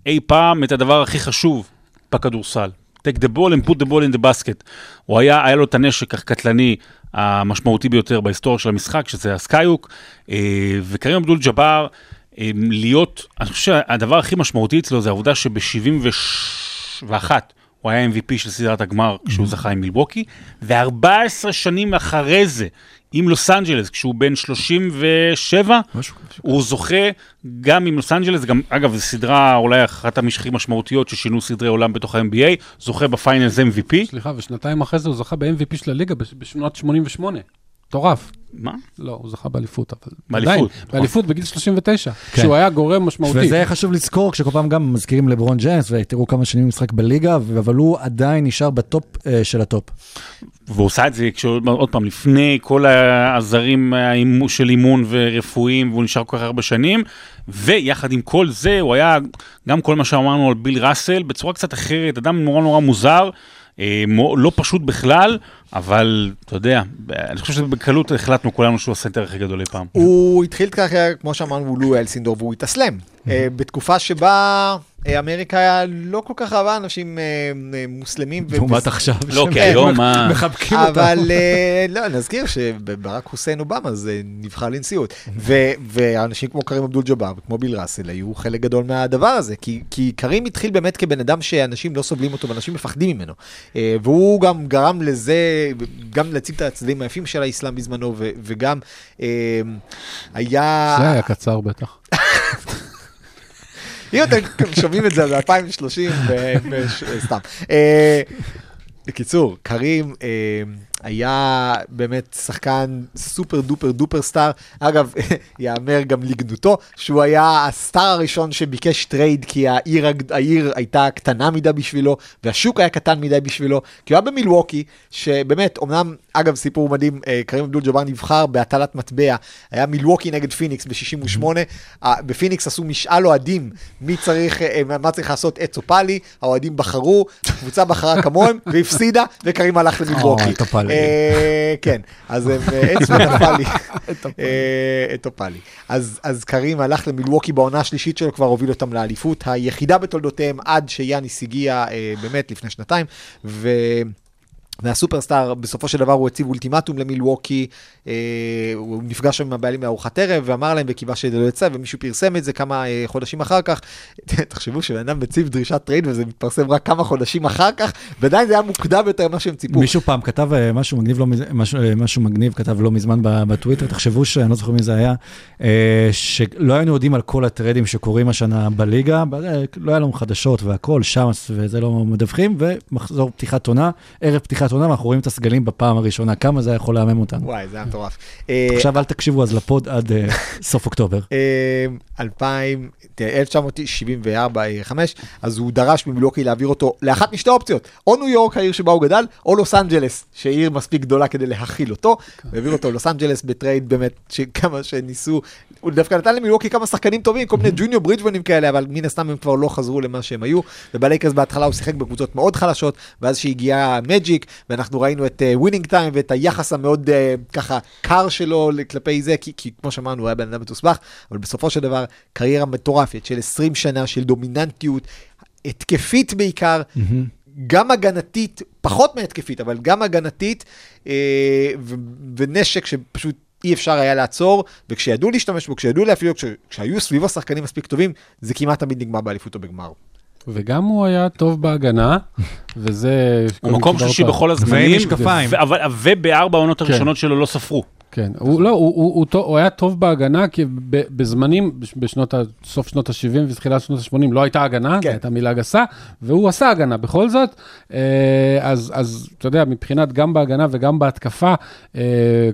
אי פעם את הדבר הכי חשוב בכדורסל. take the ball and put the ball in the basket. הוא היה, היה לו את הנשק הקטלני המשמעותי ביותר בהיסטוריה של המשחק, שזה ה skyhook, אה, וקרים אבדול ג'באר, אה, להיות, אני חושב שהדבר הכי משמעותי אצלו זה העובדה שב-71 הוא היה MVP של סדרת הגמר כשהוא זכה עם מילווקי, ו-14 שנים אחרי זה, עם לוס אנג'לס, כשהוא בן 37, משהו. הוא זוכה גם עם לוס אנג'לס, גם, אגב, זו סדרה אולי אחת הכי משמעותיות ששינו סדרי עולם בתוך ה-NBA, זוכה ב Finals MVP. סליחה, ושנתיים אחרי זה הוא זכה ב-MVP של הליגה בש- בשנות 88. מטורף. מה? לא, הוא זכה באליפות, אבל... באליפות, עדיין, נכון. באליפות בגיל 39, כן. כשהוא היה גורם משמעותי. וזה חשוב לזכור כשכל פעם גם מזכירים לברון ג'יימס ותראו כמה שנים הוא משחק בליגה, אבל הוא עדיין נשאר בטופ אה, של הטופ. והוא עושה את זה כשהוא, עוד פעם, לפני כל העזרים של אימון ורפואיים, והוא נשאר כל כך הרבה שנים, ויחד עם כל זה, הוא היה, גם כל מה שאמרנו על ביל ראסל, בצורה קצת אחרת, אדם נורא נורא מוזר, מו- לא פשוט בכלל, אבל אתה יודע, אני חושב שבקלות החלטנו כולנו שהוא הסנטר הכי גדול אי פעם. הוא התחיל ככה, כמו שאמרנו, לו אלסינדור, והוא התאסלם. אה, בתקופה שבה אה, אמריקה היה לא כל כך אהבה אנשים אה, אה, מוסלמים. לעומת עכשיו. *laughs* לא, שהם כי היום מה... מחבקים אותם. אבל אה, לא, נזכיר שברק חוסיין אובמה זה נבחר לנשיאות. ואנשים כמו קרים אבדול ג'באר וכמו ביל ראסל היו חלק גדול מהדבר הזה, כי, קרים התחיל באמת כבן אדם שאנשים לא סובלים אותו ואנשים מפחדים ממנו. אה, והוא גם גרם לזה, גם להציג את הצדדים היפים של האסלאם בזמנו, וגם אה, היה... זה היה קצר בטח. אם אתם שומעים את זה ב-2030, סתם. אה, בקיצור, קרים אה, היה באמת שחקן super duper duper star. אגב, *laughs* יאמר גם לגנותו, שהוא היה ה star הראשון שביקש trade, כי העיר, העיר הייתה קטנה מדי בשבילו, והשוק היה קטן מדי בשבילו, כי הוא היה במילווקי, שבאמת, אמנם, אגב, סיפור מדהים, אה, קרים אבדול ג'באר נבחר בהטלת מטבע, היה מילווקי נגד פיניקס ב-68, בפיניקס עשו משאל אוהדים, מי צריך, אה, מה צריך לעשות עץ או פלי, האוהדים בחרו, הקבוצה בחרה כמוהם, *laughs* והפסידה, וקרים הלך למילווקי. אה, כן, אז אה, עץ וטופלי. *laughs* אה, טופלי. אז אז קרים הלך למילווקי בעונה השלישית שלו, כבר הוביל אותם לאליפות היחידה בתולדותיהם עד שיאניס הגיע אה, באמת לפני שנתיים. ו... וה superstar, בסופו של דבר הוא הציב אולטימטום למילווקי, אה, הוא נפגש שם עם הבעלים לארוחת ערב ואמר להם וקיווה שזה לא יצא, ומישהו פרסם את זה כמה אה, חודשים אחר כך. *laughs* תחשבו שבן אדם מציב דרישת trade וזה מתפרסם רק כמה חודשים אחר כך, ועדיין זה היה מוקדם יותר ממה שהם ציפו. מישהו פעם כתב אה, משהו מגניב, לא, משהו, אה, משהו מגניב, כתב לא מזמן בטוויטר, תחשבו שאני לא זוכר מי זה היה, אה, שלא היינו יודעים על כל הטרדים שקורים השנה בליגה, אה, לא היה לנו חדשות והכל, שמס וזה לא מדווחים, ומחזור פתיחת עונה, ערב פתיחת עונה, ואנחנו רואים את הסגלים בפעם הראשונה, כמה זה היה יכול להמם אותנו. וואי, זה היה מטורף. אה, עכשיו אל תקשיבו אז לפוד עד אה, סוף אוקטובר. אה, 2000, תראה, 1974-5, אז הוא דרש ממילווקי להעביר אותו לאחת משתי אופציות, או ניו יורק, העיר שבה הוא גדל, או לוס אנג'לס, שהיא עיר מספיק גדולה כדי להכיל אותו, והעביר אותו ללוס אנג'לס ב trade באמת, שכמה שניסו, הוא דווקא נתן למילווקי כמה שחקנים טובים, כל מיני ג'וניור ברידג'מנים כאלה, אבל מן הסתם הם כבר לא חזרו למה שהם היו, ובלייקרס בהתחלה הוא שיחק בקבוצות מאוד חלשות, ואז שהגיע מג'יק, ואנחנו ראינו את Winning Time ואת היחס המאוד אה, ככה קר שלו כלפי זה, כי, כי כמו שאמרנו, הוא היה בן אדם מתוסבך, אבל בסופו של דבר, קריירה מטורפת של 20 שנה של דומיננטיות, התקפית בעיקר, גם הגנתית, פחות מהתקפית, אבל גם הגנתית, אה, ו- ונשק שפשוט אי אפשר היה לעצור, וכשידעו להשתמש בו, כשידעו להפעיל, כש- כשהיו סביבו שחקנים מספיק טובים, זה כמעט תמיד נגמר באליפות או בגמר. וגם הוא היה טוב בהגנה, *laughs* וזה... הוא מקום שלישי בכל הזמנים, משקפיים. ו- אבל- ובארבע העונות כן. הראשונות שלו לא ספרו. כן, הוא לא, הוא, הוא, הוא, טוב- הוא היה טוב בהגנה, כי בזמנים, בש- בשנות, סוף שנות ה-70 ותחילת שנות ה-80 לא הייתה הגנה, כן. הייתה מילה גסה, והוא עשה הגנה בכל זאת. אה, אז, אז אתה יודע, מבחינת גם בהגנה וגם בהתקפה, אה,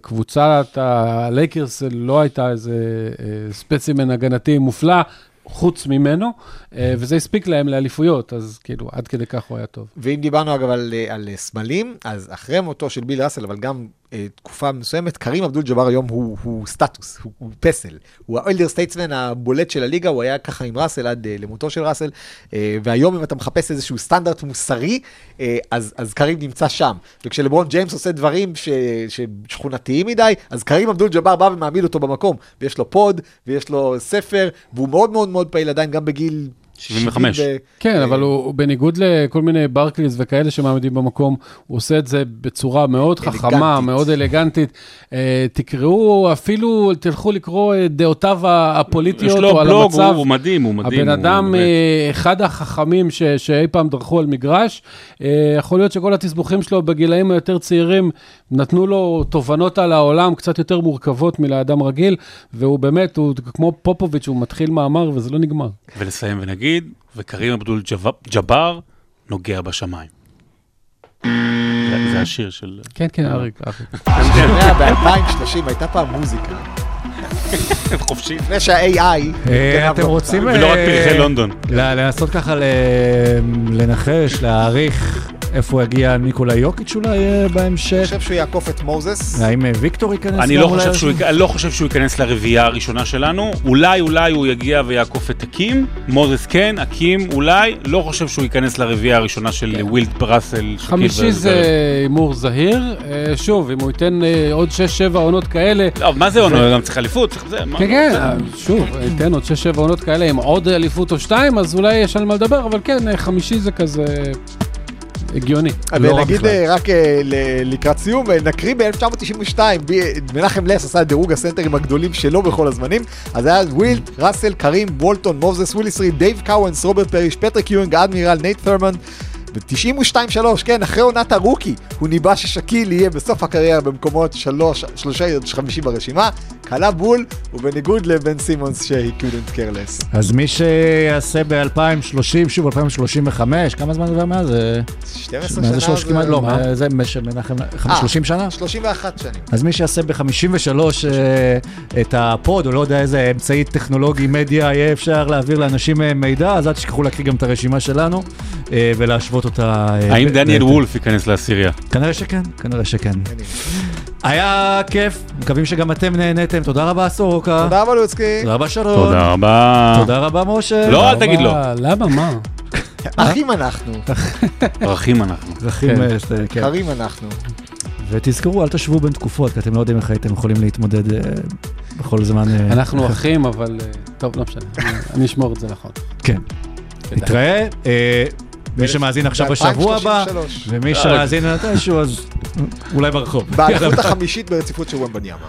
קבוצת הלייקרס לא הייתה איזה אה, ספצימן הגנתי מופלא. חוץ ממנו, וזה הספיק להם לאליפויות, אז כאילו, עד כדי כך הוא היה טוב. ואם דיברנו אגב על, על סמלים, אז אחרי מותו של ביל ראסל, אבל גם תקופה מסוימת, קרים אבדול ג'אבר היום הוא, הוא statue, הוא, הוא פסל. הוא ה elder statesman הבולט של הליגה, הוא היה ככה עם ראסל עד אה, למותו של ראסל, אה, והיום אם אתה מחפש איזשהו סטנדרט מוסרי, אה, אז, אז קרים נמצא שם. וכשלברון ג'יימס עושה דברים ש, ששכונתיים מדי, אז קרים אבדול ג'אבר בא ומעמיד אותו במקום, ויש לו pod, ויש לו ספר, והוא מאוד מאוד מאוד פעיל עדיין, גם בגיל... 75. 70 ו- כן, אה, אבל הוא, הוא בניגוד לכל מיני ברקליס וכאלה שמעמידים במקום, הוא עושה את זה בצורה מאוד חכמה. מאוד אלגנטית. אה, תקראו, אפילו תלכו לקרוא את דעותיו יש הפוליטיות לו או על בלוג, המצב. הוא הוא מדהים, הוא מדהים. הבן הוא אדם, באמת. אה, אחד החכמים ש, שאי פעם דרכו על מגרש, אה, יכול להיות שכל התסבוכים שלו בגילאים היותר צעירים נתנו לו תובנות על העולם קצת יותר מורכבות מלאדם רגיל, והוא באמת, הוא כמו פופוביץ', הוא מתחיל מאמר וזה לא נגמר. ולסיים ונגיד, וקרים אבדול ג'ב- ג'אבר נוגע בשמיים. זה- השיר של... כן, כן, אריק, אריק. אני שומע ב-2030 הייתה פעם מוזיקה. חופשי. לפני שה-AI... אה, אתם רוצים... ולא רק אה, פרחי לונדון. ל- לנסות ככה ל- לנחש, להעריך איפה יגיע ניקולה יוקיץ' אולי אה, אני בהמשך? חושב שהוא יעקוף את מוזס. האם אה, ויקטור ייכנס? אני לא חושב? שהוא, אני לא חושב שהוא ייכנס לרביעייה הראשונה שלנו. אולי, אולי הוא יגיע ויעקוף את אקים. מוזס כן, אקים אולי. לא חושב שהוא ייכנס לרביעייה הראשונה של ווילט וראסל. שקיל חמישי ו- זה הימור זהיר. אה, שוב, אם הוא ייתן עוד 6-7 עונות כאלה, לא, מה זה עונה? גם צריך אליפות, צריך זה. מה- כן, כן, זה- שוב, ייתן עוד 6-7 עונות כאלה עם עוד אליפות או שתיים, אז אולי יש על מה לדבר, אבל כן, חמישי זה כזה הגיוני. לא ונגיד בכלל. אה, רק אה, לקראת סיום, אה, נקריא ב-1992, מנחם לס עשה את דירוג הסנטרים הגדולים שלו בכל הזמנים, אז היה ווילט, ראסל, קרים, וולטון, מוזס, וויליס ריד, דייב קאוונס, רוברט פאריש, פטריק יואינג, אדמירל, נייט ת'רמונד. ב-92-3, כן, אחרי עונת ה rookie, הוא ניבא ששקיל יהיה בסוף הקריירה במקומות שלוש, שלושה עד חמישי ברשימה, קלע בול, ובניגוד לבן סימונס שהיא couldn't care less. אז מי שיעשה ב-2030, שוב 2035, כמה זמן עובר מאז? זה- 12 מה שנה זה כמעט? לא, זה מנחם, אה. 30 שנה? 31 שנים. אז מי שיעשה ב-53 את ה pod, או לא יודע איזה אמצעי טכנולוגי, מדיה, יהיה אפשר להעביר לאנשים אה, מידע, אז אל תשכחו להקריא גם את הרשימה שלנו, אה, ולהשוות אותה. אה, האם דניאל וולף ייכנס לעשירייה? כנראה שכן, כנראה שכן. היה כיף, מקווים שגם אתם נהניתם. תודה רבה, סורוקה. תודה רבה לוצקי. תודה רבה, שרון. תודה רבה. תודה רבה, משה. לא, אל תגיד לו. אבל, למה, מה? אחים אנחנו, פרחים אנחנו. זכים, כן. אה, כן. קרים אנחנו. ותזכרו, אל תשבו בין תקופות, כי אתם לא יודעים איך הייתם יכולים להתמודד אה, בכל זמן. אה, אנחנו אחים, אבל... טוב, לא משנה, אני- אני אשמור את זה נכון. כן. נתראה. אה, מי שמאזין עכשיו בשבוע הבא, ב-2033. ומי שמאזין מתישהו, אז אולי ברחוב. באליפות החמישית ברציפות של ומבניאמה.